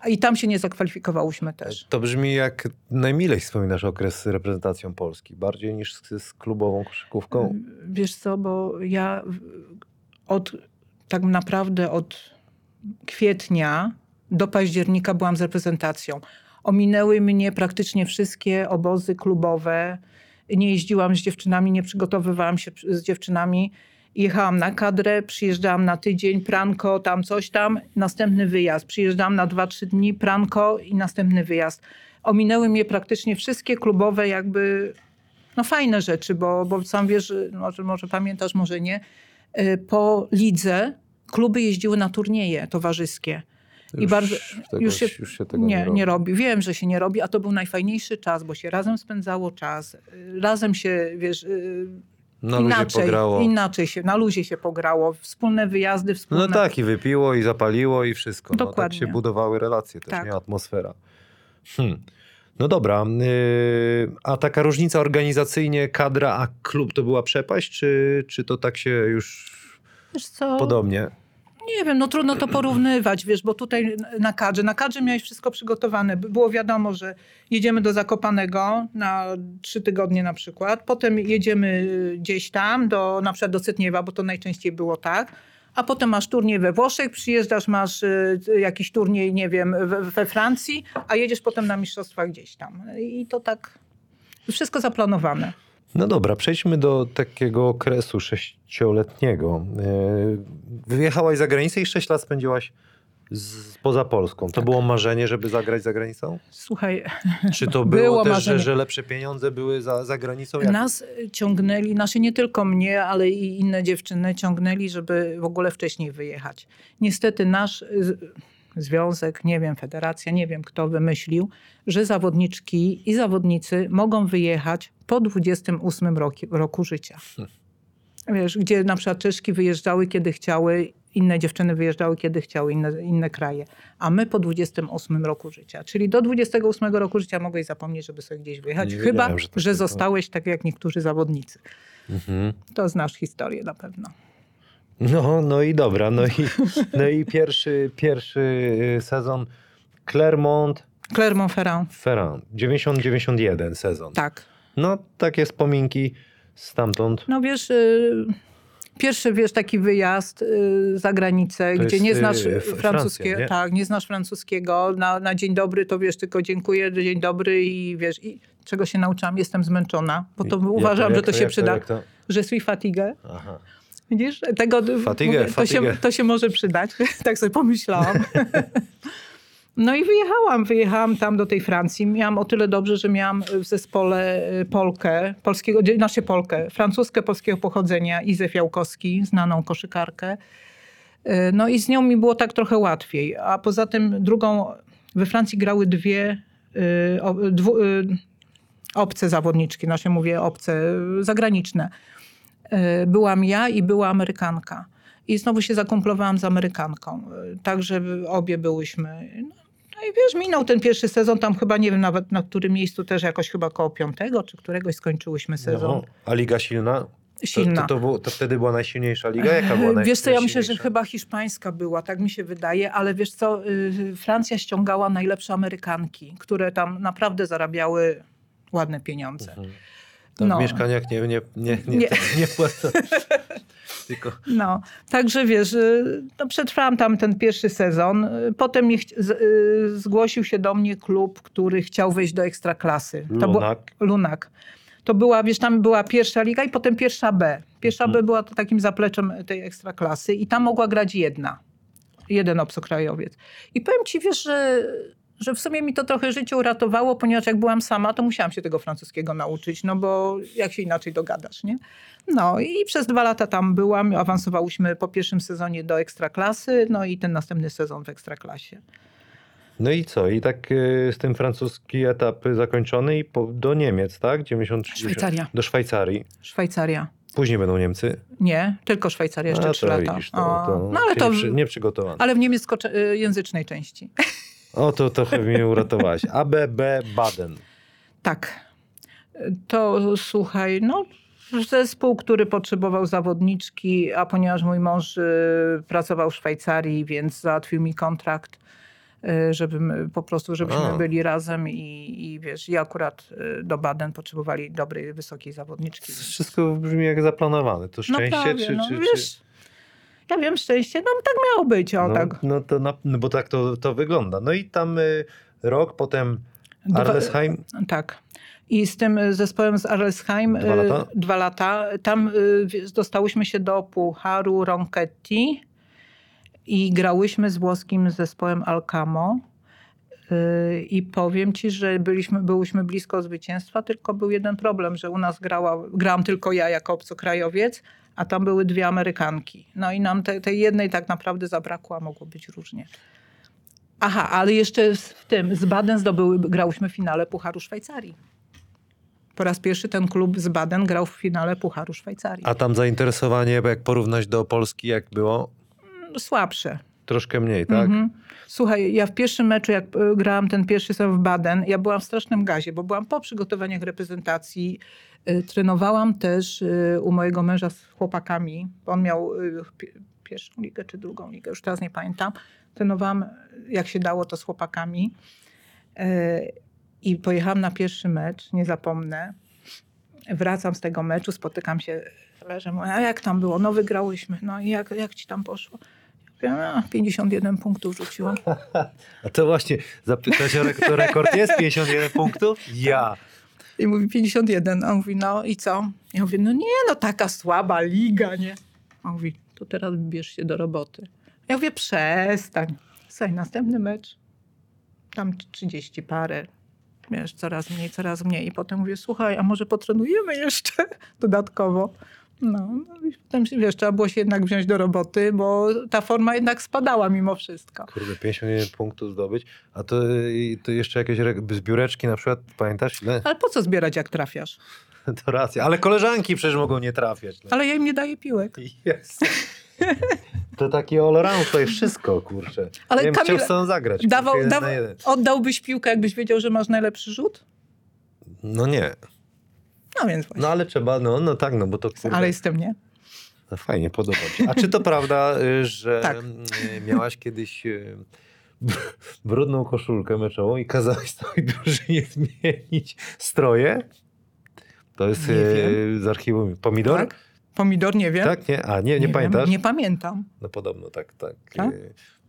A I tam się nie zakwalifikowałyśmy też. To brzmi jak najmilej wspominasz okres z reprezentacją Polski. Bardziej niż z, z klubową koszykówką. Wiesz co, bo ja od tak naprawdę od kwietnia do października byłam z reprezentacją. Ominęły mnie praktycznie wszystkie obozy klubowe. Nie jeździłam z dziewczynami, nie przygotowywałam się z dziewczynami. Jechałam na kadrę, przyjeżdżałam na tydzień, pranko, tam coś tam, następny wyjazd. Przyjeżdżałam na 2-3 dni, pranko i następny wyjazd. ominęły mnie praktycznie wszystkie klubowe jakby, no fajne rzeczy, bo, bo sam wiesz, może, może pamiętasz, może nie, y, po lidze kluby jeździły na turnieje towarzyskie. I Już bardzo, tego- już, się, już się tego nie, nie nie, robi. robi. Wiem, że się nie robi, a to był najfajniejszy czas, bo się razem spędzało czas. y, Razem się, wiesz, y, Na luzie inaczej, pograło. inaczej się, na luzie się pograło. Wspólne wyjazdy, wspólne... No tak, i wypiło, i zapaliło, i wszystko. No, tak Dokładnie. się budowały relacje też, Tak. nie? Atmosfera. Hmm. No dobra, yy, a taka różnica organizacyjnie, kadra, a klub to była przepaść, czy, czy to tak się już Wiesz co, podobnie? Nie wiem, no trudno to porównywać, wiesz, bo tutaj na kadrze, na kadrze miałeś wszystko przygotowane. By- Było wiadomo, że jedziemy do Zakopanego na trzy tygodnie na przykład, potem jedziemy gdzieś tam, do, na przykład do Cytniewa, bo to najczęściej było tak, a potem masz turniej we Włoszech, przyjeżdżasz, masz y, jakiś turniej, nie wiem, we Francji, a jedziesz potem na mistrzostwa gdzieś tam. I to tak, wszystko zaplanowane. No dobra, przejdźmy do takiego okresu sześcioletniego. Yy, Wyjechałaś za granicę i sześć lat spędziłaś z, poza Polską. To Tak. było marzenie, żeby zagrać za granicą? Słuchaj, Czy to było, Było też, że, że lepsze pieniądze były za, za granicą? Jak- Nas ciągnęli, znaczy nie tylko mnie, ale i inne dziewczyny ciągnęli, żeby w ogóle wcześniej wyjechać. Niestety nasz y, związek, nie wiem, federacja, nie wiem kto wymyślił, że zawodniczki i zawodnicy mogą wyjechać po 28 roku, roku życia. Wiesz, gdzie na przykład Czeszki wyjeżdżały kiedy chciały, inne dziewczyny wyjeżdżały kiedy chciały, inne, inne kraje. A my po 28 roku życia. Czyli do 28 roku życia mogłeś zapomnieć, żeby sobie gdzieś wyjechać. Nie Chyba, że że, tak tylko. zostałeś tak jak niektórzy zawodnicy. Mhm. To znasz historię na pewno. No, no i dobra. No i, no i pierwszy, pierwszy y, sezon Clermont Clermont-Ferrand. Ferrand. 90-91 sezon. Tak. No, takie wspominki stamtąd. No wiesz, y, pierwszy wiesz taki wyjazd y, za granicę, To gdzie jest, nie y, znasz F- francuskiego. Nie? Tak, nie znasz francuskiego. Na, na dzień dobry to wiesz tylko dziękuję, dzień dobry i wiesz, i czego się nauczyłam, jestem zmęczona, bo to Jak uważam, jak że to się jak przyda. jak to? Że suis fatigue. Aha. Widzisz? Tego, Fatigue, to, się, to się może przydać. tak sobie pomyślałam. No i wyjechałam, wyjechałam tam do tej Francji. Miałam o tyle dobrze, że miałam w zespole y, Polkę, polskiego, znaczy Polkę, francuskę polskiego pochodzenia, Izę Fiałkowski, znaną koszykarkę. Y, No i z nią mi było tak trochę łatwiej. A poza tym drugą, we Francji grały dwie y, dwu, obce zawodniczki, nasze mówię obce, zagraniczne. Y, Byłam ja i była Amerykanka. I znowu się zakumplowałam z Amerykanką. Y, Także obie byłyśmy. No, no i wiesz, minął ten pierwszy sezon, tam chyba nie wiem nawet na którym miejscu, też jakoś chyba koło piątego czy któregoś skończyłyśmy sezon. No, a Liga silna? Silna. To, to, to, było, to wtedy była najsilniejsza liga? Jaka była naj, Wiesz co, ja myślę, że chyba hiszpańska była, tak mi się wydaje, ale wiesz co, y, Francja ściągała najlepsze Amerykanki, które tam naprawdę zarabiały ładne pieniądze. Tam no. w mieszkaniach nie, nie, nie, nie, Nie. nie płacą. Tylko No, także wiesz, y, no przetrwałam tam ten pierwszy sezon. Y, Potem y, zgłosił się do mnie klub, który chciał wejść do ekstraklasy. To Lunak. Lunak. To była, wiesz, tam była pierwsza liga i potem pierwsza B. Pierwsza Mhm. B była to takim zapleczem tej ekstraklasy i tam mogła grać jedna. Jeden obcokrajowiec. I powiem ci, wiesz, że, że w sumie mi to trochę życie uratowało, ponieważ jak byłam sama, to musiałam się tego francuskiego nauczyć, no bo jak się inaczej dogadasz, nie? No i przez dwa lata tam byłam, awansowałyśmy po pierwszym sezonie do ekstraklasy, no i ten następny sezon w ekstraklasie. No i co? I tak y, z tym francuski etap zakończony i po, do Niemiec, tak? 93. Szwajcaria. Do Szwajcarii. Szwajcaria. Później będą Niemcy. Nie, tylko Szwajcaria jeszcze A, trzy lata. widzisz, to, to, no ale to, nie, przy, nie przygotowany. ale w niemieckojęzycznej części. O, to trochę mnie uratowałaś. ABB Baden. Tak. To słuchaj, no zespół, który potrzebował zawodniczki, a ponieważ mój mąż y, pracował w Szwajcarii, więc załatwił mi kontrakt, y, żebym po prostu, żebyśmy A. byli razem i, i wiesz, i akurat y, do Baden potrzebowali dobrej, wysokiej zawodniczki. Wszystko brzmi jak zaplanowane. To szczęście, no prawie, czy, no, czy, wiesz, czy... ja wiem, szczęście, no tak miało być, o No, tak. no to no bo tak to, to wygląda. No i tam y, rok, potem Dwa- Arlesheim. Tak. I z tym y, zespołem z Arlesheim Dwa y, lata? dwa lata. Tam y, dostałyśmy się do Pucharu Ronchetti i grałyśmy z włoskim zespołem Alcamo. Yy, I powiem ci, że byliśmy, byłyśmy blisko zwycięstwa, tylko był jeden problem, że u nas grała, grałam tylko ja jako obcokrajowiec, a tam były dwie Amerykanki. No i nam te, tej jednej tak naprawdę zabrakło, a mogło być różnie. Aha, ale jeszcze w tym, z Baden zdobyły, grałyśmy w finale Pucharu Szwajcarii. Po raz pierwszy ten klub z Baden grał w finale Pucharu Szwajcarii. A tam zainteresowanie, jak porównać do Polski, jak było? Słabsze. Troszkę mniej, tak? Mhm. Słuchaj, ja w pierwszym meczu, jak e, grałam ten pierwszy sezon w Baden, ja byłam w strasznym gazie, bo byłam po przygotowaniach reprezentacji. E, Trenowałam też e, u mojego męża z chłopakami, on miał pi- pierwszą ligę czy drugą ligę, już teraz nie pamiętam. Trenowałam, jak się dało, to z chłopakami. I pojechałam na pierwszy mecz, nie zapomnę. Wracam z tego meczu, spotykam się z. Mówię, A jak tam było? No wygrałyśmy. No i jak, jak ci tam poszło? Ja mówię, a, 51 punktów rzuciłam. A to właśnie, zapytać o rek- to rekord jest 51 punktów? Ja. I mówi 51. A on mówi, no i co? Ja mówię, no nie, no taka słaba liga, nie? A on mówi, to teraz bierz się do roboty. Ja mówię, przestań. Słuchaj, następny mecz, tam 30 parę, wiesz, coraz mniej, coraz mniej. I potem mówię, słuchaj, a może potrenujemy jeszcze dodatkowo? No, no i potem, wiesz, trzeba było się jednak wziąć do roboty, bo ta forma jednak spadała mimo wszystko. Kurde, 51 punktów zdobyć. A to, to jeszcze jakieś re- zbióreczki na przykład, pamiętasz ile? Ale po co zbierać, jak trafiasz? To racja. Ale koleżanki przecież mogą nie trafiać. No. Ale ja im nie daję piłek. Jest. To taki all-around, to jest wszystko, kurczę. Ale bym Kamil, tą zagrać. Dawał, kurczę, dawał, oddałbyś piłkę, jakbyś wiedział, że masz najlepszy rzut? No nie. No więc właśnie. No ale trzeba, no, no tak, no bo to kurde, Ale jestem nie. no, fajnie, podoba mi się. A czy to prawda, y, że Tak. y, miałaś kiedyś y, brudną koszulkę meczową i kazałaś całej drużynie zmienić stroje? To jest Nie z archiwum. Pomidor? Tak? Pomidor nie wiem. Tak, nie? A, nie, nie, wiem, pamiętasz? Nie pamiętam. No podobno tak, tak. Tak?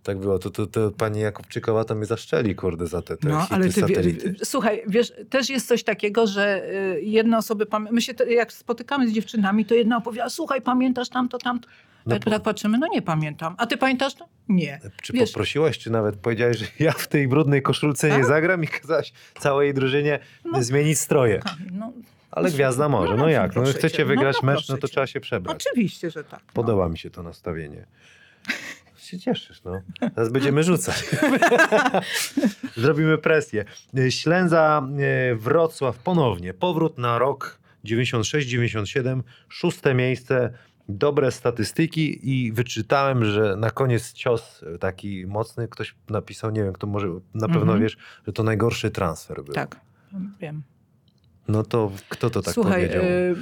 Tak było. To, to, to pani Jakubczykowa to mnie zaszczeli, kurde, za te, te No, ale ty satelity. słuchaj, wiesz, też jest coś takiego, że y, jedne osoby, pamię- my się jak spotykamy z dziewczynami, to jedna opowiada, słuchaj, pamiętasz tamto, tamto. No tak, po- tak patrzymy, no nie pamiętam. A ty pamiętasz to? Nie. Czy Wiesz- poprosiłaś, czy nawet powiedziałaś, że ja w tej brudnej koszulce nie Tak? zagram i kazałaś całej drużynie No. zmienić stroje? Kamil, No, Ale no, gwiazda może. No no, jak? No chcecie. No, wygrać no, mecz, no to trzeba się przebrać. oczywiście, że tak. No. Podoba mi się to nastawienie. Się cieszysz, no. Teraz będziemy rzucać. Zrobimy presję. Ślęza e, Wrocław ponownie. Powrót na rok 96-97. Szóste miejsce. Dobre statystyki i wyczytałem, że na koniec cios taki mocny. Ktoś napisał, nie wiem, kto może, na pewno Mhm. wiesz, że to najgorszy transfer był. Tak, wiem. No to kto to tak Słuchaj, powiedział? y,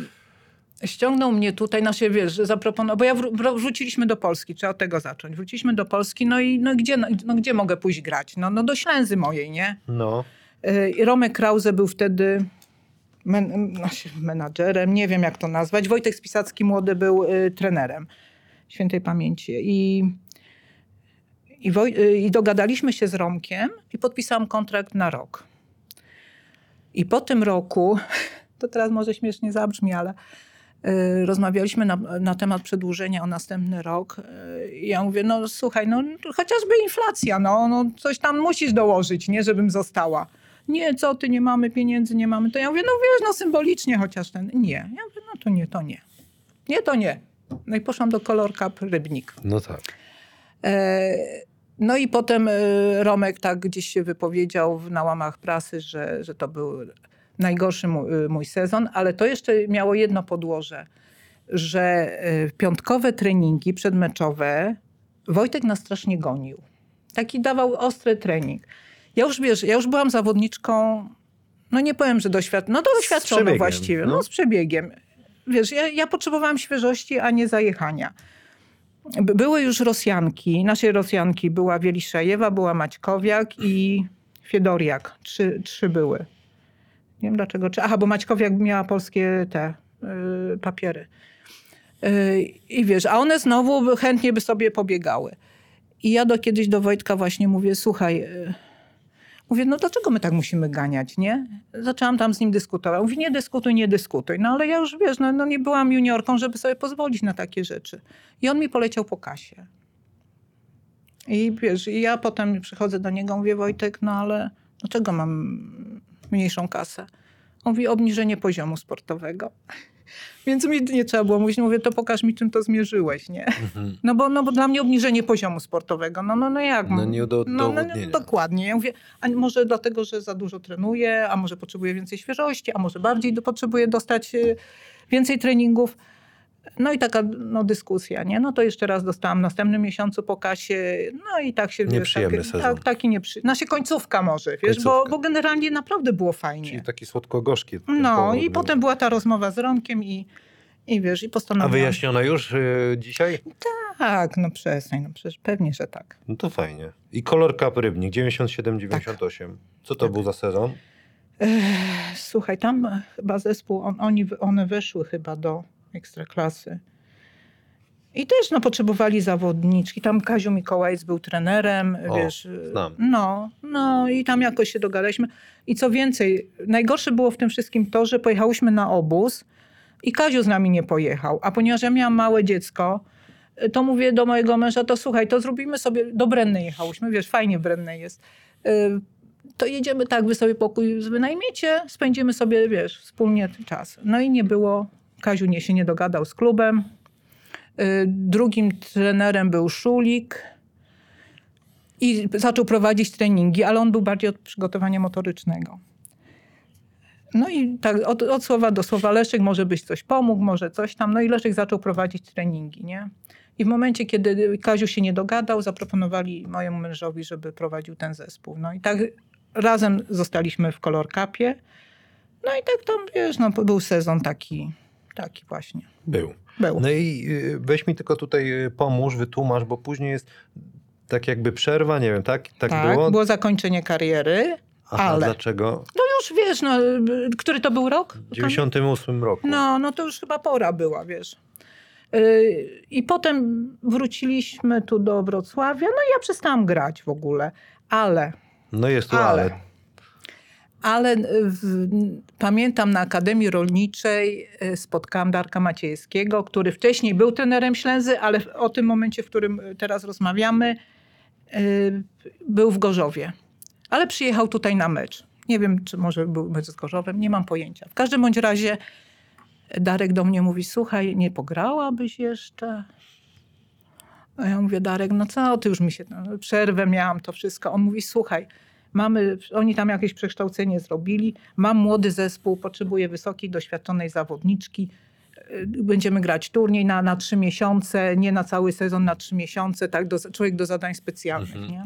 ściągnął mnie tutaj, no się wiesz, zaproponował, bo ja wró- wróciliśmy do Polski, trzeba od tego zacząć. Wróciliśmy do Polski, no i no, gdzie, no, gdzie mogę pójść grać? No, no do Ślęzy mojej, nie? No. Y, i Romek Krause był wtedy men, no, się- menadżerem, nie wiem jak to nazwać. Wojtek Spisacki młody był y, trenerem świętej pamięci. I, i, Woj, y, I dogadaliśmy się z Romkiem i podpisałam kontrakt na rok. I po tym roku, to teraz może śmiesznie zabrzmi, ale y, rozmawialiśmy na, na temat przedłużenia o następny rok. Y, i ja mówię, no słuchaj, no chociażby inflacja, no, no coś tam musisz dołożyć, nie, żebym została. Nie, co ty, nie mamy pieniędzy, nie mamy. To ja mówię, no wiesz, no symbolicznie chociaż ten. Nie. Ja mówię, no to nie, to nie. Nie, to nie. No i poszłam do Color Cup Rybnik. No tak. E, No i potem e, Romek tak gdzieś się wypowiedział w- na łamach prasy, że, że to był najgorszy mój, e, mój sezon, ale to jeszcze miało jedno podłoże, że e, piątkowe treningi przedmeczowe Wojtek nas strasznie gonił. Taki dawał ostry trening. Ja już wiesz, ja już byłam zawodniczką, no nie powiem, że doświadczoną, no to doświadczoną właściwie, no. no z przebiegiem. Wiesz, ja, ja potrzebowałam świeżości, a nie zajechania. Były już Rosjanki. Naszej Rosjanki była Wieliszejewa, była Maćkowiak i Fiedoriak. Trzy, trzy były. Nie wiem dlaczego. Czy, aha, bo Maćkowiak miała polskie te y, papiery. Y, I wiesz, a one znowu chętnie by sobie pobiegały. I ja do, kiedyś do Wojtka właśnie mówię, słuchaj, y, mówię, no dlaczego my tak musimy ganiać, nie? Zaczęłam tam z nim dyskutować. Mówi, nie dyskutuj, nie dyskutuj. No ale ja już, wiesz, no, no nie byłam juniorką, żeby sobie pozwolić na takie rzeczy. I on mi poleciał po kasie. I wiesz, i ja potem przychodzę do niego, mówię, Wojtek, no ale dlaczego mam mniejszą kasę? On mówi, obniżenie poziomu sportowego. Więc mi nie trzeba było mówić, mówię, to pokaż mi, czym to zmierzyłeś, nie? No bo, no bo dla mnie obniżenie poziomu sportowego, no, no, no jak? No nie do no, no, no, udowodnienia. dokładnie. Ja mówię, a może dlatego, że za dużo trenuję, a może potrzebuję więcej świeżości, a może bardziej do, potrzebuję dostać y, więcej treningów. No i taka no, dyskusja, nie? No to jeszcze raz dostałam w następnym miesiącu po kasie, no i tak się... wiesz, Nieprzyjemny tak, sezon. Tak, taki nieprzy... Znaczy końcówka może, wiesz, bo, Końcówka. bo generalnie naprawdę było fajnie. Czyli taki słodko-gorzki. No i potem była ta rozmowa z Romkiem i, i wiesz, i A postanowiłam... wyjaśniona już y, dzisiaj? Tak, no przestań, no przecież pewnie, że tak. No to fajnie. I Color Cup Rybnik 97-98. Co to był za sezon? Słuchaj, tam chyba zespół, on, oni, one weszły chyba do ekstraklasy. I też no, potrzebowali zawodniczki. Tam Kaziu Mikołajc był trenerem, O, wiesz. znam. No, no i tam jakoś się dogadaliśmy. I co więcej, najgorsze było w tym wszystkim to, że pojechałyśmy na obóz i Kaziu z nami nie pojechał. A ponieważ ja miałam małe dziecko, e, to mówię do mojego męża, to słuchaj, to zrobimy sobie, do Brennej jechałyśmy, wiesz, fajnie w Brennej jest. Y, To jedziemy tak, wy sobie pokój wynajmiecie, spędzimy sobie, wiesz, wspólnie czas. No i nie było, Kaziu nie się nie dogadał z klubem. Y, Drugim trenerem był Szulik i zaczął prowadzić treningi, ale on był bardziej od przygotowania motorycznego. No i tak od, od słowa do słowa Leszek może byś coś pomógł, może coś tam. No i Leszek zaczął prowadzić treningi, nie? I w momencie, kiedy Kaziu się nie dogadał, zaproponowali mojemu mężowi, żeby prowadził ten zespół. No i tak razem zostaliśmy w Color Cupie. No i tak tam, wiesz, no był sezon taki, taki właśnie. Był. Był. No i y, weź mi tylko tutaj y, pomóż, wytłumacz, bo później jest tak jakby przerwa, nie wiem, tak? Tak, tak, było? było zakończenie kariery, Aha, ale... dlaczego? No już wiesz, no, y, który to był rok? W 98 roku. No, no to już chyba pora była, wiesz. Yy, I potem wróciliśmy tu do Wrocławia, no i ja przestałam grać w ogóle, ale, No jest tu ale, ale. Ale w, pamiętam na Akademii Rolniczej y, spotkałam Darka Maciejskiego, który wcześniej był trenerem Ślęzy, ale o tym momencie, w którym teraz rozmawiamy, był w Gorzowie. Ale przyjechał tutaj na mecz. Nie wiem, czy może był mecz z Gorzowem, nie mam pojęcia. W każdym bądź razie Darek do mnie mówi, słuchaj, nie pograłabyś jeszcze? A ja mówię, Darek, no co, ty już mi się, no, przerwę miałam, to wszystko. On mówi, słuchaj, mamy, oni tam jakieś przekształcenie zrobili, mam młody zespół, potrzebuję wysokiej, doświadczonej zawodniczki, Y, będziemy grać turniej na, na trzy miesiące, nie na cały sezon, na trzy miesiące, tak, do, człowiek do zadań specjalnych, Mhm. nie?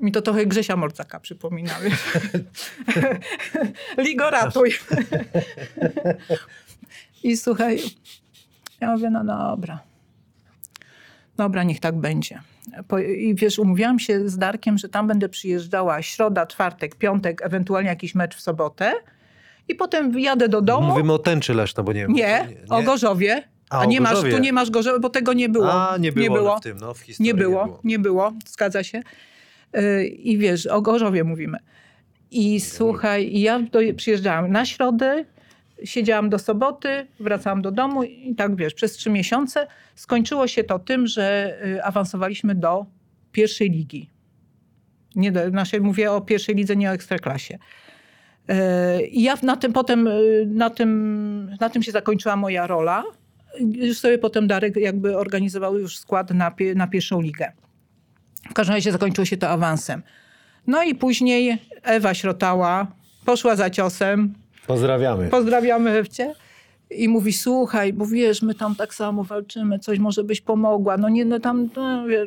Mi to trochę Grzesia Morcaka przypomina. wiesz. Ligo ratuj. I słuchaj, ja mówię, no dobra. Dobra, niech tak będzie. I wiesz, umówiłam się z Darkiem, że tam będę przyjeżdżała środa, czwartek, piątek, ewentualnie jakiś mecz w sobotę. I potem jadę do domu. Mówimy o tęczy Leszno, bo nie wiem. Nie, o Gorzowie. A, A, nie masz, tu nie masz Gorzowa, bo tego nie było. A, nie było, w tym, no, w historii Nie było, nie było, zgadza się. Yy, I wiesz, o Gorzowie mówimy. I słuchaj, ja do, przyjeżdżałam na środę, siedziałam do soboty, wracałam do domu i tak wiesz, przez trzy miesiące skończyło się to tym, że y, awansowaliśmy do pierwszej ligi. Nie do, znaczy mówię o pierwszej lidze, nie o ekstraklasie. Yy, I ja na tym potem, yy, na tym, na tym się zakończyła moja rola. Już sobie potem Darek jakby organizował już skład na, na pierwszą ligę. W każdym razie zakończyło się to awansem. No i później Ewa Śrotała poszła za ciosem. Pozdrawiamy. Pozdrawiamy Ewcie. I mówi, słuchaj, bo wiesz, my tam tak samo walczymy, coś może byś pomogła. No nie, no tam, no, wie.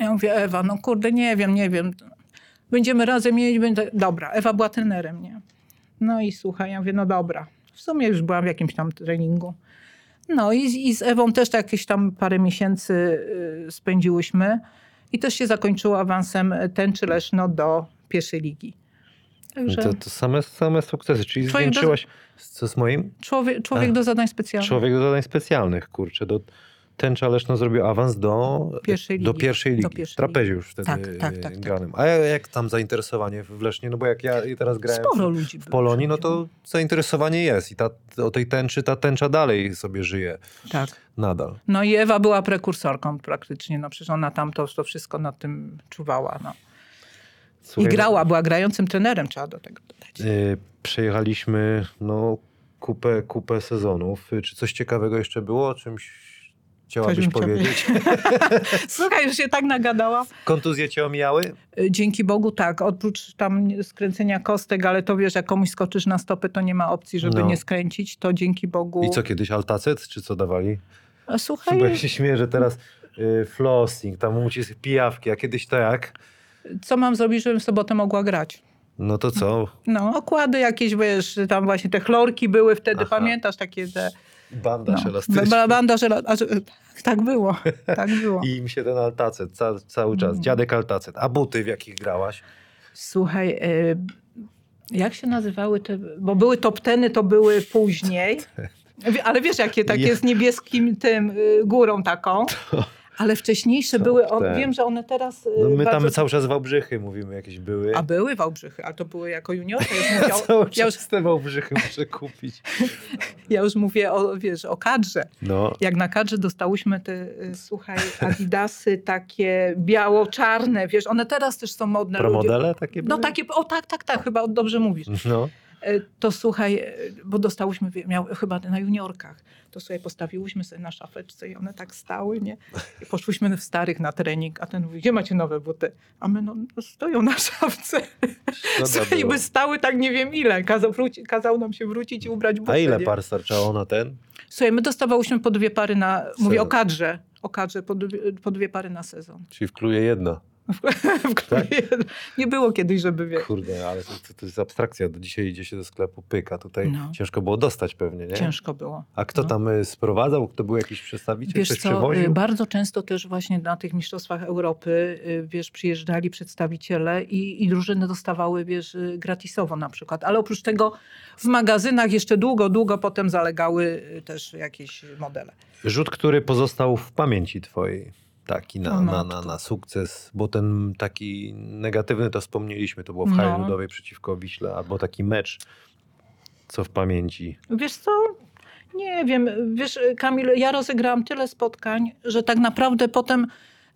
Ja mówię, Ewa, no kurde, nie wiem, nie wiem. Będziemy razem mieć, będzie... Dobra, Ewa była trenerem, nie? No i słuchaj, ja mówię, no dobra. W sumie już byłam w jakimś tam treningu. No i, i z Ewą też tak jakieś tam parę miesięcy y, spędziłyśmy. I też się zakończyło awansem Tęczy Leszno do pierwszej ligi. Także To, to same, same sukcesy, czyli do- zwiększyłaś, co z moim? człowiek, człowiek A. do zadań specjalnych. Człowiek do zadań specjalnych, kurczę. Do, Tęcza Leszno zrobił awans do Pierwszej do ligi. pierwszej ligi. Do w pierwszej trapezie już wtedy Tak, tak, tak, tak. granym. A jak tam zainteresowanie w Lesznie? No bo jak ja teraz grałem Sporo w, ludzi w Polonii, no to zainteresowanie jest i ta, o tej tęczy, ta tęcza dalej sobie żyje Tak. nadal. No i Ewa była prekursorką praktycznie, no przecież ona tam to, to wszystko nad tym czuwała, no. Słuchaj, I grała, była grającym trenerem, trzeba do tego dodać. Y, przejechaliśmy no, kupę, kupę sezonów. Y, Czy coś ciekawego jeszcze było? O czymś chciałabyś powiedzieć? Słuchaj, już się tak nagadała. Kontuzje cię omijały? Y, Dzięki Bogu tak, oprócz tam skręcenia kostek, ale to wiesz, jak komuś skoczysz na stopy, to nie ma opcji, żeby No. nie skręcić, to dzięki Bogu... I co kiedyś altacet, czy co dawali? A Słuchaj, Bo ja się śmieję, że teraz y, flossing, tam ucisk pijawki, a kiedyś to jak? Co mam zrobić, żebym w sobotę mogła grać? No to co? No, okłady jakieś, wiesz, tam właśnie te chlorki były wtedy, Aha. pamiętasz, takie te... Bandaż No, elastyczny. Tak było, tak było. I im się ten altacet ca, cały czas. Mm. Dziadek altacet. A buty w jakich grałaś? Słuchaj, y, jak się nazywały te, bo były top teny, to były później, ale wiesz, jakie takie Ja- z niebieskim tym y, górą taką. Ale wcześniejsze Top były, on, wiem, że one teraz... y, No my tam cały czas Wałbrzychy mówimy, jakieś były. A były Wałbrzychy, a to były jako juniorka. Ja już, mówię, cały ja, już, czas te Wałbrzychy muszę kupić. ja już mówię o, wiesz, o kadrze. No. Jak na kadrze dostałyśmy te, y, słuchaj, adidasy takie biało-czarne, wiesz, one teraz też są modne. ludzie- Promodele takie były? No takie, o tak, tak, tak, chyba dobrze mówisz. No. E, To słuchaj, e, bo dostałyśmy, miał, chyba na juniorkach, to sobie postawiłyśmy sobie na szafeczce i one tak stały, nie? I poszłyśmy w starych na trening, a ten mówi, gdzie macie nowe buty? A my, no, no stoją na szafce. Było. by stały tak nie wiem ile. Kazał, wróci, kazał nam się wrócić i ubrać buty. A ile nie? par starczało na ten? Słuchaj, my dostawałyśmy po dwie pary na, mówię o Sezon. kadrze, o kadrze, po dwie, po dwie pary na sezon. Czyli wkluje jedna. W której Nie było kiedyś, żeby wie. Kurde, ale to, to, to jest abstrakcja. Do dzisiaj idzie się do sklepu pyka. Tutaj No. ciężko było dostać pewnie, nie? Ciężko było. A kto No. tam y, sprowadzał? Kto był jakiś przedstawiciel? Wiesz Ktoś co, y, bardzo często też właśnie na tych mistrzostwach Europy, y, wiesz, przyjeżdżali przedstawiciele i, i drużyny dostawały, wiesz, gratisowo na przykład. Ale oprócz tego w magazynach jeszcze długo, długo potem zalegały też jakieś modele. Rzut, który pozostał w pamięci twojej. Taki na, O na, matko. na, na sukces, bo ten taki negatywny to wspomnieliśmy, to było w No. hali ludowej przeciwko Wiśle, albo taki mecz, co w pamięci. Wiesz co, nie wiem, wiesz Kamil, ja rozegrałam tyle spotkań, że tak naprawdę potem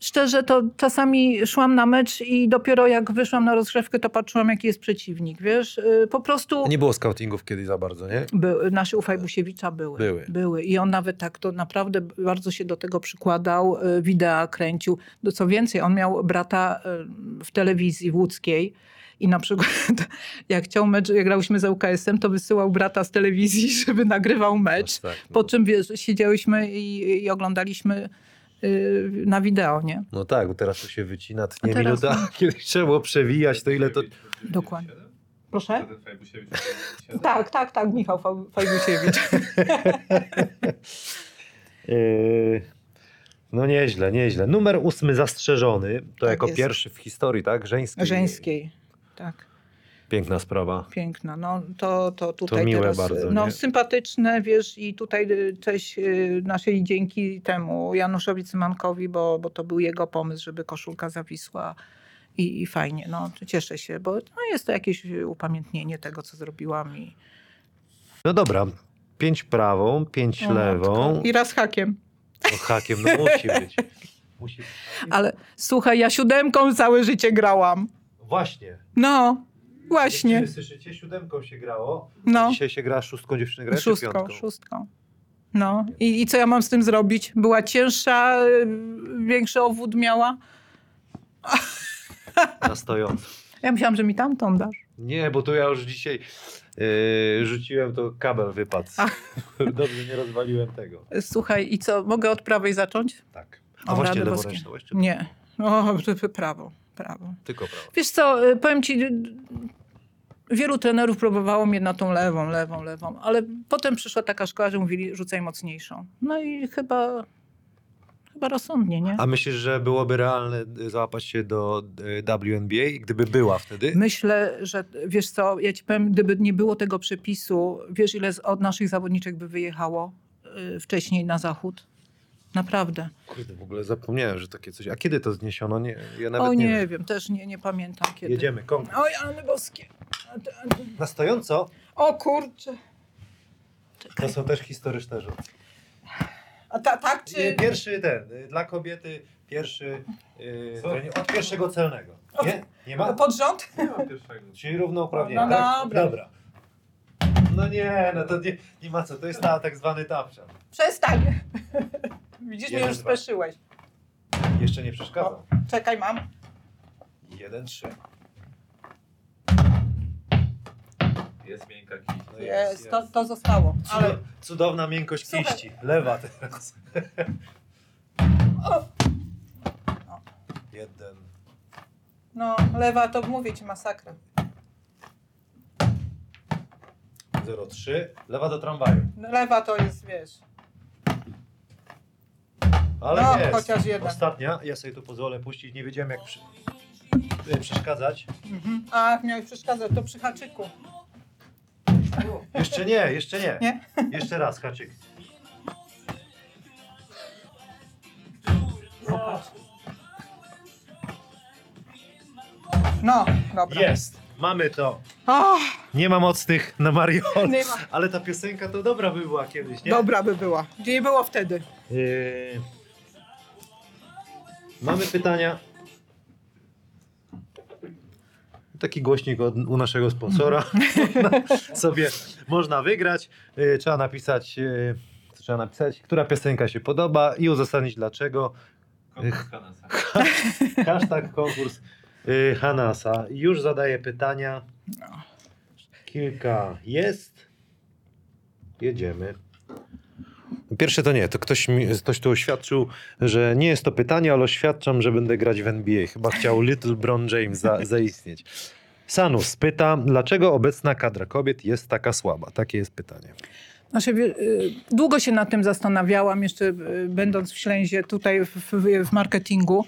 Szczerze, to czasami szłam na mecz i dopiero jak wyszłam na rozgrzewkę, to patrzyłam, jaki jest przeciwnik, wiesz? Y, Po prostu... Nie było scoutingów kiedyś za bardzo, nie? Były, nasze u Fajbusiewicza były. Były. Były. I on nawet tak to naprawdę bardzo się do tego przykładał, y, wideo kręcił. No, co więcej, on miał brata y, w telewizji w łódzkiej i na przykład jak chciał mecz, jak grałyśmy z UKS-em, to wysyłał brata z telewizji, żeby nagrywał mecz. Tak, no. Po czym wiesz, siedziałyśmy i, i oglądaliśmy na wideo, nie? No tak, bo teraz to się wycina, tnie teraz minuta, trzeba było przewijać, to ile to... Dokładnie. Proszę? Tak, tak, tak, Michał Fa- Fajbusiewicz. Yy, No nieźle, nieźle. Numer ósmy zastrzeżony, to Tak jako jest. pierwszy w historii, tak? Żeńskiej. Żeńskiej. Tak. Piękna sprawa. Piękna. No to, to tutaj miłe teraz, bardzo, no nie? sympatyczne, wiesz, i tutaj y, cześć y, naszej dzięki temu Januszowi Cymankowi, bo, bo to był jego pomysł, żeby koszulka zawisła i, i fajnie, no cieszę się, bo no, jest to jakieś upamiętnienie tego, co zrobiłam i No dobra, pięć prawą, pięć o, lewą. i raz hakiem. No, hakiem, no musi być. Musi... Ale słuchaj, ja siódemką całe życie grałam. Właśnie. No, właśnie. Słyszycie, siódemką się grało. No. Dzisiaj się gra szóstką, dziewczyny grają Szóstką, piątką? szóstką. No I, i co ja mam z tym zrobić? Była cięższa, y, większy owód miała? Na stojąco. Ja myślałam, że mi tamtą dasz. Nie, bo tu ja już dzisiaj yy, rzuciłem, to kabel wypadł. Dobrze, nie rozwaliłem tego. Słuchaj, i co, mogę od prawej zacząć? Tak. A O, właśnie leworęczność? Czy... Nie. O, żeby prawo, prawo. Tylko prawo. Wiesz co, y, powiem ci, y, wielu trenerów próbowało mnie na tą lewą, lewą, lewą, ale potem przyszła taka szkoła, że mówili, rzucaj mocniejszą. No i chyba, chyba rozsądnie, nie? A myślisz, że byłoby realne y, załapać się do y, WNBA, gdyby była wtedy? Myślę, że wiesz co, ja ci powiem, gdyby nie było tego przepisu, wiesz ile od naszych zawodniczek by wyjechało y, wcześniej na zachód? Naprawdę. Kurde, w ogóle zapomniałem, że takie coś. A kiedy to zniesiono? Nie, ja nawet o nie, nie, wiem. wiem, też nie, nie pamiętam kiedy. Jedziemy, konkurs. Oj, ale boskie. Na stojąco O kurczę. to są też historyczne rzuty. A ta, tak czy... Nie, Pierwszy ten, y, dla kobiety, pierwszy y, trening- od pierwszego celnego. Nie? Nie ma? Pod rząd? Czyli równouprawnienie, No tak? dobra. dobra. No nie, no to nie, nie ma co, to jest ta, tak zwany tapczan. Przestań. Widzisz, mnie Jeden, już dwa. speszyłeś. Jeszcze nie przeszkadzam. Czekaj, mam. Jeden, trzy. Jest miękka kiść. No Jest, to, to zostało. Ale... Cudo- Cudowna miękkość Słuchaj. kiści. Lewa teraz. O, Jeden. no, lewa to mówię ci masakra. 0,3. Lewa do tramwaju. Lewa to jest, wiesz. Ale No, jest. chociaż jeden. Ostatnia. Ja sobie tu pozwolę puścić. Nie wiedziałem jak przy... y, przeszkadzać. Mhm. A, miałeś przeszkadzać, to przy haczyku. Jeszcze nie, jeszcze nie. Nie? Jeszcze raz, haczyk. No, dobra. Jest. Mamy to. O, Nie ma mocnych na Mariol. Nie ma. Ale ta piosenka to dobra by była kiedyś, nie? dobra by była. Gdzie nie było wtedy. Yy... Mamy pytania. Taki głośnik od, u naszego sponsora. Można sobie można wygrać. Yy, trzeba napisać, co trzeba napisać, która piosenka się podoba i uzasadnić dlaczego. Konkurs Hanasa. Hashtag konkurs yy, Hanasa. Już zadaję pytania. Kilka jest. Jedziemy. Pierwsze to nie, to ktoś, mi, ktoś tu oświadczył, że nie jest to pytanie, ale oświadczam, że będę grać w NBA. Chyba chciał Little Bron James za, zaistnieć. Sanus pyta, dlaczego obecna kadra kobiet jest taka słaba? Takie jest pytanie. Znaczy, y, długo się nad tym zastanawiałam, jeszcze y, będąc w Ślęzie tutaj w, w, w marketingu,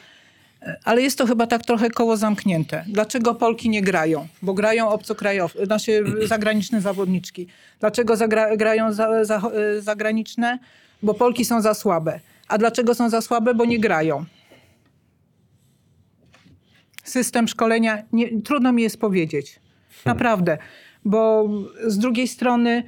ale jest to chyba tak trochę koło zamknięte. Dlaczego Polki nie grają? Bo grają obcokrajowe, znaczy zagraniczne zawodniczki. Dlaczego zagra, grają za, za, zagraniczne? Bo Polki są za słabe. A dlaczego są za słabe? Bo nie grają. System szkolenia, nie, trudno mi jest powiedzieć. Naprawdę. Bo z drugiej strony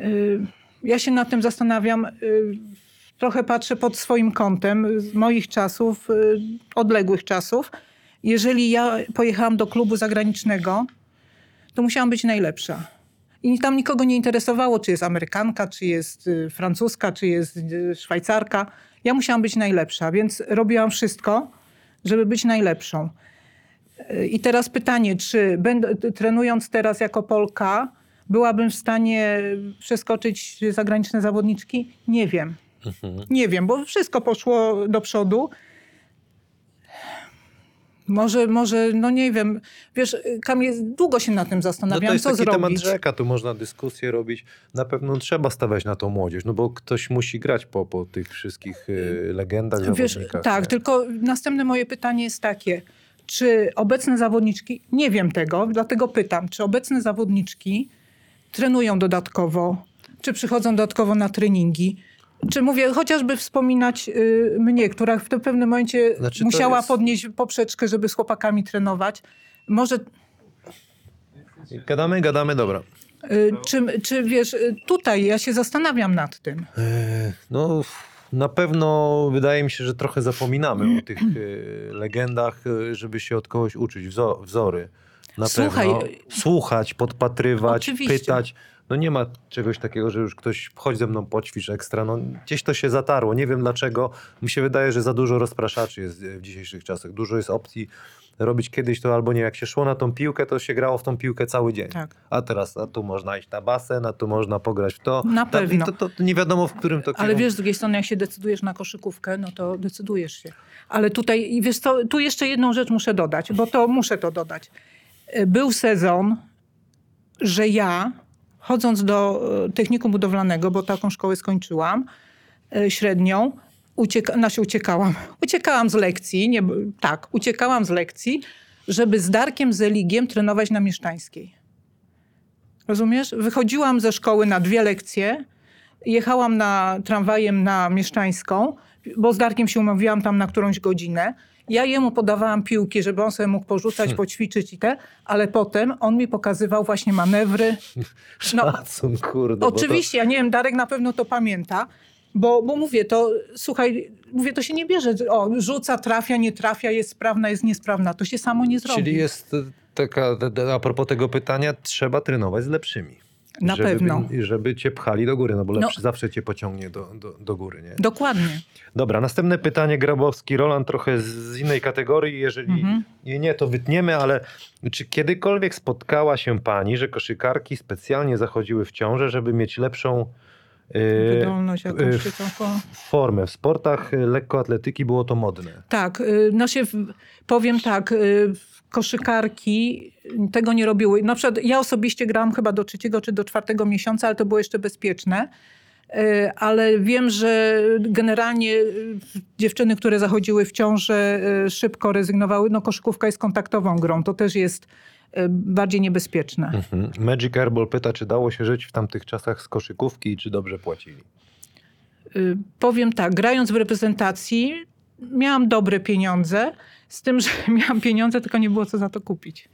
y, ja się nad tym zastanawiam. y, Trochę patrzę pod swoim kątem z moich czasów, y, odległych czasów. Jeżeli ja pojechałam do klubu zagranicznego, to musiałam być najlepsza. I tam nikogo nie interesowało, czy jest Amerykanka, czy jest y, Francuska, czy jest y, Szwajcarka. Ja musiałam być najlepsza, więc robiłam wszystko, żeby być najlepszą. I teraz pytanie, czy trenując teraz jako Polka, byłabym w stanie przeskoczyć zagraniczne zawodniczki? Nie wiem. Nie wiem, bo wszystko poszło do przodu. Może, może, no nie wiem. Wiesz, Kamil, długo się nad tym No to jest co taki temat zrobić. rzeka, tu można dyskusję robić. Na pewno trzeba stawiać na tą młodzież, no bo ktoś musi grać po, po tych wszystkich y, legendach, Wiesz, tak, nie? tylko następne moje pytanie jest takie. Czy obecne zawodniczki, nie wiem tego, dlatego pytam, czy obecne zawodniczki trenują dodatkowo, czy przychodzą dodatkowo na treningi, czy mówię, chociażby wspominać y, mnie, która w pewnym momencie Znaczy, musiała jest- podnieść poprzeczkę, żeby z chłopakami trenować. Może Gadamy, gadamy, dobra. y, czy, czy wiesz, y, tutaj ja się zastanawiam nad tym. E, No, na pewno wydaje mi się, że trochę zapominamy o tych e, legendach, e, żeby się od kogoś uczyć, wzo- wzory. Na Słuchaj, pewno. Słuchać, podpatrywać, Oczywiście. pytać. No nie ma czegoś takiego, że już ktoś chodź ze mną poćwicz ekstra. No, gdzieś to się zatarło. Nie wiem dlaczego. Mi się wydaje, że za dużo rozpraszaczy jest w dzisiejszych czasach. Dużo jest opcji robić kiedyś to albo nie. Jak się szło na tą piłkę, to się grało w tą piłkę cały dzień. Tak. A teraz a tu można iść na basen, a tu można pograć w to. Na pewno. To, to, to nie wiadomo, w którym to Ale kierunku. wiesz, z drugiej strony, jak się decydujesz na koszykówkę, no to decydujesz się. Ale tutaj, wiesz co, tu jeszcze jedną rzecz muszę dodać, bo to muszę to dodać. E, Był sezon, że ja, chodząc do e, technikum budowlanego, bo taką szkołę skończyłam, e, średnią, ucieka, znaczy uciekałam, uciekałam z lekcji, nie, tak, uciekałam z lekcji, żeby z Darkiem Zeligiem trenować na Mieszczańskiej. Rozumiesz? Wychodziłam ze szkoły na dwie lekcje, Jechałam na tramwajem na Mieszczańską, bo z Darkiem się umówiłam tam na którąś godzinę. Ja jemu podawałam piłki, żeby on sobie mógł porzucać, poćwiczyć i te, ale potem on mi pokazywał właśnie manewry. No, Szacun, kurde. bo to- Oczywiście, ja nie wiem, Darek na pewno to pamięta, bo, bo mówię, to słuchaj, mówię, to się nie bierze, o, rzuca, trafia, nie trafia, jest sprawna, jest niesprawna, to się samo nie zrobi. Czyli jest e, taka, a propos tego pytania, trzeba trenować z lepszymi. Na żeby, pewno. Żeby cię pchali do góry, no bo No. lepszy zawsze cię pociągnie do, do, do góry, nie? Dokładnie. Dobra, następne pytanie, Grabowski, Roland, trochę z- innej kategorii. Jeżeli Mhm. nie, to wytniemy, ale czy kiedykolwiek spotkała się pani, że koszykarki specjalnie zachodziły w ciążę, żeby mieć lepszą Wydolność jakąś y, czy taką. formę? W sportach y, lekkoatletyki było to modne. Tak, y, no się powiem tak, y, koszykarki tego nie robiły. Na przykład ja osobiście grałam chyba do trzeciego czy do czwartego miesiąca, ale to było jeszcze bezpieczne. Y, Ale wiem, że generalnie y, dziewczyny, które zachodziły w ciążę, y, szybko rezygnowały. No koszykówka jest kontaktową grą, to też jest y, bardziej niebezpieczne. Mhm. Magic Airball pyta, czy dało się żyć w tamtych czasach z koszykówki i czy dobrze płacili? Y, Powiem tak, grając w reprezentacji miałam dobre pieniądze, z tym, że miałam pieniądze, tylko nie było co za to kupić.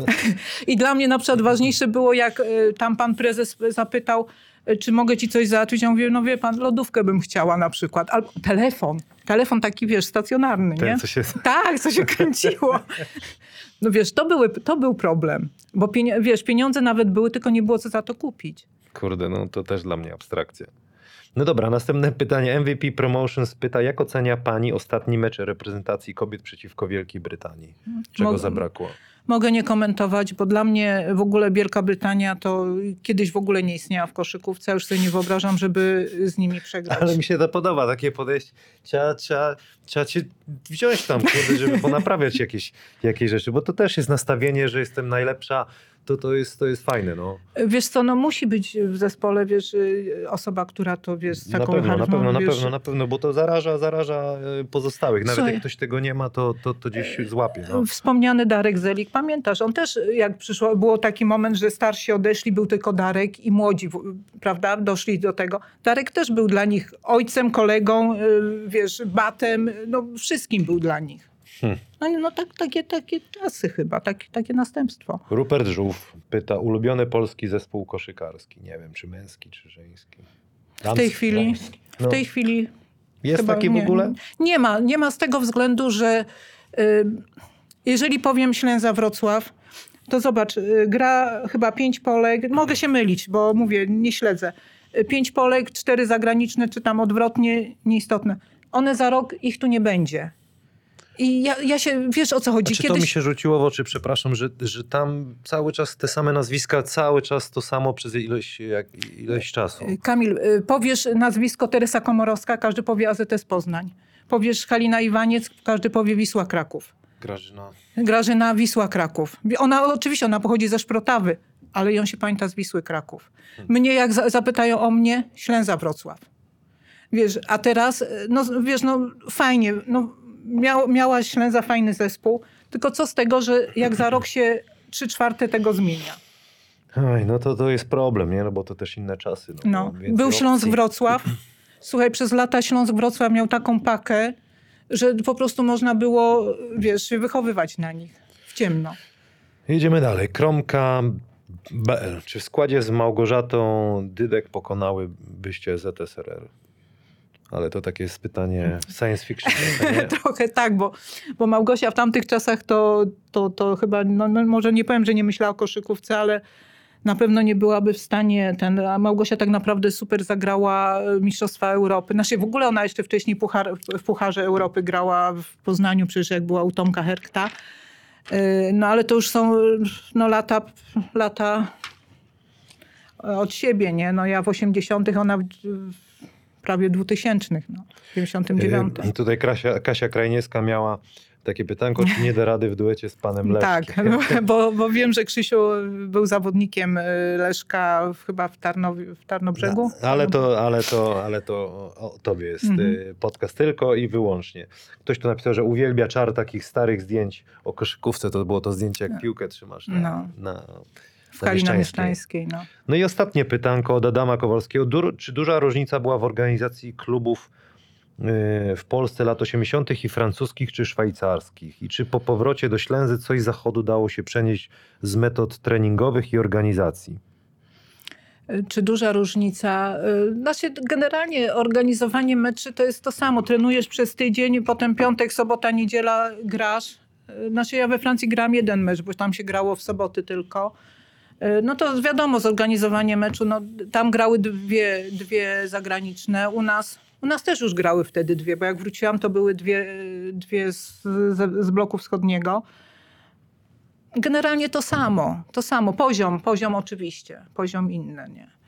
I dla mnie na przykład ważniejsze było, jak y, tam pan prezes zapytał, y, czy mogę ci coś załatwić. Ja mówię, no wie pan, lodówkę bym chciała na przykład. Albo telefon. Telefon taki, wiesz, stacjonarny, Ten, nie? co się... Tak, co się kręciło. No wiesz, to, były, to był problem. Bo pienie- wiesz, pieniądze nawet były, tylko nie było co za to kupić. Kurde, no to też dla mnie abstrakcja. No dobra, następne pytanie. MVP Promotions pyta, jak ocenia pani ostatni mecz reprezentacji kobiet przeciwko Wielkiej Brytanii? Czego zabrakło? Mogę nie komentować, bo dla mnie w ogóle Wielka Brytania to kiedyś w ogóle nie istniała w koszykówce. Ja Już sobie nie wyobrażam, żeby z nimi przegrać. Ale mi się to podoba, takie podejście. Trzeba, trzeba, trzeba cię wziąć tam, żeby ponaprawiać jakieś, jakieś rzeczy, bo to też jest nastawienie, że jestem najlepsza, to, to, jest, to jest fajne. No. Wiesz co, no musi być w zespole, wiesz, y, osoba, która to, wiesz, z Na taką pewno, na pewno, na wiesz, pewno, na pewno, bo to zaraża, zaraża e, pozostałych. Nawet Słuchaj. jak ktoś tego nie ma, to, to, to gdzieś złapie. No. Wspomniany Darek Zelik, pamiętasz, on też jak przyszło, było taki moment, że starsi odeszli, był tylko Darek i młodzi, prawda, doszli do tego. Darek też był dla nich ojcem, kolegą, y, wiesz, batem, no wszystkim był dla nich. Hmm. No, no tak, takie, takie czasy chyba, tak, takie następstwo. Rupert Żółw pyta, ulubiony polski zespół koszykarski. Nie wiem, czy męski, czy żeński. W tej chwili, No. w tej chwili Jest chyba taki w nie, ogóle? Nie ma, nie ma z tego względu, że y, jeżeli powiem Ślęza Wrocław, to zobacz, y, gra chyba pięć Polek, mogę się mylić, bo mówię, nie śledzę. Y, Pięć Polek, cztery zagraniczne, czy tam odwrotnie, nieistotne. One za rok, ich tu nie będzie. I ja, ja się, wiesz o co chodzi. Czy to mi się rzuciło w oczy, przepraszam, że, że tam cały czas te same nazwiska, cały czas to samo przez ilość, jak, ilość czasu. Kamil, y, powiesz nazwisko Teresa Komorowska, każdy powie AZS Poznań. Powiesz Halina Iwaniec, każdy powie Wisła Kraków. Grażyna. Grażyna Wisła Kraków. Ona oczywiście, ona pochodzi ze Szprotawy, ale ją się pamięta z Wisły Kraków. Mnie jak za, zapytają o mnie, Ślęza Wrocław. Wiesz, a teraz, no wiesz, no fajnie, no miał, miała Ślęza fajny zespół, tylko co z tego, że jak za rok się trzy czwarte tego zmienia. Oj, no to, to jest problem, nie? No bo to też inne czasy. No, No, był Śląsk. Wrocław. Słuchaj, przez lata Śląsk Wrocław miał taką pakę, że po prostu można było, wiesz, się wychowywać na nich w ciemno. Jedziemy dalej. Kromka BL. Czy w składzie z Małgorzatą Dydek pokonałybyście ZSRR? Ale to takie jest pytanie science fiction. trochę, tak, bo, bo Małgosia w tamtych czasach to, to, to chyba, no, no może nie powiem, że nie myślała o koszykówce, ale na pewno nie byłaby w stanie ten, a Małgosia tak naprawdę super zagrała e, Mistrzostwa Europy. Znaczy w ogóle ona jeszcze wcześniej puchar, w Pucharze Europy grała w Poznaniu, przecież jak była u Tomka Herkta. E, No ale to już są no, lata, lata od siebie, nie? No ja w 80., ona w prawie 2000, no, w 99. Y, Tutaj Kasia, Kasia Krajniewska miała takie pytanko, czy nie da rady w duecie z panem Leszkiem? Tak, bo, bo wiem, że Krzysiu był zawodnikiem y, Leszka w, chyba w, Tarnowi, w Tarnobrzegu. No, ale to, ale to, ale to o, tobie jest Mhm. y, podcast tylko i wyłącznie. Ktoś tu napisał, że uwielbia czar takich starych zdjęć o koszykówce. To było to zdjęcie, jak piłkę trzymasz na, No. na, W Kali na Mieszczańskiej. Mieszczańskiej, no. No i ostatnie pytanko od Adama Kowalskiego. Czy duża różnica była w organizacji klubów yy, w Polsce lat 80. i francuskich czy szwajcarskich? I czy po powrocie do Ślęzy coś z zachodu dało się przenieść z metod treningowych i organizacji? Czy duża różnica? Y, Znaczy, generalnie organizowanie meczy to jest to samo. Trenujesz przez tydzień, potem piątek, sobota, niedziela grasz. Y, Znaczy, ja we Francji grałam jeden mecz, bo tam się grało w soboty tylko. Y, No to wiadomo, zorganizowanie meczu, no, tam grały dwie, dwie zagraniczne. U nas, u nas też już grały wtedy dwie, bo jak wróciłam, to były dwie, dwie z, z bloku wschodniego. Generalnie to samo, to samo. Poziom, poziom oczywiście, poziom inny, nie?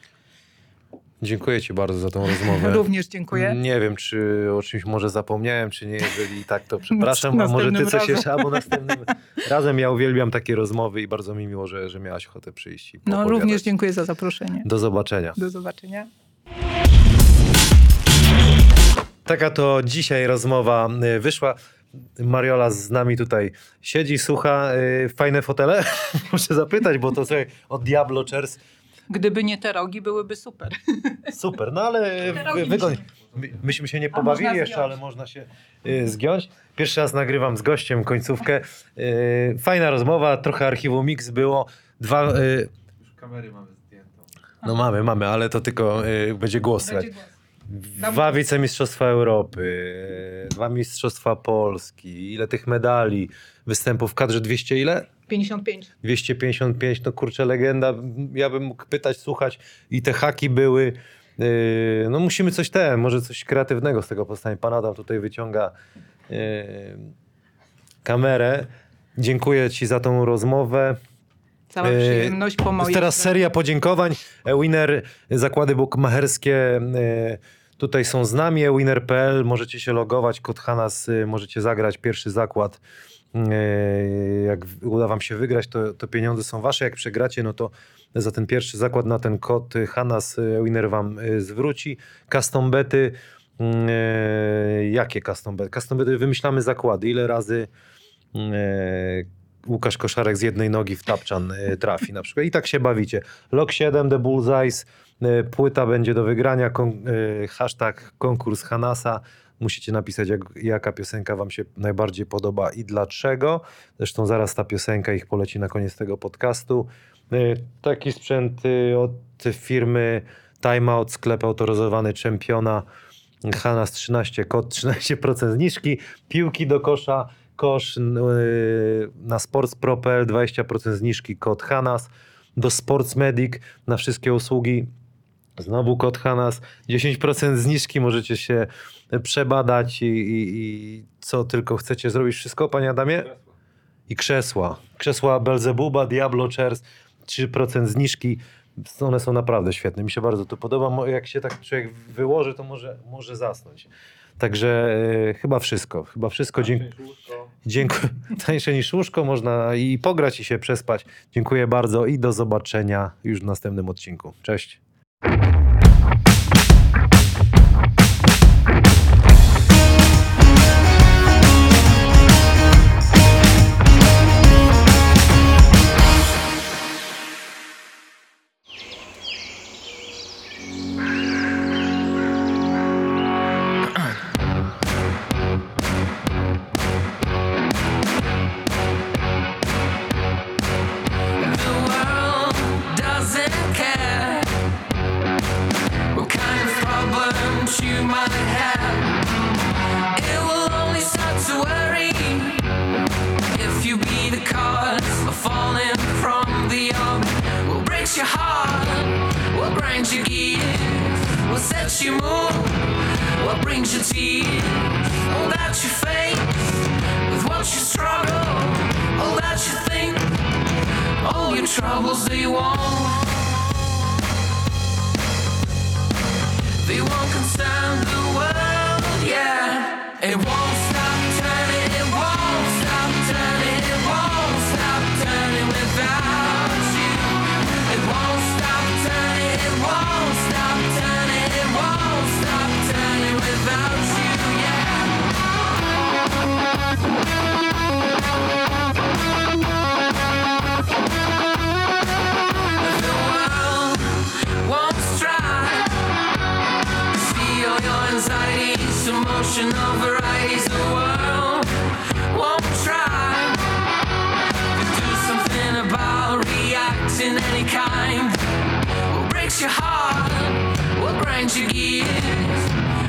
Dziękuję Ci bardzo za tą rozmowę. Również dziękuję. Nie wiem, czy o czymś może zapomniałem, czy nie. Jeżeli tak, to przepraszam. A może ty coś razem. jeszcze, albo następnym razem. Ja uwielbiam takie rozmowy i bardzo mi miło, że, że miałaś ochotę przyjść. No również dziękuję za zaproszenie. Do zobaczenia. Do zobaczenia. Taka to dzisiaj rozmowa y, wyszła. Mariola z nami tutaj siedzi, słucha. y, Fajne fotele? Muszę zapytać, bo to sobie od Diablo Chairs. Gdyby nie te rogi, byłyby super. Super, no ale wy, wygoń. My, myśmy się nie pobawili jeszcze, ale można się y, zgiąć. Pierwszy raz nagrywam z gościem końcówkę. Y, fajna rozmowa, trochę archiwum mix było. Dwa, y, Już kamery mamy zdjętą. no mamy, mamy, ale to tylko będzie głos. Będzie głos. Dwa wicemistrzostwa Europy, dwa mistrzostwa Polski, ile tych medali, występów w kadrze 200 ile? 55. 255, no kurczę, legenda. Ja bym mógł pytać, słuchać i te haki były. Yy, no musimy coś te, może coś kreatywnego z tego powstanie. Pan Adam tutaj wyciąga yy, kamerę. Dziękuję Ci za tą rozmowę. Cała Yy, przyjemność po mojej Teraz seria podziękowań. Winner, zakłady bukmacherskie e, tutaj są z nami. Winner.pl, możecie się logować, kod Hanas, e, możecie zagrać pierwszy zakład. E, Jak uda wam się wygrać, to, to pieniądze są wasze. Jak przegracie, no to za ten pierwszy zakład na ten kod e, Hanas e, Winner wam e, zwróci. Custom bety. mm, e, Jakie custom bety? Custom bety wymyślamy zakłady. Ile razy e, Łukasz Koszarek z jednej nogi w tapczan e, trafi na przykład. I tak się bawicie. Lok 7, The Bullseyes, e, płyta będzie do wygrania, kon, e, hashtag konkurs Hanasa. Musicie napisać, jak, jaka piosenka wam się najbardziej podoba i dlaczego. Zresztą zaraz ta piosenka ich poleci na koniec tego podcastu. Taki sprzęt od firmy Timeout, sklep autoryzowany czempiona. Hanas 13, kod 13% zniżki, piłki do kosza, kosz na Sports.pl 20% zniżki, kod Hanas, do Sports Medic na wszystkie usługi, znowu kod Hanas, 10% zniżki, możecie się przebadać i, i, i co tylko chcecie zrobić, wszystko panie Adamie? I krzesła, krzesła Belzebuba, Diablo Chairs, 3% zniżki, one są naprawdę świetne, mi się bardzo to podoba, jak się tak człowiek wyłoży, to może, może zasnąć. Także e, chyba wszystko, chyba wszystko. Dziękuję. Dziękuję. Tańsze niż łóżko, można i pograć i się przespać. Dziękuję bardzo i do zobaczenia już w następnym odcinku. Cześć. Troubles they won't They won't concern the world, yeah. It won't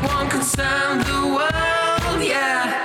Won't concern the world.